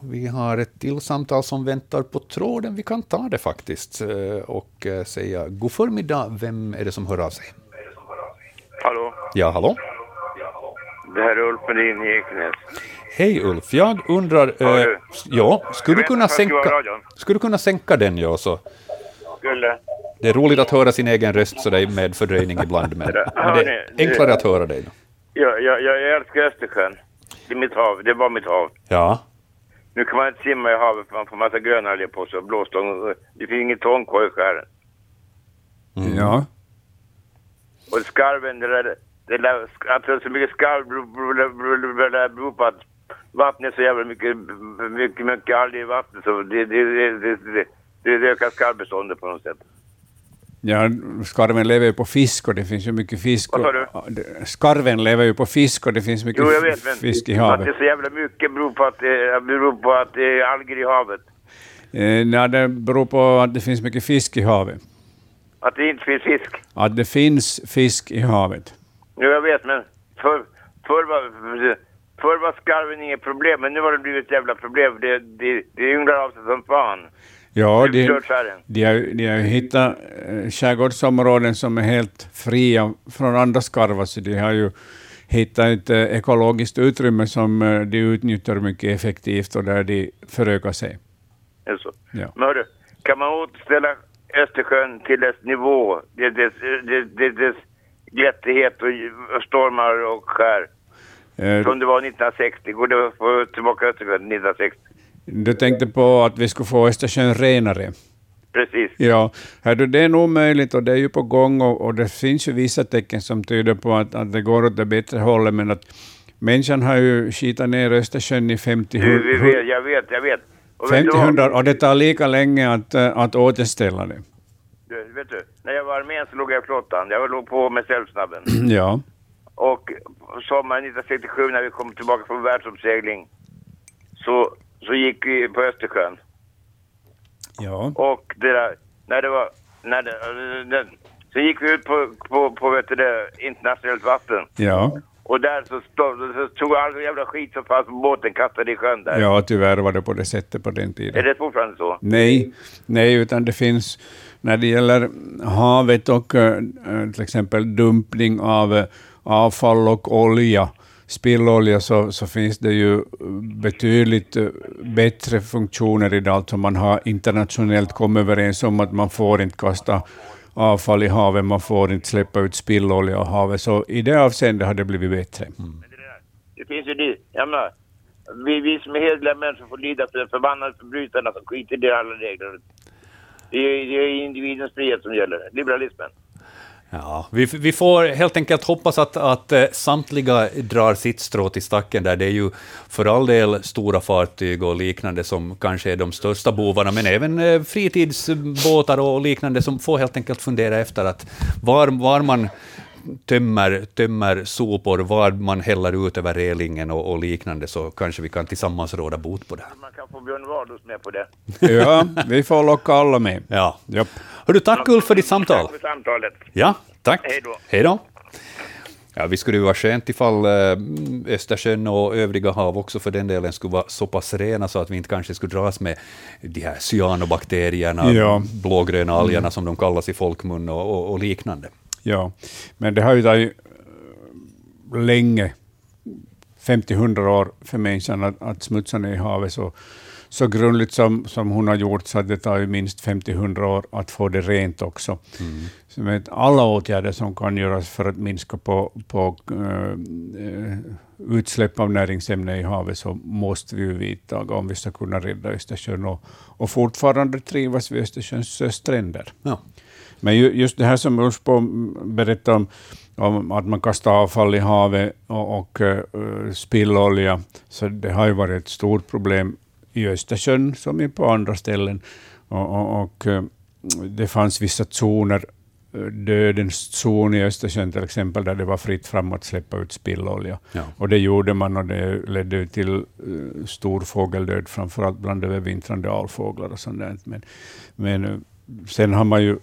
Speaker 1: vi har ett till samtal som väntar på tråden. Vi kan ta det faktiskt eh, och eh, säga god förmiddag. Vem är det som hör av sig?
Speaker 7: Hallå,
Speaker 1: Ja, hallå?
Speaker 7: det här är Ulf Melin i Ekenäs.
Speaker 1: Hej Ulf, jag undrar...
Speaker 7: Hör
Speaker 1: Eh,
Speaker 7: du?
Speaker 1: ja, skulle du kunna sänka... Skulle du kunna sänka den, ja, så...
Speaker 7: Skulle...
Speaker 1: Det är roligt att höra sin egen röst så det är med fördröjning ibland, men, men det är enklare att höra dig.
Speaker 7: Jag, jag, jag älskar Östersjön. Det är mitt hav. Det var mitt hav.
Speaker 1: Ja,
Speaker 7: Nu kan man inte simma i havet för man får massa grönalger på sig och blåstång. Det finns inget tångkoj i skären.
Speaker 2: ja.
Speaker 7: Och skarven, det där, det där, att det är så mycket skarv beror på att vattnet är så jävla mycket, mycket, mycket alger i vattnet så det, det, det, det, det, det ökar skarvbeståndet på något sätt.
Speaker 2: Ja, skarven lever ju på fisk och det finns ju mycket fisk.
Speaker 7: Vad sa du?
Speaker 2: Skarven lever ju på fisk och det finns mycket
Speaker 7: Jo, jag vet, men
Speaker 2: fisk i
Speaker 7: att
Speaker 2: havet.
Speaker 7: det är så jävla mycket beror på att det, beror på att det är alger i havet.
Speaker 2: Eh, nej, det beror på att det finns mycket fisk i havet.
Speaker 7: Att det inte finns fisk.
Speaker 2: Att det finns fisk i havet.
Speaker 7: Jo, jag vet, men förr, förr, var, förr var skarven inget problem, men nu har det blivit ett jävla problem. Det, det, det ynglar av sig som fan.
Speaker 2: Ja,
Speaker 7: Det
Speaker 2: de, har, de har hittat eh, skärgårdsområden som är helt fria från andra skarvar, så de har ju hittat ett eh, ekologiskt utrymme som eh, de utnyttjar mycket effektivt och där de förökar sig.
Speaker 7: Alltså.
Speaker 2: Ja.
Speaker 7: Men hörru, kan man återställa Östersjön till dess nivå, dess, dess, dess, dess, dess glättighet och, stormar och skär,
Speaker 2: Eh,
Speaker 7: som det var 1960? Går det att få tillbaka Östersjön till 1960?
Speaker 2: Du tänkte på att vi skulle få Östersjön renare.
Speaker 7: Precis.
Speaker 2: Ja, hördu, det är nog möjligt och det är ju på gång och, och det finns ju vissa tecken som tyder på att, att det går åt det bättre hållet, men att människan har ju skitat ner Östersjön i 50
Speaker 7: Du, vi vet, jag vet, jag vet. Och vet du
Speaker 2: 50
Speaker 7: vad?
Speaker 2: hundra och det tar lika länge att, eh, att återställa det.
Speaker 7: Du, vet du, när jag var i armén så låg jag i flottan. Jag låg på med Sällsnabben.
Speaker 2: Ja.
Speaker 7: Och sommaren 1967 när vi kom tillbaka från världsuppsegling så, så gick vi på Östersjön.
Speaker 2: Ja.
Speaker 7: Och det där, när det var, när det, så gick vi ut på, på, på vet du det, internationellt vatten.
Speaker 2: Ja.
Speaker 7: Och där så, stod, så tog all jävla skit som fanns på båten kastade i sjön där.
Speaker 2: ja, tyvärr var det på det sättet på den
Speaker 7: Är
Speaker 2: tiden.
Speaker 7: det fortfarande så?
Speaker 2: Nej, nej, utan det finns, när det gäller havet och eh, eh, till exempel dumpning av eh, avfall och olja, spillolja, så, så finns det ju betydligt eh, bättre funktioner idag. Alltså man har internationellt kommit överens om att man får inte kasta avfall i havet, man får inte släppa ut spillolja i havet. Så i det avseendet har det blivit bättre. Mm.
Speaker 7: Det finns ju det, jag menar, vi, vi som är hederliga människor får lida för de förbannade förbrytarna som skiter i alla regler. Det är, det är individens frihet som gäller, liberalismen.
Speaker 1: Ja, vi, vi får helt enkelt hoppas att, att eh, samtliga drar sitt strå till stacken där. Det är ju för all del stora fartyg och liknande som kanske är de största bovarna, men även eh, fritidsbåtar och liknande som får helt enkelt fundera efter att var, var man tömmer, tömmer sopor, var man häller ut över relingen och, och liknande, så kanske vi kan tillsammans råda bot på det.
Speaker 7: Man kan få Björn Wahlroos med på det.
Speaker 2: Ja, vi får locka alla med.
Speaker 1: Ja.
Speaker 2: Japp.
Speaker 1: Hördu, tack Ulf för ditt samtal.
Speaker 7: Tack för samtalet.
Speaker 1: Ja, tack.
Speaker 7: Hej då.
Speaker 1: Hej då. Ja, vi skulle ju vara skönt ifall eh, Östersjön och övriga hav också för den delen skulle vara så pass rena så att vi inte kanske skulle dras med de här cyanobakterierna,
Speaker 2: Ja.
Speaker 1: blågröna algerna som de kallas i folkmun och, och, och liknande.
Speaker 2: Ja, men det har ju tagit länge, 50-100 år för människan att, att smutsa ner havet, så, så grundligt som, som hon har gjort, så det tar ju minst 50-100 år att få det rent också.
Speaker 1: Mm.
Speaker 2: Så med alla åtgärder som kan göras för att minska på, på uh, utsläpp av näringsämnen i havet, så måste vi vidta om vi ska kunna rädda Östersjön och, och fortfarande trivas vid Östersjöns stränder.
Speaker 1: Ja.
Speaker 2: Men just det här som Ulf berättade om, om att man kastar avfall i havet och, och uh, spillolja, så det har ju varit ett stort problem i Östersjön som på andra ställen. Och, och, och uh, det fanns vissa zoner, dödens zon i Östersjön till exempel, där det var fritt fram att släppa ut spillolja.
Speaker 1: Ja.
Speaker 2: Och det gjorde man och det ledde till stor fågeldöd, framförallt bland övervintrande alfåglar och sånt där. Men, men sen har man ju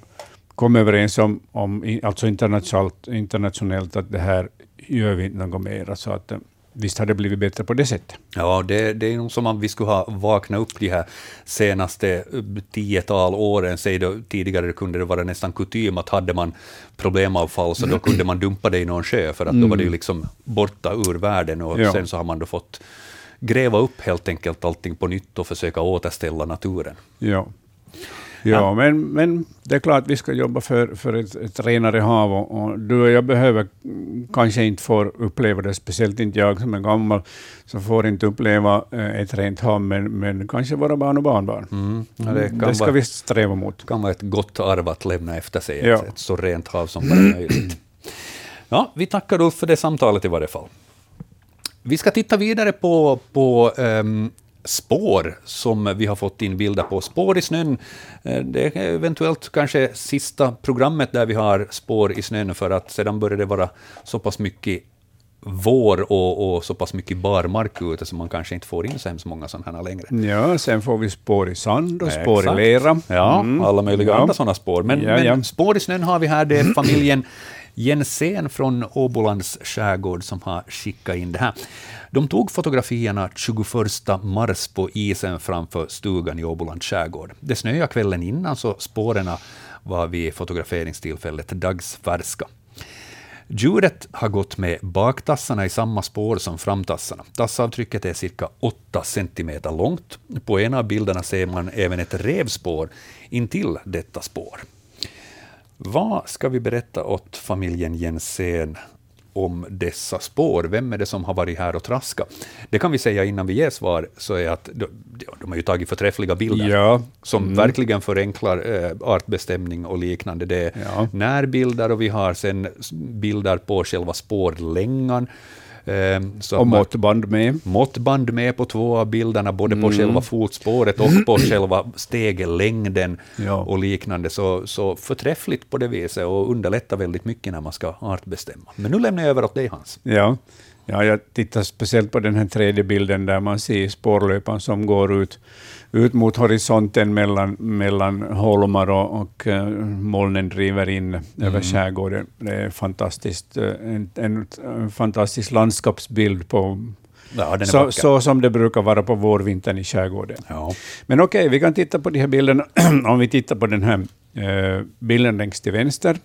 Speaker 2: kom överens om, om alltså internationellt, internationellt att det här gör vi något mera. Så att, eh, visst har det blivit bättre på det sättet.
Speaker 1: Ja, det, det är nog som om vi skulle ha vaknat upp de här senaste eh, tiotal åren. Säg då, tidigare kunde det vara nästan kutym att hade man problemavfall så då kunde man dumpa det i någon sjö, för att då var det ju liksom borta ur världen och
Speaker 2: Ja.
Speaker 1: sen så har man då fått gräva upp helt enkelt allting på nytt och försöka återställa naturen.
Speaker 2: Ja. Ja, Men, men det är klart att vi ska jobba för, för ett, ett renare hav. Och, och du och jag behöver mm, kanske inte få uppleva det, speciellt inte jag som är gammal, så får inte uppleva eh, ett rent hav, men, men kanske våra barn och barnbarn.
Speaker 1: Mm. Ja,
Speaker 2: det,
Speaker 1: det
Speaker 2: ska
Speaker 1: vara-
Speaker 2: vi sträva mot.
Speaker 1: kan vara ett gott arv att lämna efter sig,
Speaker 2: Ja.
Speaker 1: ett, ett så rent hav som bara möjligt. Ja, vi tackar Ulf för det samtalet i varje fall. Vi ska titta vidare på, på ehm, spår som vi har fått in bilder på. Spår i snön, eh, det är eventuellt kanske sista programmet där vi har spår i snön, för att sedan börjar det vara så pass mycket vår och, och så pass mycket barmark ute, så man kanske inte får in så hemskt många sådana här längre.
Speaker 2: Ja, sen får vi spår i sand och spår
Speaker 1: Exakt.
Speaker 2: i lera.
Speaker 1: Ja,
Speaker 2: Mm.
Speaker 1: alla möjliga
Speaker 2: Ja.
Speaker 1: andra sådana spår. Men,
Speaker 2: Ja,
Speaker 1: men
Speaker 2: ja.
Speaker 1: spår i snön har vi här, det är familjen Jensén från Åbolands skärgård som har skickat in det här. De tog fotografierna 21 mars på isen framför stugan i Åbolands skärgård. Det snöade kvällen innan, så spåren var vid fotograferingstillfället dagsfärska. Djuret har gått med baktassarna i samma spår som framtassarna. Tassavtrycket är cirka 8 centimeter långt. På en av bilderna ser man även ett revspår intill detta spår. Vad ska vi berätta åt familjen Jensén om dessa spår? Vem är det som har varit här och traskat? Det kan vi säga innan vi ger svar, så är att de, de har ju tagit förträffliga bilder
Speaker 2: Ja.
Speaker 1: som
Speaker 2: Mm.
Speaker 1: verkligen förenklar eh, artbestämning och liknande. Det är
Speaker 2: Ja.
Speaker 1: närbilder och vi har sen bilder på själva spårlängan. Eh, så
Speaker 2: Och måttband med.
Speaker 1: måttband med på två av bilderna, både på
Speaker 2: Mm.
Speaker 1: själva fotspåret och på själva stegelängden
Speaker 2: Ja.
Speaker 1: och liknande. Så, så förträffligt på det viset och underlättar väldigt mycket när man ska artbestämma. Men nu lämnar jag över åt dig Hans.
Speaker 2: Ja. ja, jag tittar speciellt på den här tredje bilden där man ser spårlöparen som går ut, ut mot horisonten mellan, mellan holmar och, och eh, molnen driver in över skärgården. Det är fantastiskt, eh, en, en, en fantastisk landskapsbild på
Speaker 1: Ja,
Speaker 2: så, så som det brukar vara på vårvintern i skärgården.
Speaker 1: Ja.
Speaker 2: Men okej, vi kan titta på de här bilderna. Om vi tittar på den här eh, bilden längst till vänster,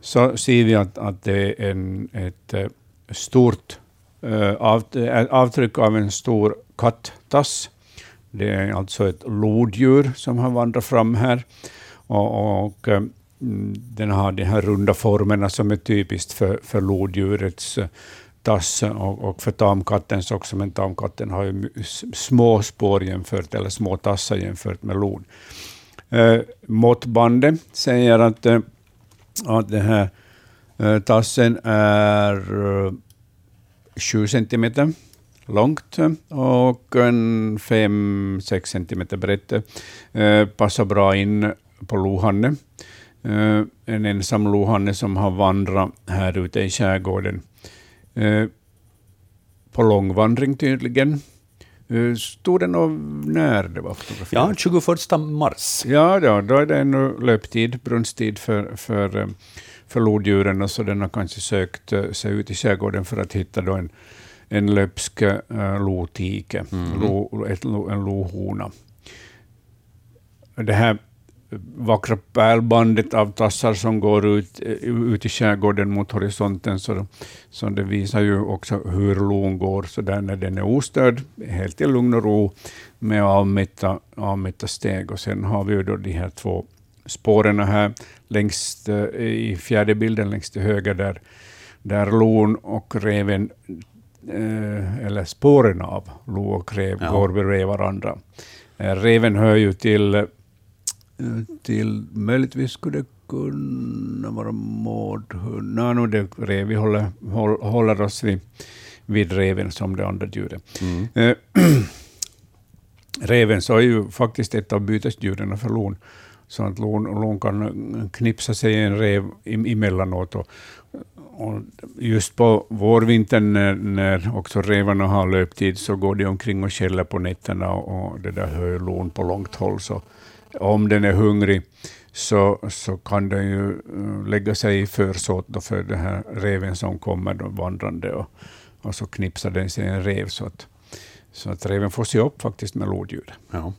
Speaker 2: så ser vi att, att det är en, ett eh, stort eh, avtryck av en stor kattass. Det är alltså ett lodjur som har vandrat fram här. Och, och eh, den har de här runda formerna som är typiskt för, för lodjurets eh, tass och, och för tamkattens också, men tamkatten har ju små spår jämfört, eller små tassar jämfört med lod. Eh, måttbandet säger att, eh, att den här tassen är eh, 7 centimeter långt och en 5-6 centimeter brett. Eh, passar bra in på lohanne. Eh, en ensam lohanne som har vandrat här ute i skärgården. Eh, på långvandring tydligen. Eh, stod det något när det var fotograferat?
Speaker 1: ja, 21 mars.
Speaker 2: Ja, ja, då är det ännu löptid, brunsttid för, för, eh, för lodjuren, och så den har kanske sökt eh, sig ut i skärgården för att hitta då en, en löpsk uh, lotike, lo, ett, en lohona. Det här vackra pärlbandet av tassar som går ut, eh, ut i skärgården mot horisonten. Så, så det visar ju också hur lon går så där när den är ostörd, helt i lugn och ro med avmätta, avmätta steg. Och sen har vi ju då de här två spåren här längst eh, i fjärde bilden längst till höger där, där lon och reven eh, eller spåren av lo och rev ja. går bredvid varandra. Reven hör ju till till möjligtvis skulle det kunna vara mårdhund. Nej, no, det rev. Vi håller, håller oss vid, vid reven som det andra djuret. Mm. Eh, reven så är ju faktiskt ett av bytesdjuren för lon. Så att lon, lon kan knipsa sig en rev emellanåt. Och, och just på vårvintern när, när också revarna har löptid så går de omkring och skäller på nätterna och, och det där hölon på långt håll. Så om den är hungrig så, så kan den ju eh, lägga sig i försåt för den här reven som kommer då vandrande och, och så knipsar den sig en rev så att, så att reven får se upp faktiskt med lodjur.
Speaker 1: Ja.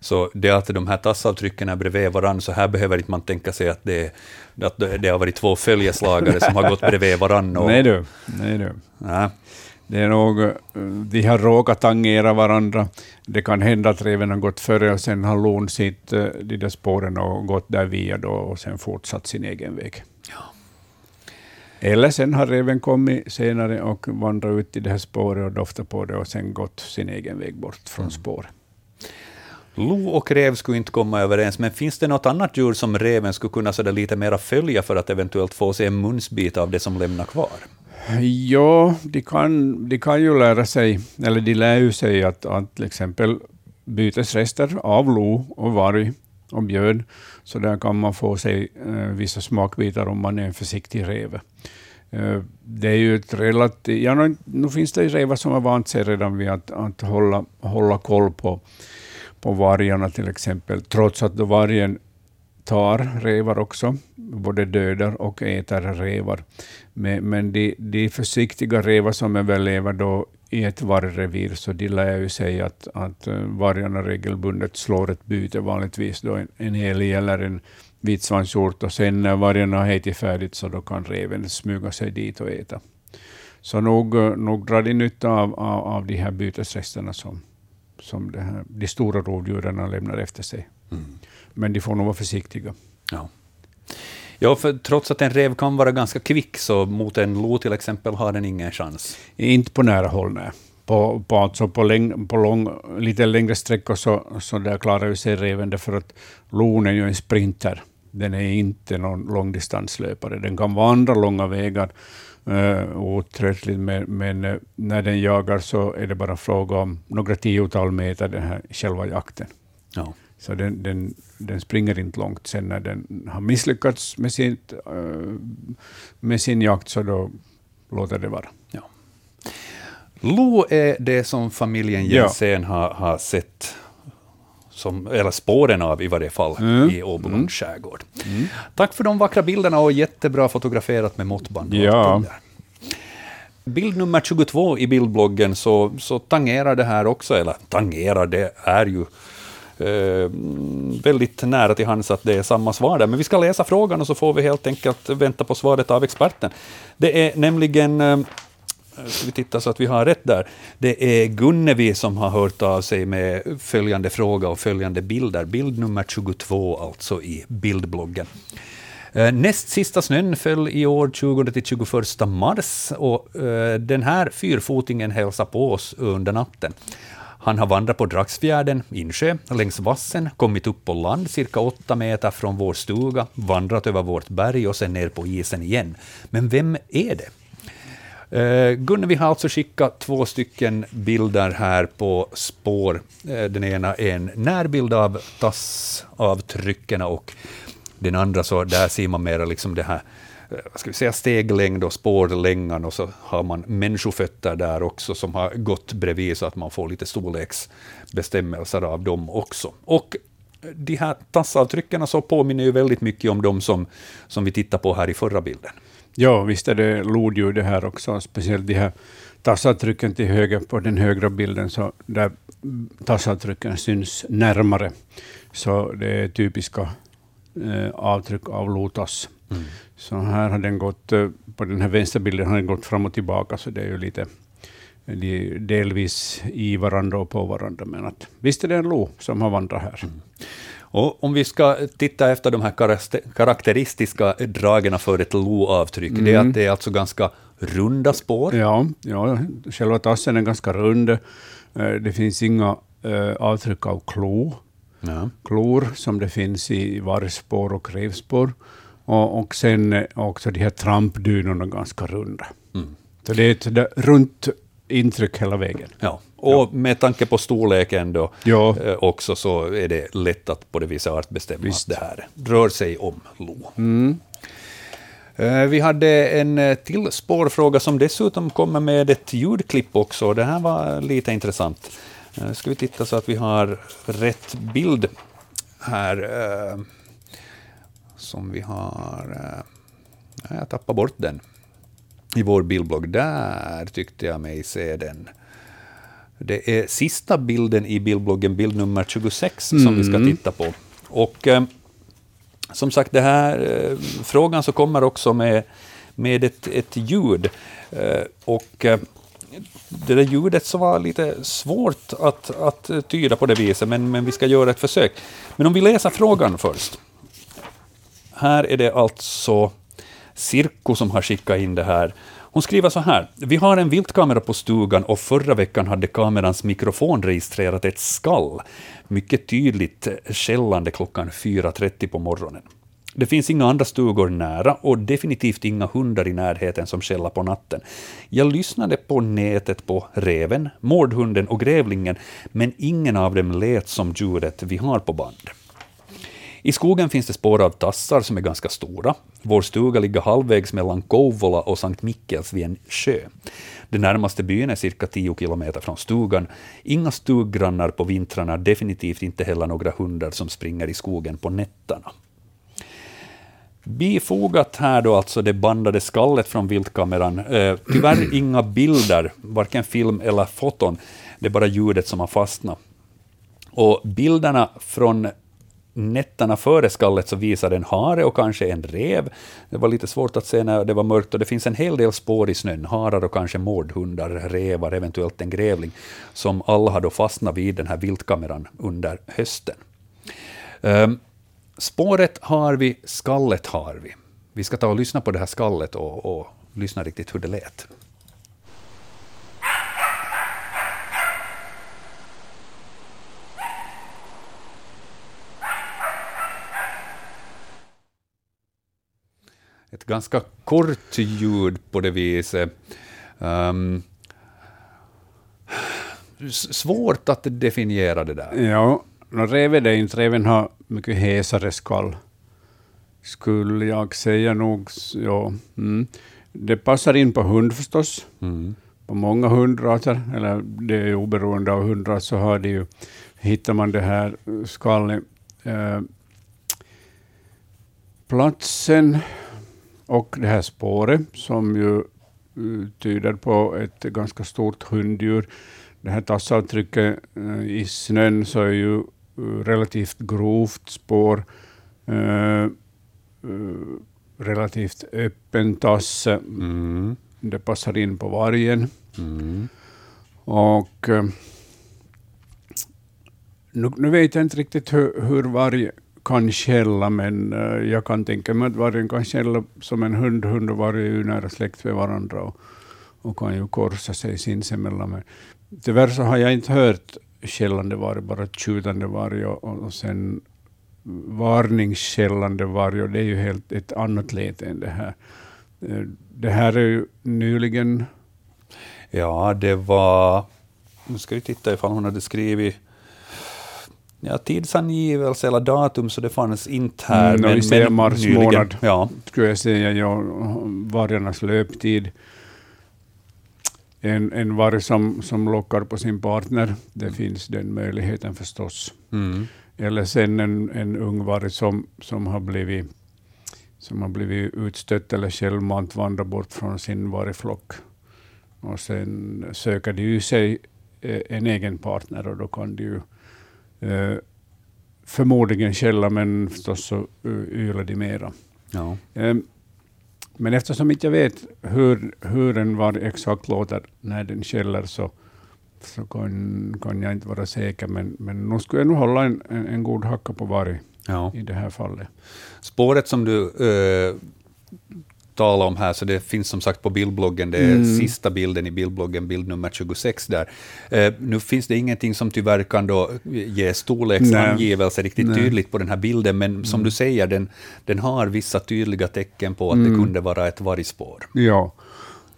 Speaker 1: Så det att de här tassavtrycken är bredvid varandra, så här behöver inte man tänka sig att det, att det har varit två följeslagare som har gått bredvid varandra. Och,
Speaker 2: nej du. Nej du. Ja. Det är nog, eh, de har råkat tangera varandra. Det kan hända att reven har gått före och sen har lon sitt eh, de där spåren och gått där via då och sen fortsatt sin egen väg. Ja. Eller sen har reven kommit senare och vandrat ut i det här spåret och doftat på det och sen gått sin egen väg bort från mm. spåret.
Speaker 1: Lo och rev skulle inte komma överens, men finns det något annat djur som reven skulle kunna så lite mera följa för att eventuellt få sig en munsbit av det som lämnar kvar?
Speaker 2: Ja, de kan, de kan ju lära sig, eller de lär ju sig att, att till exempel bytesrester av lo och varg och björn, så där kan man få sig eh, vissa smakbitar om man är en försiktig räv. Eh, det är ju ett relativt... Ja, nu, nu finns det ju revar som har vant sig redan vid att, att hålla, hålla koll på, på vargarna till exempel, trots att då vargen tar revar också, både dödar och äter revar. Men, men de, de försiktiga revar som överlever då i ett vargrevir, så de lär ju sig att, att eh, vargarna regelbundet slår ett byte, vanligtvis då en, en älg eller en vitsvanshjort, och sen när vargarna har ätit färdigt så då kan reven smyga sig dit och äta. Så nog, eh, nog drar de nytta av, av, av de här bytesresterna som, som här, de stora rovdjuren lämnar efter sig. Mm. Men de får nog vara försiktiga.
Speaker 1: Ja. Ja, för trots att en rev kan vara ganska kvick, så mot en lo till exempel har den ingen chans.
Speaker 2: Inte på nära håll, nej. På, på, alltså på, läng, på lång, lite längre sträckor så, så där klarar sig reven, därför att lon är ju en sprinter. Den är inte någon långdistanslöpare. Den kan vandra långa vägar uh, otröttligt, men, men uh, när den jagar så är det bara fråga om några tiotal meter, den här själva jakten. Ja. Så den, den, den springer inte långt. Sen när den har misslyckats med, sitt, uh, med sin jakt, så då låter det vara. Ja.
Speaker 1: Lo är det som familjen Jensen ja. har, har sett som, eller spåren av i varje fall, mm. i Åbolands mm. skärgård. Mm. Tack för de vackra bilderna och jättebra fotograferat med måttband.
Speaker 2: Ja.
Speaker 1: Bild nummer 22 i bildbloggen så, så tangerar det här också, eller tangerar, det är ju eh, väldigt nära till hands att det är samma svar där. Men vi ska läsa frågan och så får vi helt enkelt vänta på svaret av experten. Det är nämligen eh, Eh, ska vi titta så att vi har rätt där. Det är Gunnevi som har hört av sig med följande fråga och följande bilder. Bild nummer 22 alltså i bildbloggen. Eh, näst sista snön föll i år 20-21 mars och eh, den här fyrfotingen hälsar på oss under natten. Han har vandrat på Dragsfjärden, insjö, längs vassen, kommit upp på land cirka åtta meter från vår stuga, vandrat över vårt berg och sen ner på isen igen. Men vem är det? Eh, Gunne, Gunnevi har alltså skickat två stycken bilder här på spår. Eh, den ena är en närbild av tassavtrycken och den andra så där ser man mera liksom det här eh, vad ska vi säga, steglängd och spårlängan och så har man människofötter där också som har gått bredvid så att man får lite storleksbestämmelser av dem också. Och de här tassavtrycken så påminner ju väldigt mycket om de som, som vi tittade på här i förra bilden.
Speaker 2: Ja, visst är det lodjur det här också, speciellt de här tassavtrycken till höger på den högra bilden, så där tassavtrycken syns närmare Så det är typiska eh, avtryck av lotas.
Speaker 1: Mm.
Speaker 2: Så här har den gått, eh, på den här vänsterbilden har den gått fram och tillbaka, så det är ju lite de delvis i varandra och på varandra. Men att, visst är det en lo som har vandrat här.
Speaker 1: Mm. Och om vi ska titta efter de här karaktäristiska dragen för ett loavtryck, det är
Speaker 2: Mm.
Speaker 1: att det är alltså ganska runda spår.
Speaker 2: Ja, ja, själva tassen är ganska rund. Eh, Det finns inga eh, avtryck av klo,
Speaker 1: Ja.
Speaker 2: klor som det finns i vargspår och revspår. Och, och sen eh, också de här trampdynorna ganska runda.
Speaker 1: Mm.
Speaker 2: Så det är ett runt intryck hela vägen.
Speaker 1: Ja. Och med tanke på storleken då
Speaker 2: Ja.
Speaker 1: eh, också så är det lätt att på det viset artbestämma
Speaker 2: Visst.
Speaker 1: att det här rör sig om lo.
Speaker 2: Mm.
Speaker 1: Eh, Vi hade en eh, till spårfråga som dessutom kommer med ett ljudklipp också. Det här var lite intressant. Eh, Ska vi titta så att vi har rätt bild här. Som vi har... ja, Jag tappade bort den i vår bildblogg. Där tyckte jag mig se den. Det är sista bilden i bildbloggen, bild nummer 26, som vi ska
Speaker 2: Mm.
Speaker 1: titta på. Och eh, som sagt, det här eh, frågan så kommer också med, med ett, ett ljud. Eh, och eh, det där ljudet så var lite svårt att, att tyda på det viset, men, men vi ska göra ett försök. Men om vi läser frågan först. Här är det alltså Cirko som har skickat in det här. Hon skriver så här. Vi har en viltkamera på stugan och förra veckan hade kamerans mikrofon registrerat ett skall. Mycket tydligt skällande klockan 4.30 på morgonen. Det finns inga andra stugor nära och definitivt inga hundar i närheten som skäller på natten. Jag lyssnade på nätet på reven, mårdhunden och grävlingen, men ingen av dem lät som djuret vi har på band. I skogen finns det spår av tassar som är ganska stora. Vår stuga ligger halvvägs mellan Kouvola och Sankt Mikkels vid en sjö. Den närmaste byn är cirka 10 kilometer från stugan. Inga stuggrannar på vintrarna, definitivt inte heller några hundar som springer i skogen på nätterna. Bifogat här då alltså det bandade skallet från viltkameran. Eh, tyvärr inga bilder, varken film eller foton. Det är bara ljudet som har fastnat. Och bilderna från nätterna före skallet så visar en hare och kanske en rev. Det var lite svårt att se när det var mörkt och det finns en hel del spår i snön. Harar och kanske mårdhundar, revar, eventuellt en grävling, som alla har då fastnat vid den här viltkameran under hösten. Um, spåret har vi, skallet har vi. Vi ska ta och lyssna på det här skallet och, och lyssna riktigt hur det lät. Ett ganska kort ljud på det viset. Um, svårt att definiera det där.
Speaker 2: Ja, no, reven är inte. Reven har mycket hesare skall. Skulle jag säga nog. Ja. Mm. Det passar in på hund förstås.
Speaker 1: Mm.
Speaker 2: På många hundraser, eller det är oberoende av hundras, så har de ju, hittar man det här skallet. Eh, platsen och det här spåret som ju eh, tyder på ett ganska stort hunddjur. Det här tassavtrycket eh, i snön så är ju eh, relativt grovt spår. Eh, relativt öppen tasse.
Speaker 1: Mm.
Speaker 2: Det passar in på vargen.
Speaker 1: Mm.
Speaker 2: Och nu, nu vet jag inte riktigt hur, hur varg kan skälla, men eh, jag kan tänka mig att vargen kan skälla som en hund. Hund och varg är ju nära släkt med varandra och, och kan ju korsa sig sinsemellan. Men tyvärr så har jag inte hört skällande varg, bara tjutande varg och, och, och sen varningsskällande varg, och det är ju helt ett annat läte än det här. Eh, det här är ju nyligen
Speaker 1: Ja, det var... Nu ska vi titta ifall hon hade skrivit ja, tidsangivelse eller datum, så det fanns inte här.
Speaker 2: Mm, och vi säger mars
Speaker 1: nyligen.
Speaker 2: månad.
Speaker 1: Ja,
Speaker 2: skulle jag säga, ja, vargarnas löptid. En, en varg som, som lockar på sin partner, det finns den möjligheten förstås.
Speaker 1: mm.
Speaker 2: Eller sen en, en ung varg som, som, har blivit, som har blivit utstött eller självmant vandrar bort från sin vargflock. Och sen söker de ju sig eh, en egen partner och då kan de ju förmodligen skälla, men förstås så uh, ylar de mera.
Speaker 1: Ja.
Speaker 2: Um, men eftersom inte jag vet hur, hur en var exakt låter när den skäller, så, så kan, kan jag inte vara säker. Men, men nu skulle jag nog hålla en, en, en god hacka på varg
Speaker 1: Ja.
Speaker 2: i det här fallet.
Speaker 1: Spåret som du eh, talar om här, så det finns som sagt på bildbloggen, det är
Speaker 2: Mm.
Speaker 1: sista bilden i bildbloggen, bild nummer 26 där. Eh, nu finns det ingenting som tyvärr kan då ge storleksangivelse riktigt
Speaker 2: Nej.
Speaker 1: tydligt på den här bilden, men som du säger, den, den har vissa tydliga tecken på att det kunde vara ett vargspår.
Speaker 2: Ja,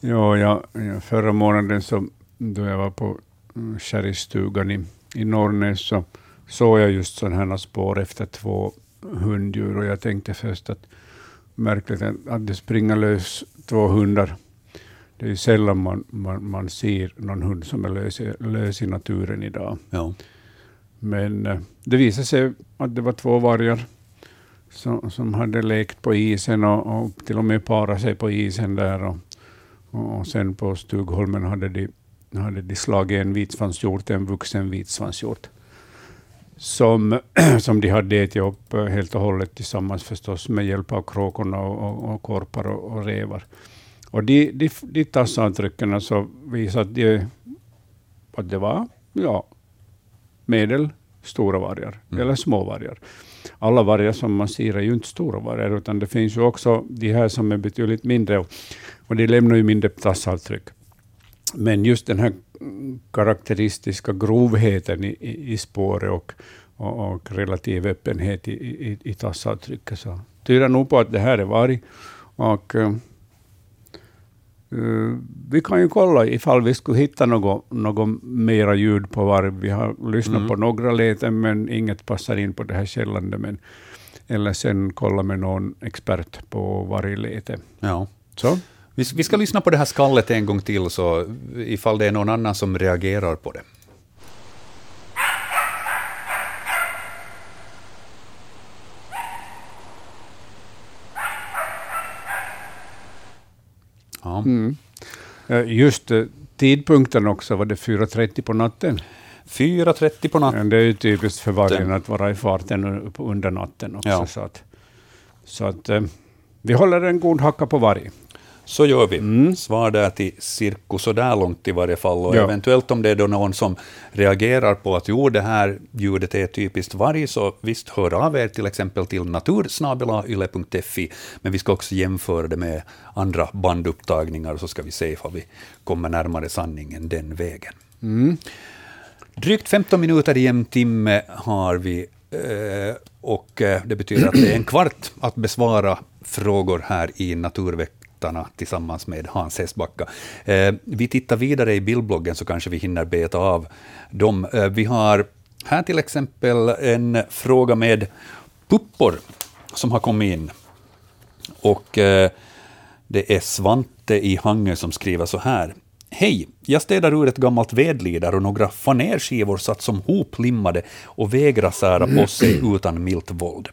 Speaker 2: ja, ja, förra månaden så, då jag var på mm, sherrystugan i, i Norrnäs så såg jag just sådana här spår efter två hunddjur och jag tänkte först att märkligt att, det springer lös två hundar. Det är ju sällan man, man, man ser någon hund som är lös, lös i naturen idag.
Speaker 1: Ja.
Speaker 2: Men eh, det visade sig att det var två vargar som, som hade lekt på isen och, och till och med parat sig på isen där. Och, och, och sen på Stugholmen hade de, hade de slagit en vitsvanshjort, en vuxen vitsvanshjort, som, som de hade ätit upp eh, helt och hållet tillsammans förstås med hjälp av kråkorna och, och, och korpar och, och revar. Och de, de, de tassavtrycken så visade att, de, att det var ja, medelstora vargar, eller små vargar. Alla vargar som man ser är ju inte stora vargar, utan det finns ju också de här som är betydligt mindre, och, de lämnar ju mindre tassavtryck. Men just den här mm, karaktäristiska grovheten i, i, i spåret och, och, och relativ öppenhet i, i, i tassavtrycket så tyder nog på att det här är varg. Och, Eh, vi kan ju kolla ifall vi skulle hitta något, något mera ljud på varg. Vi har lyssnat
Speaker 1: Mm.
Speaker 2: på några läten, men inget passar in på det här källande. Men, eller sen kolla med någon expert på vargläte.
Speaker 1: Ja.
Speaker 2: Så.
Speaker 1: Vi, vi ska lyssna på det här skallet en gång till, så ifall det är någon annan som reagerar på det. Ja.
Speaker 2: Mm. Eh, Just eh, tidpunkten också, var det 4.30 på natten?
Speaker 1: 4.30 på natten.
Speaker 2: Men det är ju typiskt för vargen att vara i farten under natten också.
Speaker 1: Ja.
Speaker 2: Så att, så att eh, vi håller en god hacka på varg.
Speaker 1: Så gör vi.
Speaker 2: Mm.
Speaker 1: Svar där till cirka så där långt i varje fall. Och
Speaker 2: Ja.
Speaker 1: eventuellt om det är då någon som reagerar på att jo, det här ljudet är typiskt varg, så visst hör av er till exempel till natursnabelayle.fi. Men vi ska också jämföra det med andra bandupptagningar, så ska vi se ifall vi kommer närmare sanningen den vägen.
Speaker 2: Mm.
Speaker 1: Drygt 15 minuter i en timme har vi eh, och eh, det betyder att det är en kvart att besvara frågor här i Naturväktarna tillsammans med Hans Hesbacka. Eh, Vi tittar vidare i bildbloggen så kanske vi hinner beta av dem. Eh, Vi har här till exempel en fråga med puppor som har kommit in. Och eh, det är Svante i Hangö som skriver så här. Hej! Jag städar ur ett gammalt vedlider och några fanerskivor satt som hoplimmade och vägrade sära på sig utan milt våld.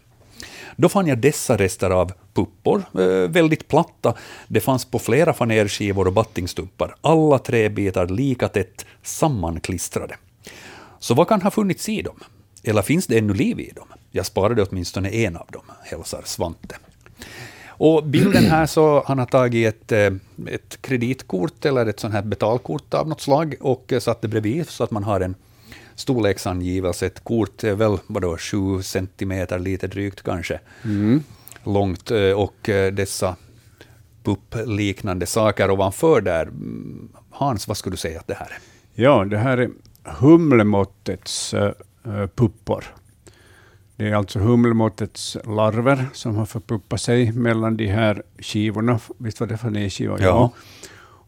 Speaker 1: Då fann jag dessa rester av puppor, eh, väldigt platta. Det fanns på flera fanerskivor och battingstumpar, alla tre bitar lika tätt sammanklistrade. Så vad kan ha funnits i dem? Eller finns det ännu liv i dem? Jag sparade åtminstone en av dem, hälsar Svante. Och bilden här så han har tagit ett, eh, ett kreditkort eller ett sånt här betalkort av något slag och eh, satt det bredvid så att man har en storleksangivelse. Ett kort är väl vadå, sju centimeter, lite drygt kanske, långt eh, och eh, dessa puppliknande saker ovanför där. Mm, Hans, vad skulle du säga att det här är?
Speaker 2: Ja, det här är humlemåttets uh, puppor. Det är alltså humlemåttets larver som har förpuppat sig mellan de här skivorna. Visst var det fanerskivor?
Speaker 1: Ja.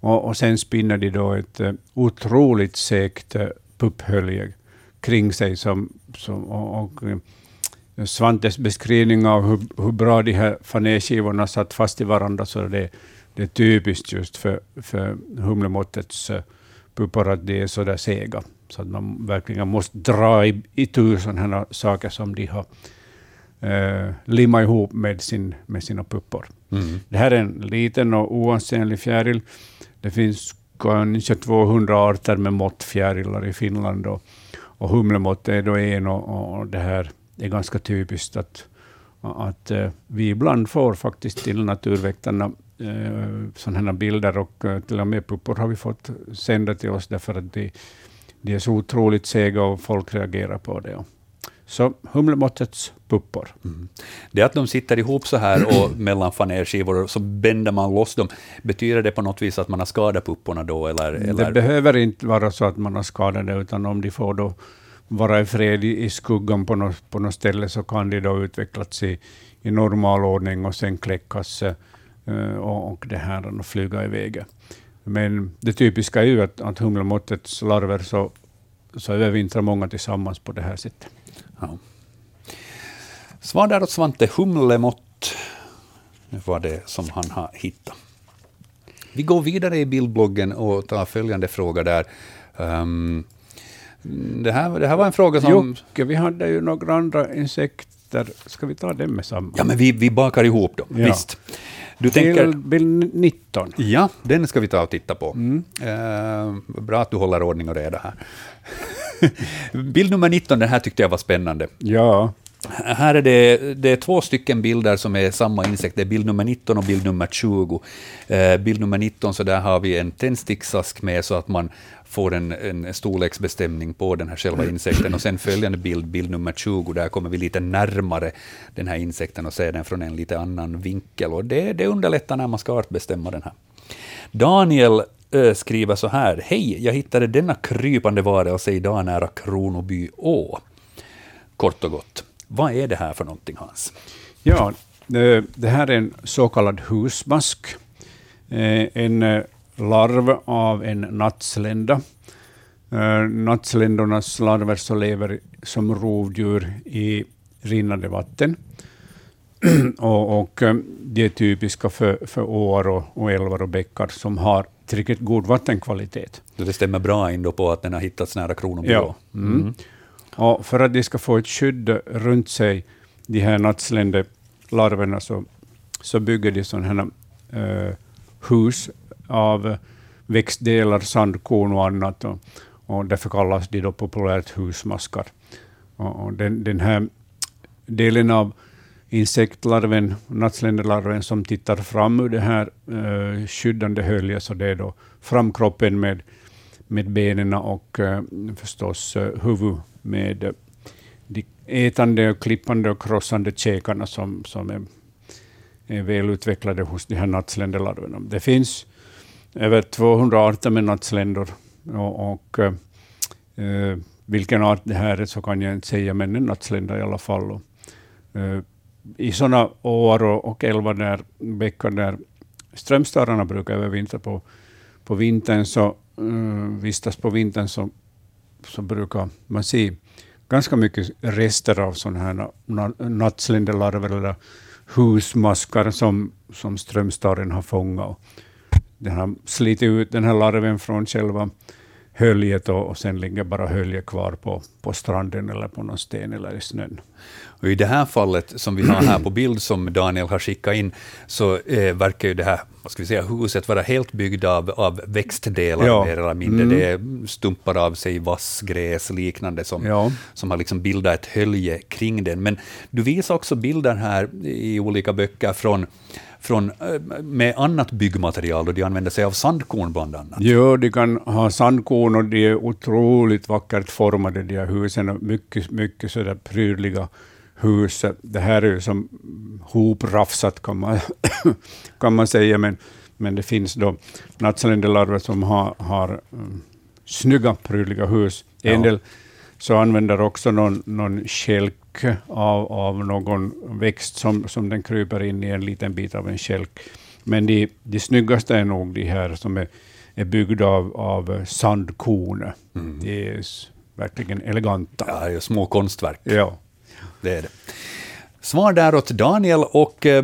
Speaker 2: Och, och sen spinner de då ett otroligt segt pupphölje kring sig. Som, som, och, och, eh, Svantes beskrivning av hur, hur bra de här fanerskivorna satt fast i varandra, så det, det är typiskt just för, för humlemåttets uh, puppor att de är så där sega. Så att man verkligen måste dra i, i tur sådana här saker som de har eh, limmat ihop med, sin, med sina puppor.
Speaker 1: Mm.
Speaker 2: Det här är en liten och oansenlig fjäril. Det finns kanske 200 arter med måttfjärilar i Finland. Och, och humlemått är då en och, och det här är ganska typiskt att, att eh, vi ibland får faktiskt till naturväktarna eh, sådana här bilder och eh, till och med puppor har vi fått sända till oss därför att de, de är så otroligt sega och folk reagerar på det. Så humlemåttets puppor. Mm.
Speaker 1: Det att de sitter ihop så här och mellan fanerskivor och så bänder man loss dem, betyder det på något vis att man har skadat pupporna då? Eller, eller?
Speaker 2: Det behöver inte vara så att man har skadat det, utan om de får då vara i fred i, i skuggan på något, på något ställe, så kan de då utvecklas i, i normal ordning och sen kläckas uh, och, och det här och flyga iväg. Men det typiska är ju att, att humlemåttets larver så, så övervintrar många tillsammans på det här sättet. Ja.
Speaker 1: Svar där åt Svante Humlemått var det som han har hittat. Vi går vidare i bildbloggen och tar följande fråga där. Um, det, här, det här var en fråga som...
Speaker 2: Jocke, vi hade ju några andra insekter. Ska vi ta dem med samma?
Speaker 1: Ja, men vi, vi bakar ihop dem. Ja. Visst.
Speaker 2: Du bild, tänker... bild 19.
Speaker 1: Ja, den ska vi ta och titta på. Mm. Uh, bra att du håller ordning och reda här. Bild nummer 19, den här tyckte jag var spännande.
Speaker 2: Ja.
Speaker 1: Här är det, det är två stycken bilder som är samma insekt. Det är bild nummer 19 och bild nummer 20. Eh, bild nummer 19, så där har vi en tändsticksask med så att man får en, en storleksbestämning på den här själva insekten. Och sen följande bild, bild nummer 20, där kommer vi lite närmare den här insekten och ser den från en lite annan vinkel. Och det, det underlättar när man ska artbestämma den här. Daniel skriver så här. Hej, jag hittade denna krypande varelse idag nära Kronoby å. Kort och gott. Vad är det här för någonting, Hans?
Speaker 2: Ja, det här är en så kallad husmask. En larv av en nattslända. Nattsländornas larver så lever som rovdjur i rinnande vatten. och, och de är typiska för, för åar och, och älvar och bäckar som har tillräckligt god vattenkvalitet.
Speaker 1: Det stämmer bra in på att den har hittats nära Kronoby.
Speaker 2: Ja. Mm. Mm. Och för att de ska få ett skydd runt sig, de här nattslände larverna, så, så bygger de sådana här uh, hus av växtdelar, sandkorn och annat. Och, och därför kallas de då populärt husmaskar. Och, och den, den här delen av insektlarven, nattsländelarven, som tittar fram ur det här uh, skyddande höljet, så det är då framkroppen med, med benen och uh, förstås uh, huvud med uh, de ätande, och klippande och krossande käkarna som, som är, är välutvecklade hos de här nattsländelarverna. Det finns över 200 arter med nattsländor och, och uh, vilken art det här är så kan jag inte säga, men en nattslända i alla fall. Och, i sådana år och, och älvar där, bäckar där strömstararna brukar övervintra på, på vintern, så uh, vistas på vintern, så, så brukar man se ganska mycket rester av sådana här nattsländelarver eller husmaskar som, som strömstaren har fångat. Den har slitit ut den här larven från själva höljet och, och sen ligger bara höljet kvar på, på stranden eller på någon sten eller i snön.
Speaker 1: Och I det här fallet som vi har här på bild som Daniel har skickat in, så eh, verkar ju det här vad ska vi säga, huset vara helt byggt av, av växtdelar ja. mer eller mindre. Mm. Det är stumpar av sig vassgräs liknande som, ja. som har liksom bildat ett hölje kring den. Men du visar också bilder här i olika böcker från från, eh, med annat byggmaterial och de använder sig av sandkorn bland annat.
Speaker 2: Jo, de kan ha sandkorn och de är otroligt vackert formade, de här husen. Mycket, mycket sådär prydliga hus. Det här är ju som hoprafsat kan man, kan man säga, men, men det finns då nattslindelarver som har, har um, snygga, prydliga hus. Ja. En del så använder också någon, någon kälk av, av någon växt som, som den kryper in i en liten bit av en kälk. Men de, de snyggaste är nog de här som är, är byggda av, av sandkorn. Mm. De är verkligen eleganta.
Speaker 1: Ja, det är små konstverk.
Speaker 2: Ja.
Speaker 1: Det är det. Svar där åt Daniel och eh,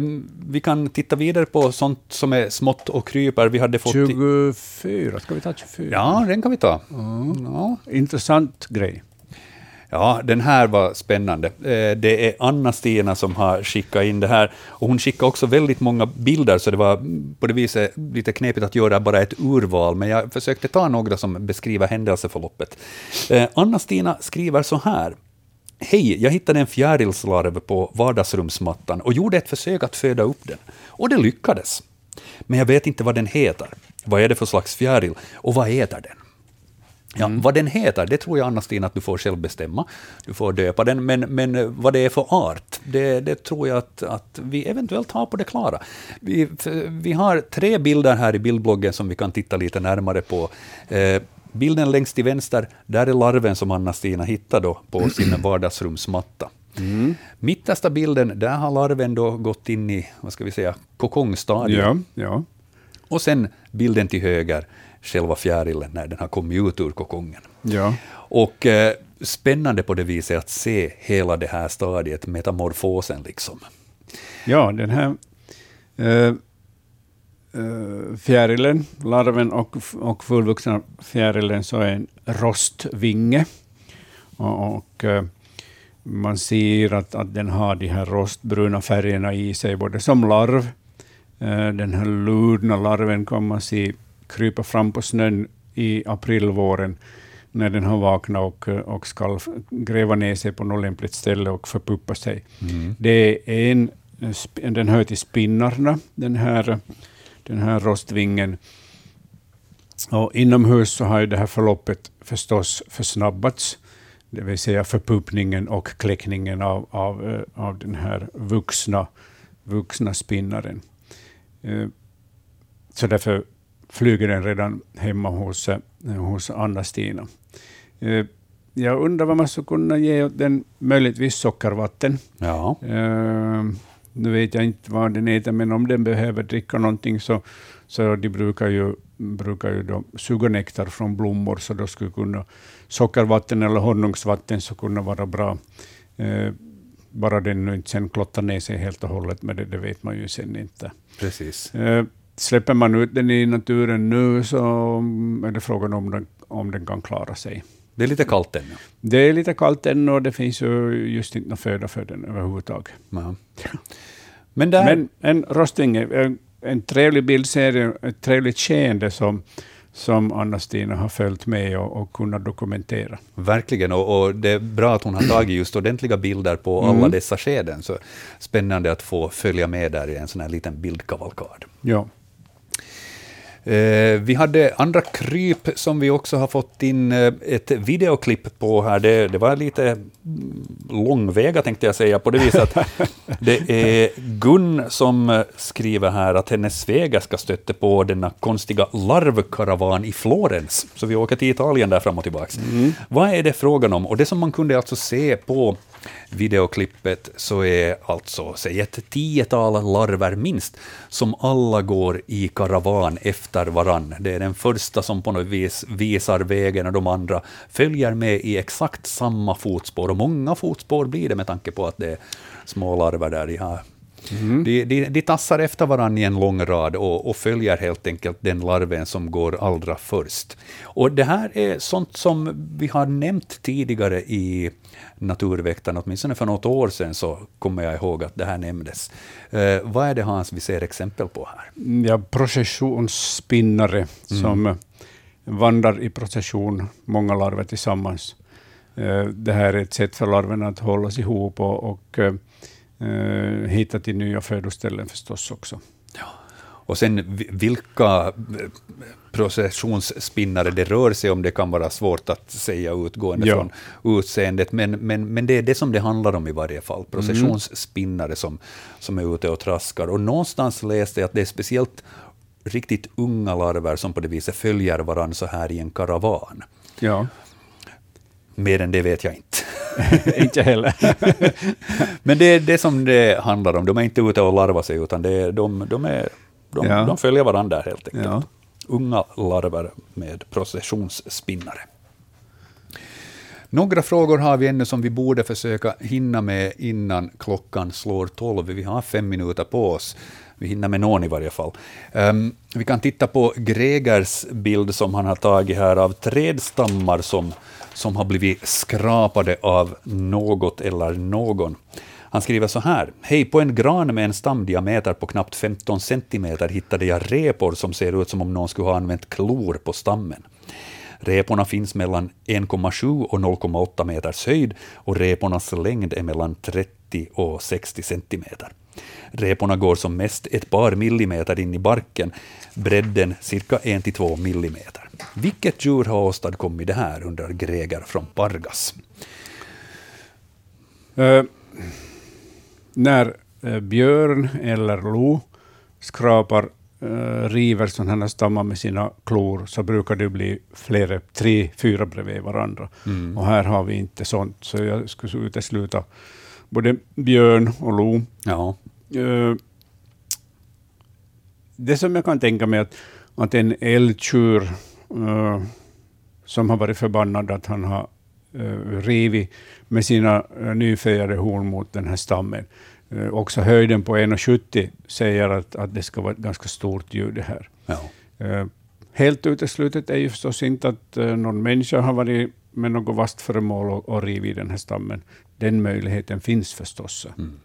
Speaker 1: vi kan titta vidare på sånt som är smått och kryper. Vi hade fått
Speaker 2: 24, ska vi ta 24?
Speaker 1: Ja, den kan vi ta.
Speaker 2: Mm. Ja, intressant grej.
Speaker 1: Ja, den här var spännande. Eh, det är Anna-Stina som har skickat in det här. Och hon skickade också väldigt många bilder, så det var på det viset lite knepigt att göra bara ett urval, men jag försökte ta några som beskriver händelseförloppet. Eh, Anna-Stina skriver så här. Hej, jag hittade en fjärilslarv på vardagsrumsmattan och gjorde ett försök att föda upp den. Och det lyckades. Men jag vet inte vad den heter. Vad är det för slags fjäril och vad äter den? Ja, Vad den heter, det tror jag Anna-Stina att du får själv bestämma. Du får döpa den, men, men vad det är för art, det, det tror jag att, att vi eventuellt har på det klara. Vi, vi har tre bilder här i bildbloggen som vi kan titta lite närmare på. Eh, bilden längst till vänster, där är larven som Anna-Stina hittade då på sin vardagsrumsmatta.
Speaker 2: Mm.
Speaker 1: Mittersta bilden, där har larven då gått in i, vad ska vi säga, kokongstadiet.
Speaker 2: Ja, ja.
Speaker 1: Och sen bilden till höger, själva fjärilen när den har kommit ut ur kokongen.
Speaker 2: ja.
Speaker 1: Och eh, spännande på det viset att se hela det här stadiet, metamorfosen liksom.
Speaker 2: Ja, den här eh, eh, fjärilen, larven och, och fullvuxna fjärilen, så är en rostvinge. Och, och eh, man ser att, att den har de här rostbruna färgerna i sig, både som larv. Eh, den här ludna larven kan man se krypa fram på snön i aprilvåren när den har vaknat och, och ska gräva ner sig på något lämpligt ställe och förpuppa sig. Det är en, den hör till spinnarna, den här, den här rostvingen. Och inomhus så har ju det här förloppet förstås försnabbats, det vill säga förpuppningen och kläckningen av, av, eh, av den här vuxna, vuxna spinnaren. Eh, Så därför flyger den redan hemma hos, eh, hos Anna-Stina. Jag undrar vad man skulle kunna ge åt den, möjligtvis sockervatten.
Speaker 1: Ja.
Speaker 2: Nu vet jag inte vad den äter, men om den behöver dricka någonting så, så de brukar ju, brukar ju då suga nektar från blommor, så då skulle kunna sockervatten eller honungsvatten så kunna vara bra. Eh, bara den nu inte sen klottar ner sig helt och hållet, men det, det vet man ju sen inte.
Speaker 1: Precis.
Speaker 2: Eh, släpper man ut den i naturen nu så är det frågan om den, om den kan klara sig.
Speaker 1: Det är lite kallt ännu.
Speaker 2: Det är lite kallt ännu och det finns ju just inte någon föda för den överhuvudtaget.
Speaker 1: Ja. Men där,
Speaker 2: Men en rostvinge, en, en trevlig bildserie, ett trevligt skeende som, som Anna-Stina har följt med och, och kunnat dokumentera.
Speaker 1: verkligen, och, och det är bra att hon har tagit just ordentliga bilder på
Speaker 2: Mm.
Speaker 1: alla dessa skeden. Så spännande att få följa med där i en sån här liten bildkavalkad.
Speaker 2: Ja.
Speaker 1: Eh, vi hade andra kryp som vi också har fått in eh, ett videoklipp på här. Det, det var lite mm, långväga tänkte jag säga, på det viset att det är Gun som eh, skriver här att hennes svägerska stötte på denna konstiga larvkaravan i Florens. Så vi åker till Italien där fram och tillbaka. Vad är det frågan om? Och det som man kunde alltså se på videoklippet så är alltså, säg ett tiotal larver minst, som alla går i karavan efter varann. Det är den första som på något vis visar vägen och de andra följer med i exakt samma fotspår. Och många fotspår blir det med tanke på att det är små larver där. De, har, de, de, de tassar efter varann i en lång rad och, och följer helt enkelt den larven som går allra först. Och det här är sånt som vi har nämnt tidigare i Naturväktarna, åtminstone för något år sedan så kommer jag ihåg att det här nämndes. Eh, vad är det Hans vi ser exempel på här?
Speaker 2: ja processionsspinnare som eh, vandrar i procession, många larver tillsammans. Eh, Det här är ett sätt för larverna att hållas ihop och, och eh, hitta till nya födoställen förstås också.
Speaker 1: Och sen vi- vilka eh, processionsspinnare det rör sig om, det kan vara svårt att säga utgående
Speaker 2: Ja.
Speaker 1: från utseendet, men, men, men det är det som det handlar om i varje fall. Processionsspinnare som, som är ute och traskar. Och någonstans läste jag att det är speciellt riktigt unga larver som på det viset följer varandra så här i en karavan.
Speaker 2: Ja,
Speaker 1: Mer än det vet jag inte.
Speaker 2: inte heller.
Speaker 1: Men det är det som det handlar om. De är inte ute och larvar sig, utan det är, de, de, är, de,
Speaker 2: Ja.
Speaker 1: de följer varandra helt enkelt.
Speaker 2: Ja.
Speaker 1: Unga larver med processionsspinnare. Några frågor har vi ännu som vi borde försöka hinna med innan klockan slår tolv. Vi har fem minuter på oss. Vi hinner med någon i varje fall. Ehm, vi kan titta på Gregers bild som han har tagit här av trädstammar som, som har blivit skrapade av något eller någon. Han skriver så här. Hej, på en gran med en stamdiameter på knappt 15 centimeter hittade jag repor som ser ut som om någon skulle ha använt klor på stammen. Reporna finns mellan 1,7 och 0,8 meters höjd och repornas längd är mellan 30 och 60 centimeter. Reporna går som mest ett par millimeter in i barken, bredden cirka 1-2 millimeter. Vilket djur har åstadkommit det här, undrar Greger från Pargas.
Speaker 2: Eh, när eh, björn eller lo skrapar, eh, river sådana här stammar med sina klor, så brukar det bli flera, tre, fyra bredvid varandra.
Speaker 1: Mm.
Speaker 2: Och här har vi inte sånt, så jag skulle utesluta både björn och lo.
Speaker 1: Ja.
Speaker 2: Eh, det som jag kan tänka mig att, att en älgtjur eh, som har varit förbannad att han har uh, rivit med sina uh, nyfejade horn mot den här stammen. Uh, också höjden på 1,70 säger att, att det ska vara ett ganska stort djur det här.
Speaker 1: Ja.
Speaker 2: Uh, helt uteslutet är ju förstås inte att uh, någon människa har varit med något vasst föremål och, och rivit den här stammen. Den möjligheten finns förstås.
Speaker 1: Mm.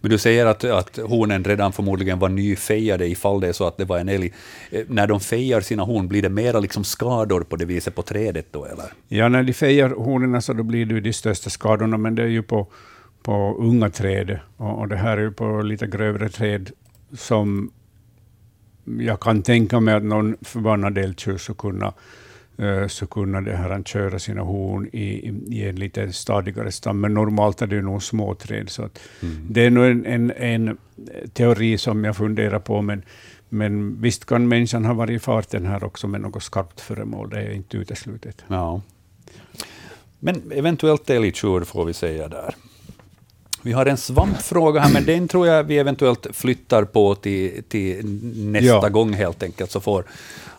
Speaker 1: Men du säger att, att hornen redan förmodligen var nyfejade ifall det är så att det var en älg. Eh, när de fejar sina horn, blir det mera liksom skador på det viset på trädet då, eller?
Speaker 2: Ja, när de fejar hornen så då blir det ju de största skadorna, men det är ju på, på unga träd. Och, och det här är ju på lite grövre träd som jag kan tänka mig att någon förbannad älgtjur skulle kunna, så kunna det här, han köra sina horn i, i, en lite stadigare stam. Men normalt är det ju nog små träd. Så att Det är nog en, en, en teori som jag funderar på, men, men visst kan människan ha varit i farten här också med något skarpt föremål. Det är inte uteslutet.
Speaker 1: Ja. Men eventuellt älgtjur får vi säga där. Vi har en svampfråga här, men den tror jag vi eventuellt flyttar på till, till nästa
Speaker 2: Ja.
Speaker 1: gång helt enkelt, så får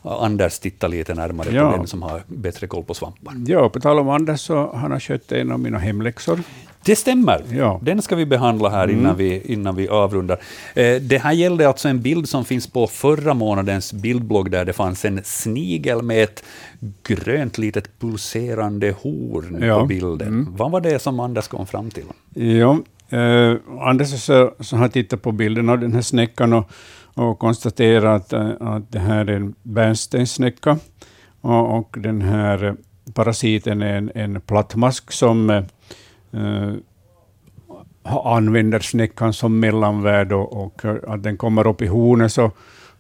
Speaker 1: Anders titta lite närmare
Speaker 2: Ja.
Speaker 1: på den som har bättre koll på svampar.
Speaker 2: Ja, på tal om Anders så han har skött en av mina hemläxor.
Speaker 1: Det stämmer.
Speaker 2: Ja.
Speaker 1: Den ska vi behandla här innan, vi, innan vi avrundar. Eh, det här gällde alltså en bild som finns på förra månadens bildblogg, där det fanns en snigel med ett grönt litet pulserande horn
Speaker 2: Ja.
Speaker 1: på bilden. Vad var det som Anders kom fram till?
Speaker 2: Ja, eh, Anders så, så har tittat på bilden av den här snäckan och, och konstaterat att, att det här är en bärnstenssnäcka. Och, och den här parasiten är en, en plattmask som eh, eh, använder snäckan som mellanvärd och, och att den kommer upp i hornet så,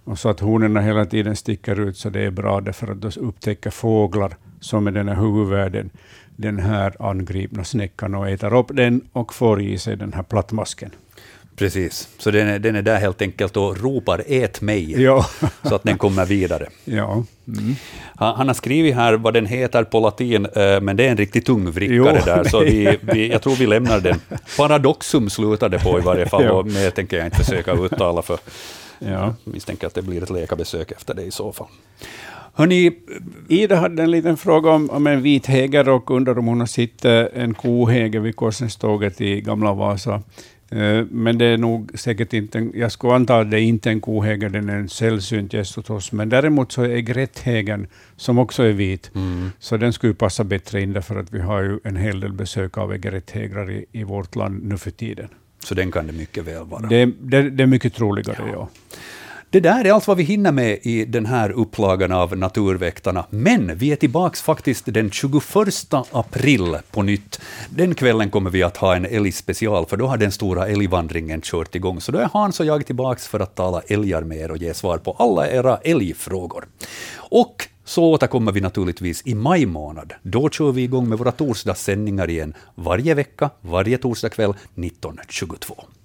Speaker 2: och så att hornen hela tiden sticker ut, så det är bra därför att då upptäcker fåglar som är den här huvudvärden den här angripna snäckan och äter upp den och får i sig den här plattmasken.
Speaker 1: Precis, så den är, den är där helt enkelt och ropar ”ät mig”,
Speaker 2: Ja,
Speaker 1: så att den kommer vidare.
Speaker 2: ja. Mm.
Speaker 1: Han, han har skrivit här vad den heter på latin, eh, men det är en riktigt tung vrickare
Speaker 2: Jo,
Speaker 1: där, så vi, vi, jag tror vi lämnar den. Paradoxum slutar det på i varje fall,
Speaker 2: Ja.
Speaker 1: och mer tänker jag inte försöka uttala, för
Speaker 2: ja.
Speaker 1: jag misstänker att det blir ett läkarbesök efter det i så fall. Hörni,
Speaker 2: Ida hade en liten fråga om, om en vit häger och undrar om hon har sett eh, en kohäger vid Korsenståget i Gamla Vasa. Eh, Men det är nog säkert inte, jag skulle anta att det är inte en kohäger, den är en sällsynt gäst hos oss. Men däremot så är grätthägern, som också är vit, så den skulle passa bättre in därför att vi har ju en hel del besök av grätthägrar i, i vårt land nu för tiden.
Speaker 1: så den kan det mycket väl vara.
Speaker 2: Det, det, det är mycket troligare, ja.
Speaker 1: Det där är allt vad vi hinner med i den här upplagan av Naturväktarna. Men vi är tillbaks faktiskt den 21 april på nytt. Den kvällen kommer vi att ha en älgspecial, för då har den stora älgvandringen kört igång. Så då är Hans och jag tillbaks för att tala älgar med er och ge svar på alla era älgfrågor. Och så återkommer vi naturligtvis i maj månad. Då kör vi igång med våra torsdagssändningar igen, varje vecka, varje torsdagkväll 19.22.